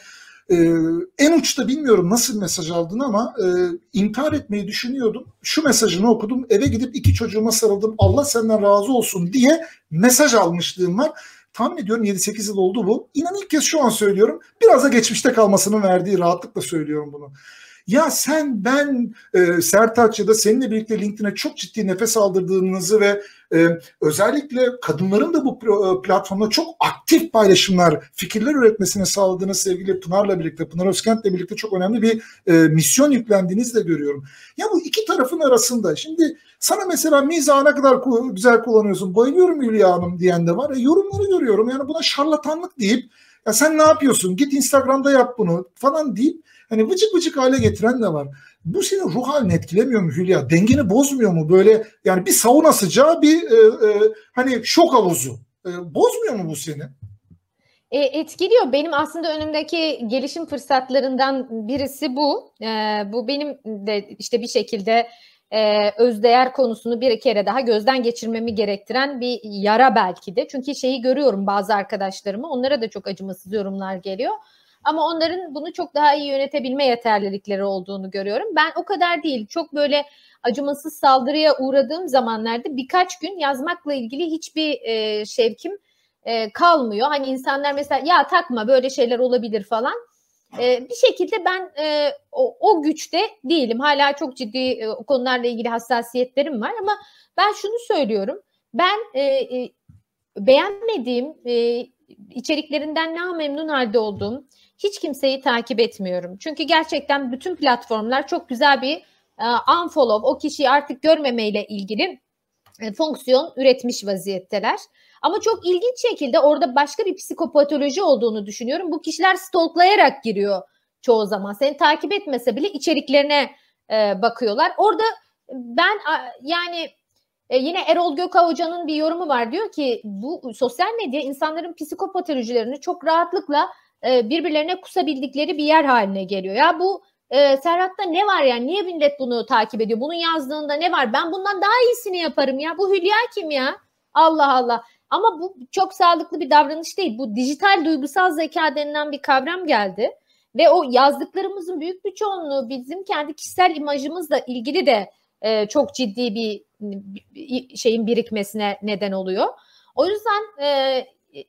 [SPEAKER 1] ee, en uçta bilmiyorum nasıl mesaj aldın ama e, intihar etmeyi düşünüyordum. Şu mesajını okudum eve gidip iki çocuğuma sarıldım Allah senden razı olsun diye mesaj almışlığım var. Tahmin ediyorum 7-8 yıl oldu bu. İnan ilk kez şu an söylüyorum. Biraz da geçmişte kalmasının verdiği rahatlıkla söylüyorum bunu. Ya sen ben e, Sertaç ya da seninle birlikte LinkedIn'e çok ciddi nefes aldırdığınızı ve e, özellikle kadınların da bu e, platformda çok aktif paylaşımlar, fikirler üretmesine sağladığınız sevgili Pınar'la birlikte, Pınar Özkent'le birlikte çok önemli bir e, misyon yüklendiğinizi de görüyorum. Ya bu iki tarafın arasında şimdi sana mesela mizahı ne kadar güzel kullanıyorsun, bayılıyorum Hülya Hanım diyen de var. E, yorumları görüyorum yani buna şarlatanlık deyip ya sen ne yapıyorsun git Instagram'da yap bunu falan deyip hani vıcık vıcık hale getiren de var. Bu senin ruh halini etkilemiyor mu Hülya? Dengeni bozmuyor mu böyle yani bir sauna sıcağı bir e, e, hani şok havuzu. E, bozmuyor mu bu seni?
[SPEAKER 2] E, etkiliyor. Benim aslında önümdeki gelişim fırsatlarından birisi bu. E, bu benim de işte bir şekilde e, özdeğer konusunu bir kere daha gözden geçirmemi gerektiren bir yara belki de. Çünkü şeyi görüyorum bazı arkadaşlarımı. Onlara da çok acımasız yorumlar geliyor. Ama onların bunu çok daha iyi yönetebilme yeterlilikleri olduğunu görüyorum. Ben o kadar değil. Çok böyle acımasız saldırıya uğradığım zamanlarda birkaç gün yazmakla ilgili hiçbir e, şevkim e, kalmıyor. Hani insanlar mesela ya takma böyle şeyler olabilir falan. E, bir şekilde ben e, o, o güçte değilim. Hala çok ciddi e, konularla ilgili hassasiyetlerim var ama ben şunu söylüyorum. Ben e, e, beğenmediğim e, içeriklerinden ne memnun halde olduğum hiç kimseyi takip etmiyorum. Çünkü gerçekten bütün platformlar çok güzel bir e, unfollow, o kişiyi artık görmemeyle ilgili e, fonksiyon üretmiş vaziyetteler. Ama çok ilginç şekilde orada başka bir psikopatoloji olduğunu düşünüyorum. Bu kişiler stalklayarak giriyor çoğu zaman. Seni takip etmese bile içeriklerine e, bakıyorlar. Orada ben yani e, yine Erol Gökağ Hoca'nın bir yorumu var. Diyor ki bu sosyal medya insanların psikopatolojilerini çok rahatlıkla e, birbirlerine kusabildikleri bir yer haline geliyor. Ya bu e, Serhat'ta ne var yani? Niye millet bunu takip ediyor? Bunun yazdığında ne var? Ben bundan daha iyisini yaparım ya. Bu Hülya kim ya? Allah Allah. Ama bu çok sağlıklı bir davranış değil. Bu dijital duygusal zeka denilen bir kavram geldi. Ve o yazdıklarımızın büyük bir çoğunluğu bizim kendi kişisel imajımızla ilgili de e, çok ciddi bir, şeyin birikmesine neden oluyor. O yüzden e,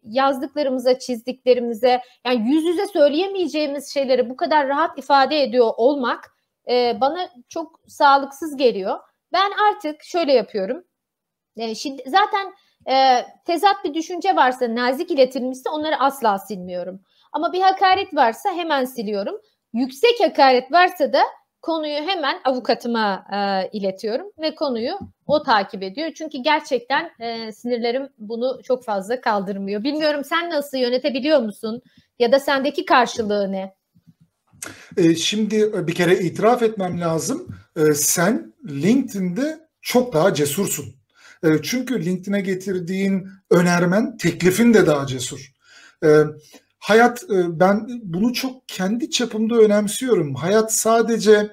[SPEAKER 2] yazdıklarımıza, çizdiklerimize yani yüz yüze söyleyemeyeceğimiz şeyleri bu kadar rahat ifade ediyor olmak e, bana çok sağlıksız geliyor. Ben artık şöyle yapıyorum. E, şimdi zaten e, tezat bir düşünce varsa, nazik iletilmişse onları asla silmiyorum. Ama bir hakaret varsa hemen siliyorum. Yüksek hakaret varsa da konuyu hemen avukatıma e, iletiyorum ve konuyu o takip ediyor. Çünkü gerçekten e, sinirlerim bunu çok fazla kaldırmıyor. Bilmiyorum sen nasıl yönetebiliyor musun? Ya da sendeki karşılığı ne?
[SPEAKER 1] E, şimdi e, bir kere itiraf etmem lazım. E, sen LinkedIn'de çok daha cesursun. E, çünkü LinkedIn'e getirdiğin önermen teklifin de daha cesur. E, hayat e, ben bunu çok kendi çapımda önemsiyorum. Hayat sadece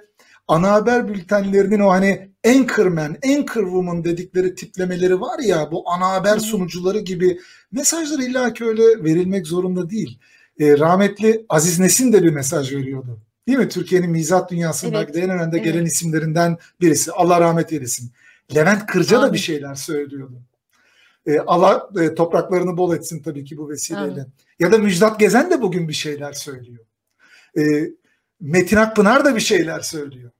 [SPEAKER 1] ana haber bültenlerinin o hani anchorman, anchorwoman dedikleri tiplemeleri var ya bu ana haber sunucuları gibi mesajlar illaki öyle verilmek zorunda değil. E, rahmetli Aziz Nesin de bir mesaj veriyordu. Değil mi? Türkiye'nin mizah dünyasındaki evet. en önde evet. gelen isimlerinden birisi. Allah rahmet eylesin. Levent Kırca Abi. da bir şeyler söylüyordu. E, Allah e, topraklarını bol etsin tabii ki bu vesileyle. Abi. Ya da Müjdat Gezen de bugün bir şeyler söylüyor. E, Metin Akpınar da bir şeyler söylüyor.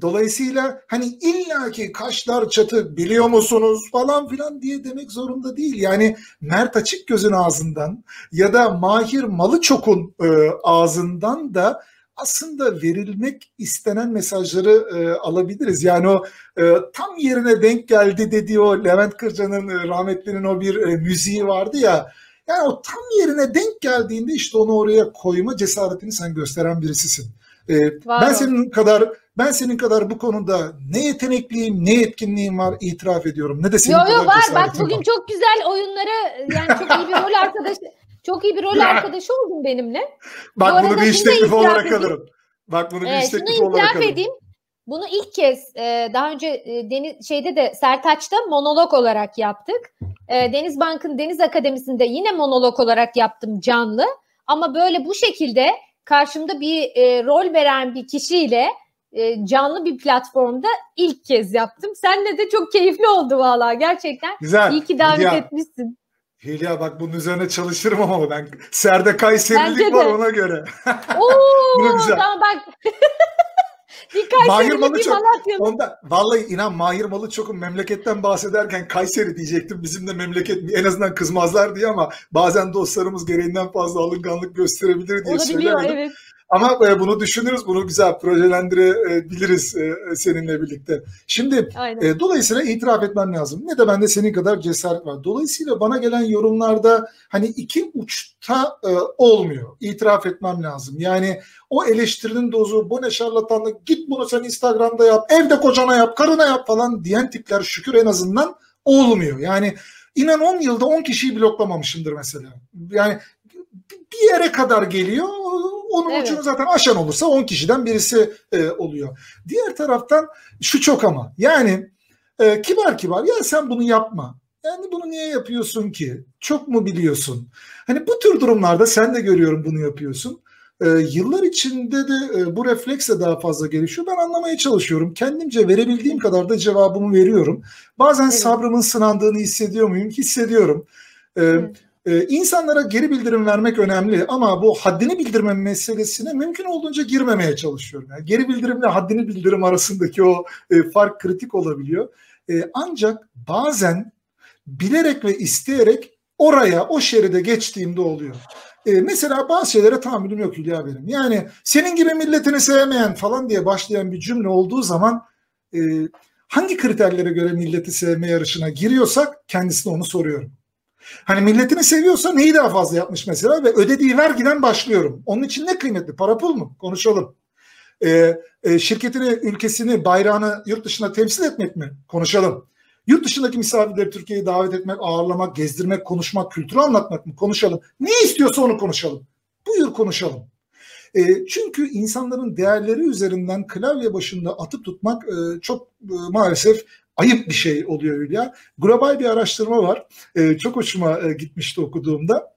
[SPEAKER 1] Dolayısıyla hani illaki kaşlar çatı biliyor musunuz falan filan diye demek zorunda değil. Yani Mert Açık gözün ağzından ya da Mahir Malıçok'un e, ağzından da aslında verilmek istenen mesajları e, alabiliriz. Yani o e, tam yerine denk geldi dediği o Levent Kırca'nın e, rahmetlinin o bir e, müziği vardı ya. Yani o tam yerine denk geldiğinde işte onu oraya koyma cesaretini sen gösteren birisisin. E, ben senin kadar ben senin kadar bu konuda ne yetenekliyim, ne yetkinliğim var itiraf ediyorum. Ne de senin yo,
[SPEAKER 2] kadar yo, var. Bak bugün var. çok güzel oyunlara yani çok iyi bir rol arkadaşı çok iyi bir rol [LAUGHS] arkadaşı oldun benimle.
[SPEAKER 1] Bak bu bunu bir iş teklifi olarak edeyim. alırım. Bak bunu bir iş teklifi olarak alırım. edeyim.
[SPEAKER 2] Bunu ilk kez e, daha önce e, Deniz şeyde de Sertaç'ta monolog olarak yaptık. E, Deniz Bank'ın Deniz Akademisi'nde yine monolog olarak yaptım canlı. Ama böyle bu şekilde karşımda bir e, rol veren bir kişiyle e, canlı bir platformda ilk kez yaptım. Senle de çok keyifli oldu valla gerçekten. Güzel. İyi ki davet Hülya, etmişsin.
[SPEAKER 1] Hülya bak bunun üzerine çalışırım ama ben Serde Kayserilik var ona göre.
[SPEAKER 2] Oo, [LAUGHS] güzel. Tamam bak. [LAUGHS] bir Mahir Malı bir çok, Malatyalı.
[SPEAKER 1] Onda, vallahi inan Mahir Malı çok memleketten bahsederken Kayseri diyecektim. Bizim de memleket en azından kızmazlar diye ama bazen dostlarımız gereğinden fazla alınganlık gösterebilir diye
[SPEAKER 2] söylemedim. evet.
[SPEAKER 1] Ama e, bunu düşünürüz, bunu güzel projelendirebiliriz e, seninle birlikte. Şimdi e, dolayısıyla itiraf etmem lazım. Ne de bende senin kadar cesaret var. Dolayısıyla bana gelen yorumlarda hani iki uçta e, olmuyor. İtiraf etmem lazım. Yani o eleştirinin dozu, bu ne şarlatanlık, git bunu sen Instagram'da yap, evde kocana yap, karına yap falan diyen tipler şükür en azından olmuyor. Yani inan 10 yılda 10 kişiyi bloklamamışımdır mesela. Yani bir yere kadar geliyor. Onun evet. ucunu zaten aşan olursa 10 kişiden birisi e, oluyor. Diğer taraftan şu çok ama yani e, kibar kibar ya sen bunu yapma. Yani bunu niye yapıyorsun ki? Çok mu biliyorsun? Hani bu tür durumlarda sen de görüyorum bunu yapıyorsun. E, yıllar içinde de e, bu refleks de daha fazla gelişiyor. Ben anlamaya çalışıyorum. Kendimce verebildiğim kadar da cevabımı veriyorum. Bazen evet. sabrımın sınandığını hissediyor muyum? Hissediyorum. E, evet. Ee, insanlara geri bildirim vermek önemli ama bu haddini bildirme meselesine mümkün olduğunca girmemeye çalışıyorum. Yani geri bildirimle haddini bildirim arasındaki o e, fark kritik olabiliyor. E, ancak bazen bilerek ve isteyerek oraya, o şeride geçtiğimde oluyor. E, mesela bazı şeylere tahammülüm yok Hülya benim. Yani senin gibi milletini sevmeyen falan diye başlayan bir cümle olduğu zaman e, hangi kriterlere göre milleti sevme yarışına giriyorsak kendisine onu soruyorum. Hani milletini seviyorsa neyi daha fazla yapmış mesela ve ödediği vergiden başlıyorum. Onun için ne kıymetli? Para pul mu? Konuşalım. Ee, e, şirketini, ülkesini, bayrağını yurt dışına temsil etmek mi? Konuşalım. Yurt dışındaki misafirleri Türkiye'ye davet etmek, ağırlamak, gezdirmek, konuşmak, kültürü anlatmak mı? Konuşalım. Ne istiyorsa onu konuşalım. Buyur konuşalım. E, çünkü insanların değerleri üzerinden klavye başında atıp tutmak e, çok e, maalesef ayıp bir şey oluyor Hülya. Global bir araştırma var. E, çok hoşuma e, gitmişti okuduğumda.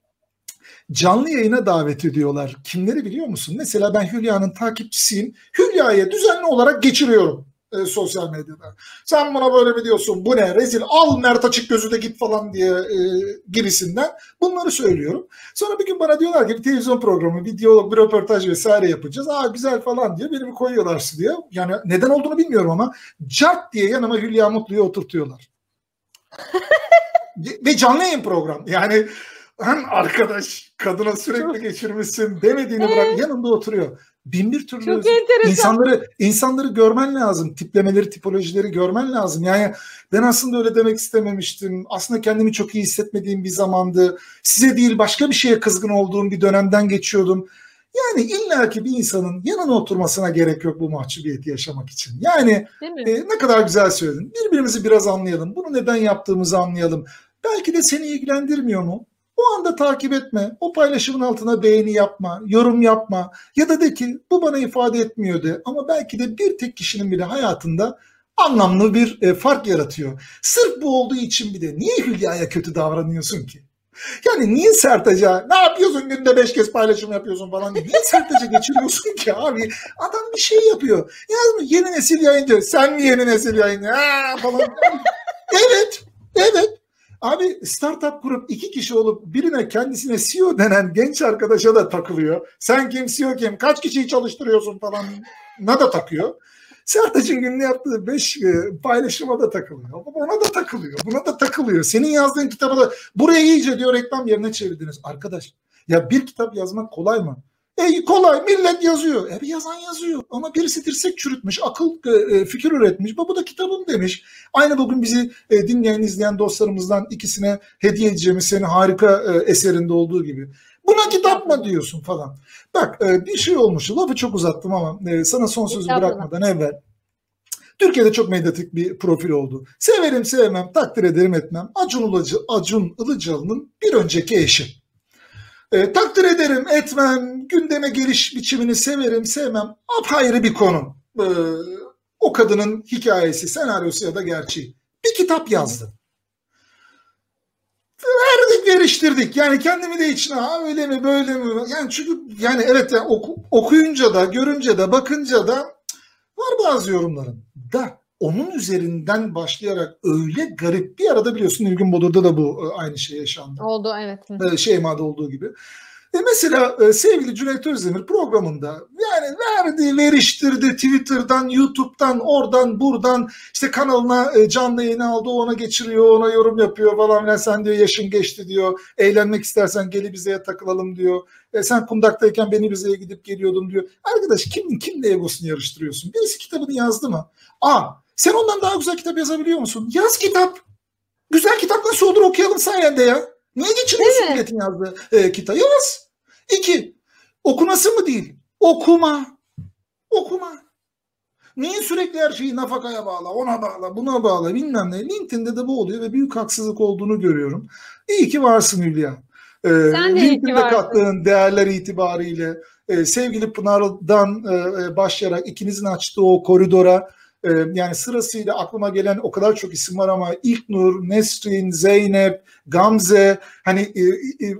[SPEAKER 1] Canlı yayına davet ediyorlar. Kimleri biliyor musun? Mesela ben Hülya'nın takipçisiyim. Hülya'ya düzenli olarak geçiriyorum e, sosyal medyada. Sen buna böyle mi diyorsun? Bu ne? Rezil. Al Mert Açık Gözü de git falan diye e, gibisinden. Bunları söylüyorum. Sonra bir gün bana diyorlar ki bir televizyon programı, bir diyalog, bir röportaj vesaire yapacağız. Aa güzel falan diye beni koyuyorlar diye. Yani neden olduğunu bilmiyorum ama cart diye yanıma Hülya Mutlu'yu oturtuyorlar. Ve canlı yayın program. Yani hem arkadaş kadına sürekli geçirmişsin demediğini bırak yanında oturuyor bin bir türlü Çok insanları insanları görmen lazım. Tiplemeleri, tipolojileri görmen lazım. Yani ben aslında öyle demek istememiştim. Aslında kendimi çok iyi hissetmediğim bir zamandı. Size değil başka bir şeye kızgın olduğum bir dönemden geçiyordum. Yani illaki bir insanın yanına oturmasına gerek yok bu mahcubiyeti yaşamak için. Yani e, ne kadar güzel söyledin. Birbirimizi biraz anlayalım. Bunu neden yaptığımızı anlayalım. Belki de seni ilgilendirmiyor mu? O anda takip etme. O paylaşımın altına beğeni yapma, yorum yapma. Ya da de ki bu bana ifade etmiyor de. Ama belki de bir tek kişinin bile hayatında anlamlı bir e, fark yaratıyor. Sırf bu olduğu için bir de niye Hülya'ya kötü davranıyorsun ki? Yani niye Sertaç'a ne yapıyorsun günde beş kez paylaşım yapıyorsun falan niye Sertaç'a geçiriyorsun ki abi? Adam bir şey yapıyor. Yazmış yeni nesil yayıncı. Sen mi yeni nesil yayıncı? Ha, falan. [LAUGHS] evet. Evet. Abi startup kurup iki kişi olup birine kendisine CEO denen genç arkadaşa da takılıyor. Sen kim CEO kim kaç kişiyi çalıştırıyorsun falan na da takıyor. Sertaç'ın günlü yaptığı beş e, paylaşıma da takılıyor. Ona da takılıyor. Buna da takılıyor. Senin yazdığın kitabı da buraya iyice diyor reklam yerine çevirdiniz. Arkadaş ya bir kitap yazmak kolay mı? E kolay millet yazıyor. E bir yazan yazıyor. Ama birisi dirsek çürütmüş, akıl e, e fikir üretmiş. Bu da kitabım demiş. Aynı bugün bizi e, dinleyen, izleyen dostlarımızdan ikisine hediye edeceğimiz senin harika e, eserinde olduğu gibi. Buna kitap mı diyorsun falan. Bak e, bir şey olmuş. Lafı çok uzattım ama e, sana son sözü bırakmadan evvel. Türkiye'de çok medyatik bir profil oldu. Severim sevmem, takdir ederim etmem. Acun, Ilıcı, Acun Ilıcalı'nın bir önceki eşi. E, takdir ederim, etmem, gündeme geliş biçimini severim, sevmem. Apayrı bir konu. E, o kadının hikayesi, senaryosu ya da gerçeği. Bir kitap yazdı. Verdik, veriştirdik. Yani kendimi de içine, ha öyle mi, böyle mi? Yani çünkü yani evet yani oku, okuyunca da, görünce de, bakınca da var bazı yorumların. Da onun üzerinden başlayarak öyle garip bir arada biliyorsun Nilgün Bodur'da da bu e, aynı şey yaşandı.
[SPEAKER 2] Oldu evet.
[SPEAKER 1] Şeyma'da olduğu gibi. E mesela e, sevgili Cüneyt Özdemir programında yani verdi, veriştirdi Twitter'dan, YouTube'dan, oradan, buradan işte kanalına e, canlı yayın aldı, ona geçiriyor, ona yorum yapıyor falan filan. Sen diyor yaşın geçti diyor. Eğlenmek istersen geli bizeye takılalım diyor. E, sen kundaktayken beni bizeye gidip geliyordun diyor. Arkadaş kimin kimle egosunu yarıştırıyorsun? Birisi kitabını yazdı mı? A. Sen ondan daha güzel kitap yazabiliyor musun? Yaz kitap. Güzel kitap nasıl olur okuyalım sayende ya. Niye geçiriyorsun milletin yazdığı e, kitabı? Yaz. İki, okunası mı değil? Okuma. Okuma. Niye sürekli her şeyi nafakaya bağla, ona bağla, buna bağla bilmem ne. LinkedIn'de de bu oluyor ve büyük haksızlık olduğunu görüyorum. İyi ki varsın Hülya.
[SPEAKER 2] Ee, Sen de LinkedIn'de
[SPEAKER 1] kattığın değerler itibariyle e, sevgili Pınar'dan e, e, başlayarak ikinizin açtığı o koridora e, yani sırasıyla aklıma gelen o kadar çok isim var ama İlknur, Nesrin, Zeynep, Gamze hani e, e,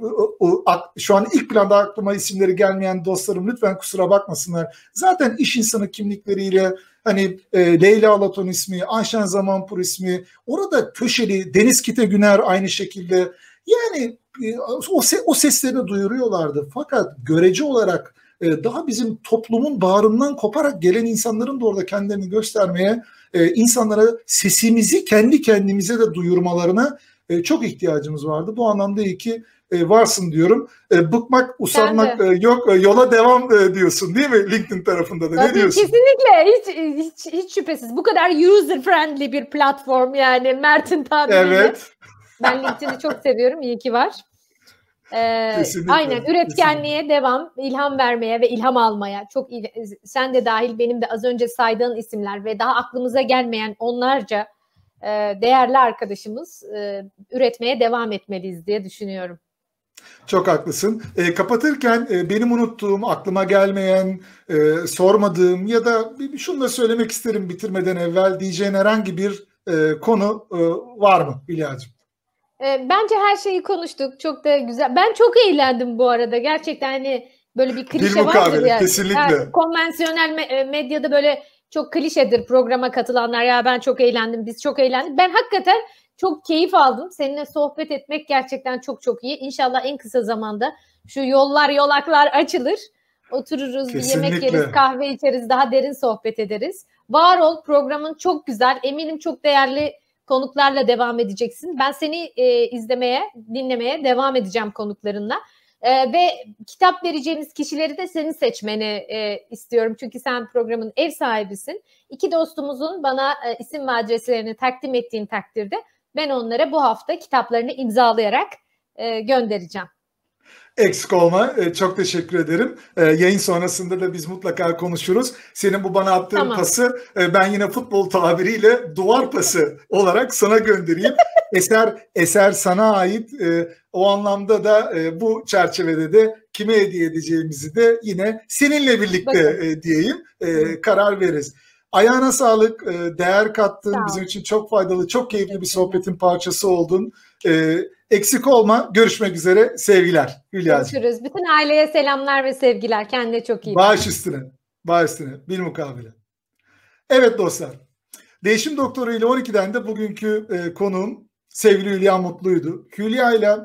[SPEAKER 1] şu an ilk planda aklıma isimleri gelmeyen dostlarım lütfen kusura bakmasınlar. Zaten iş insanı kimlikleriyle hani e, Leyla Alaton ismi, Ayşen Zamanpur ismi, orada köşeli Deniz Kite Güner aynı şekilde yani o, o seslerini duyuruyorlardı. Fakat görece olarak e, daha bizim toplumun bağrından koparak gelen insanların da orada kendilerini göstermeye, e, insanlara sesimizi kendi kendimize de duyurmalarına e, çok ihtiyacımız vardı. Bu anlamda iyi ki varsın diyorum. Bıkmak, usanmak yok, yola devam diyorsun değil mi LinkedIn tarafında da?
[SPEAKER 2] Tabii,
[SPEAKER 1] ne diyorsun?
[SPEAKER 2] Kesinlikle, hiç, hiç, hiç şüphesiz. Bu kadar user friendly bir platform yani Mert'in tabiriyle. Evet. Ben LinkedIn'i çok seviyorum, iyi ki var. Ee, aynen üretkenliğe kesinlikle. devam, ilham vermeye ve ilham almaya. Çok il, sen de dahil benim de az önce saydığın isimler ve daha aklımıza gelmeyen onlarca e, değerli arkadaşımız e, üretmeye devam etmeliyiz diye düşünüyorum.
[SPEAKER 1] Çok haklısın. E, kapatırken e, benim unuttuğum, aklıma gelmeyen, e, sormadığım ya da bir, şunu da söylemek isterim bitirmeden evvel diyeceğin herhangi bir e, konu e, var mı Hülya'cığım?
[SPEAKER 2] E, bence her şeyi konuştuk. Çok da güzel. Ben çok eğlendim bu arada. Gerçekten hani böyle bir klişe bir vardır
[SPEAKER 1] yani. Kesinlikle. Yani,
[SPEAKER 2] konvansiyonel me- medyada böyle çok klişedir programa katılanlar. Ya ben çok eğlendim, biz çok eğlendik. Ben hakikaten çok keyif aldım. Seninle sohbet etmek gerçekten çok çok iyi. İnşallah en kısa zamanda şu yollar yolaklar açılır. Otururuz, Kesinlikle. bir yemek yeriz, kahve içeriz, daha derin sohbet ederiz. Var ol programın çok güzel. Eminim çok değerli konuklarla devam edeceksin. Ben seni e, izlemeye, dinlemeye devam edeceğim konuklarınla. E, ve kitap vereceğimiz kişileri de senin seçmeni e, istiyorum. Çünkü sen programın ev sahibisin. İki dostumuzun bana e, isim ve adreslerini takdim ettiğin takdirde ben onlara bu hafta kitaplarını imzalayarak e, göndereceğim.
[SPEAKER 1] Eksik olma. E, çok teşekkür ederim. E, yayın sonrasında da biz mutlaka konuşuruz. Senin bu bana attığın tamam. pası e, ben yine futbol tabiriyle duvar pası olarak sana göndereyim. [LAUGHS] eser eser sana ait. O anlamda da bu çerçevede de kime hediye edeceğimizi de yine seninle birlikte Bakın. diyeyim karar veririz. Ayağına sağlık, değer kattın, bizim için çok faydalı, çok keyifli bir sohbetin parçası oldun. Eksik olma. Görüşmek üzere. Sevgiler.
[SPEAKER 2] Hülya'cığım. Görüşürüz. Bütün aileye selamlar ve sevgiler. Kendine çok iyi.
[SPEAKER 1] Bağış üstüne. Bağış üstüne. Bir mukabele. Evet dostlar. Değişim Doktoru ile 12'den de bugünkü e, konuğum sevgili Hülya Mutlu'ydu. Hülya ile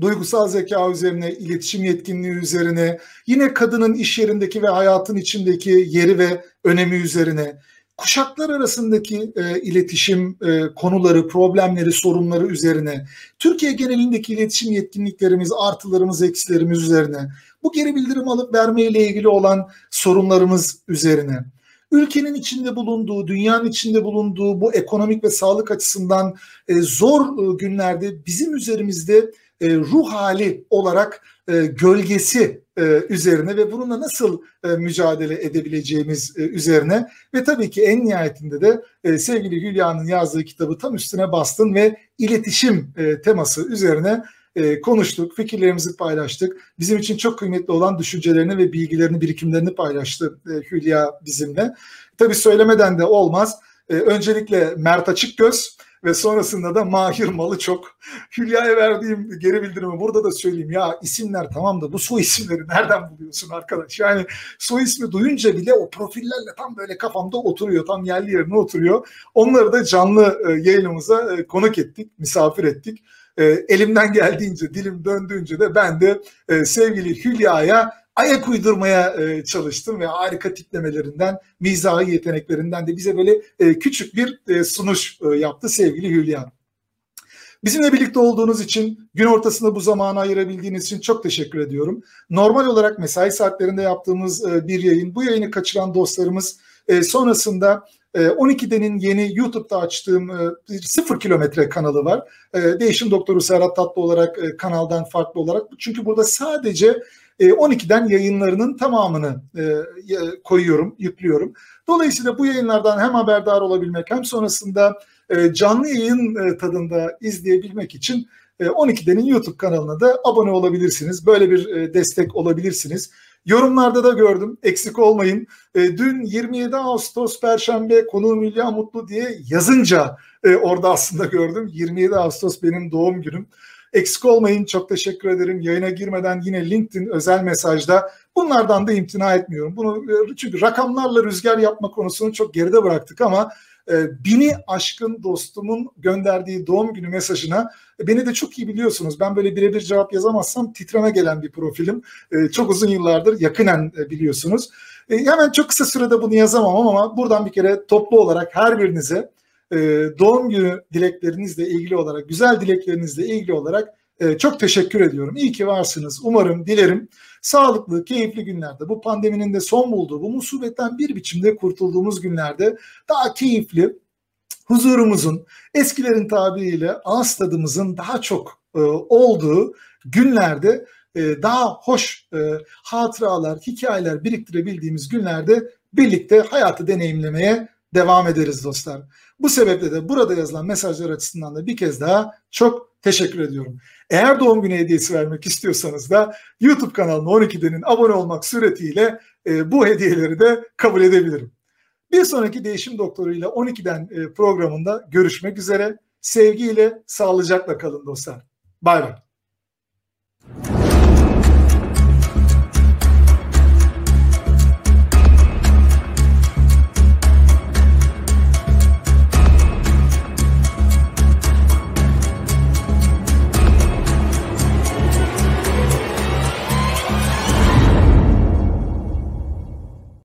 [SPEAKER 1] duygusal zeka üzerine, iletişim yetkinliği üzerine, yine kadının iş yerindeki ve hayatın içindeki yeri ve önemi üzerine, kuşaklar arasındaki e, iletişim e, konuları, problemleri, sorunları üzerine, Türkiye genelindeki iletişim yetkinliklerimiz, artılarımız, eksilerimiz üzerine, bu geri bildirim alıp verme ile ilgili olan sorunlarımız üzerine, ülkenin içinde bulunduğu, dünyanın içinde bulunduğu bu ekonomik ve sağlık açısından e, zor e, günlerde bizim üzerimizde e, ruh hali olarak e, gölgesi e, üzerine ve bununla nasıl e, mücadele edebileceğimiz e, üzerine ve tabii ki en nihayetinde de e, sevgili Hülya'nın yazdığı kitabı tam üstüne bastın ve iletişim e, teması üzerine e, konuştuk, fikirlerimizi paylaştık. Bizim için çok kıymetli olan düşüncelerini ve bilgilerini, birikimlerini paylaştı e, Hülya bizimle. Tabii söylemeden de olmaz. E, öncelikle Mert Açıkgöz, ve sonrasında da Mahir Malı çok. Hülya'ya verdiğim geri bildirimi burada da söyleyeyim. Ya isimler tamam da bu soy isimleri nereden buluyorsun arkadaş? Yani soy ismi duyunca bile o profillerle tam böyle kafamda oturuyor. Tam yerli yerine oturuyor. Onları da canlı e, yayınımıza e, konuk ettik, misafir ettik. e, elimden geldiğince, dilim döndüğünce de ben de sevgili Hülya'ya ayak uydurmaya e, çalıştım ve harika tiplemelerinden, mizahi yeteneklerinden de bize böyle e, küçük bir e, sunuş yaptı sevgili Hülya. Bizimle birlikte olduğunuz için, gün ortasında bu zamanı ayırabildiğiniz için çok teşekkür ediyorum. Normal olarak mesai saatlerinde yaptığımız bir yayın, bu yayını kaçıran dostlarımız sonrasında 12'denin e, yeni YouTube'da açtığım e, sıfır kilometre kanalı var. Değişim Doktoru Serhat Tatlı olarak kanaldan farklı olarak. Çünkü burada sadece 12'den yayınlarının tamamını koyuyorum, yüklüyorum. Dolayısıyla bu yayınlardan hem haberdar olabilmek hem sonrasında canlı yayın tadında izleyebilmek için 12'denin YouTube kanalına da abone olabilirsiniz. Böyle bir destek olabilirsiniz. Yorumlarda da gördüm. Eksik olmayın. E, dün 27 Ağustos Perşembe konuğum Hülya Mutlu diye yazınca e, orada aslında gördüm. 27 Ağustos benim doğum günüm. Eksik olmayın. Çok teşekkür ederim. Yayına girmeden yine LinkedIn özel mesajda bunlardan da imtina etmiyorum. Bunu e, çünkü rakamlarla rüzgar yapma konusunu çok geride bıraktık ama e, bini aşkın dostumun gönderdiği doğum günü mesajına e, beni de çok iyi biliyorsunuz. Ben böyle birebir cevap yazamazsam titreme gelen bir profilim. Çok uzun yıllardır yakınen biliyorsunuz. Hemen çok kısa sürede bunu yazamam ama buradan bir kere toplu olarak her birinize doğum günü dileklerinizle ilgili olarak, güzel dileklerinizle ilgili olarak çok teşekkür ediyorum. İyi ki varsınız. Umarım, dilerim sağlıklı, keyifli günlerde bu pandeminin de son bulduğu, bu musibetten bir biçimde kurtulduğumuz günlerde daha keyifli, huzurumuzun, eskilerin tabiriyle ağız tadımızın daha çok e, olduğu günlerde e, daha hoş e, hatıralar, hikayeler biriktirebildiğimiz günlerde birlikte hayatı deneyimlemeye devam ederiz dostlar. Bu sebeple de burada yazılan mesajlar açısından da bir kez daha çok teşekkür ediyorum. Eğer doğum günü hediyesi vermek istiyorsanız da YouTube kanalına 12'denin abone olmak suretiyle e, bu hediyeleri de kabul edebilirim. Bir sonraki Değişim Doktoru ile 12'den e, programında görüşmek üzere. Sevgiyle, sağlıcakla kalın dostlar. Bay bay.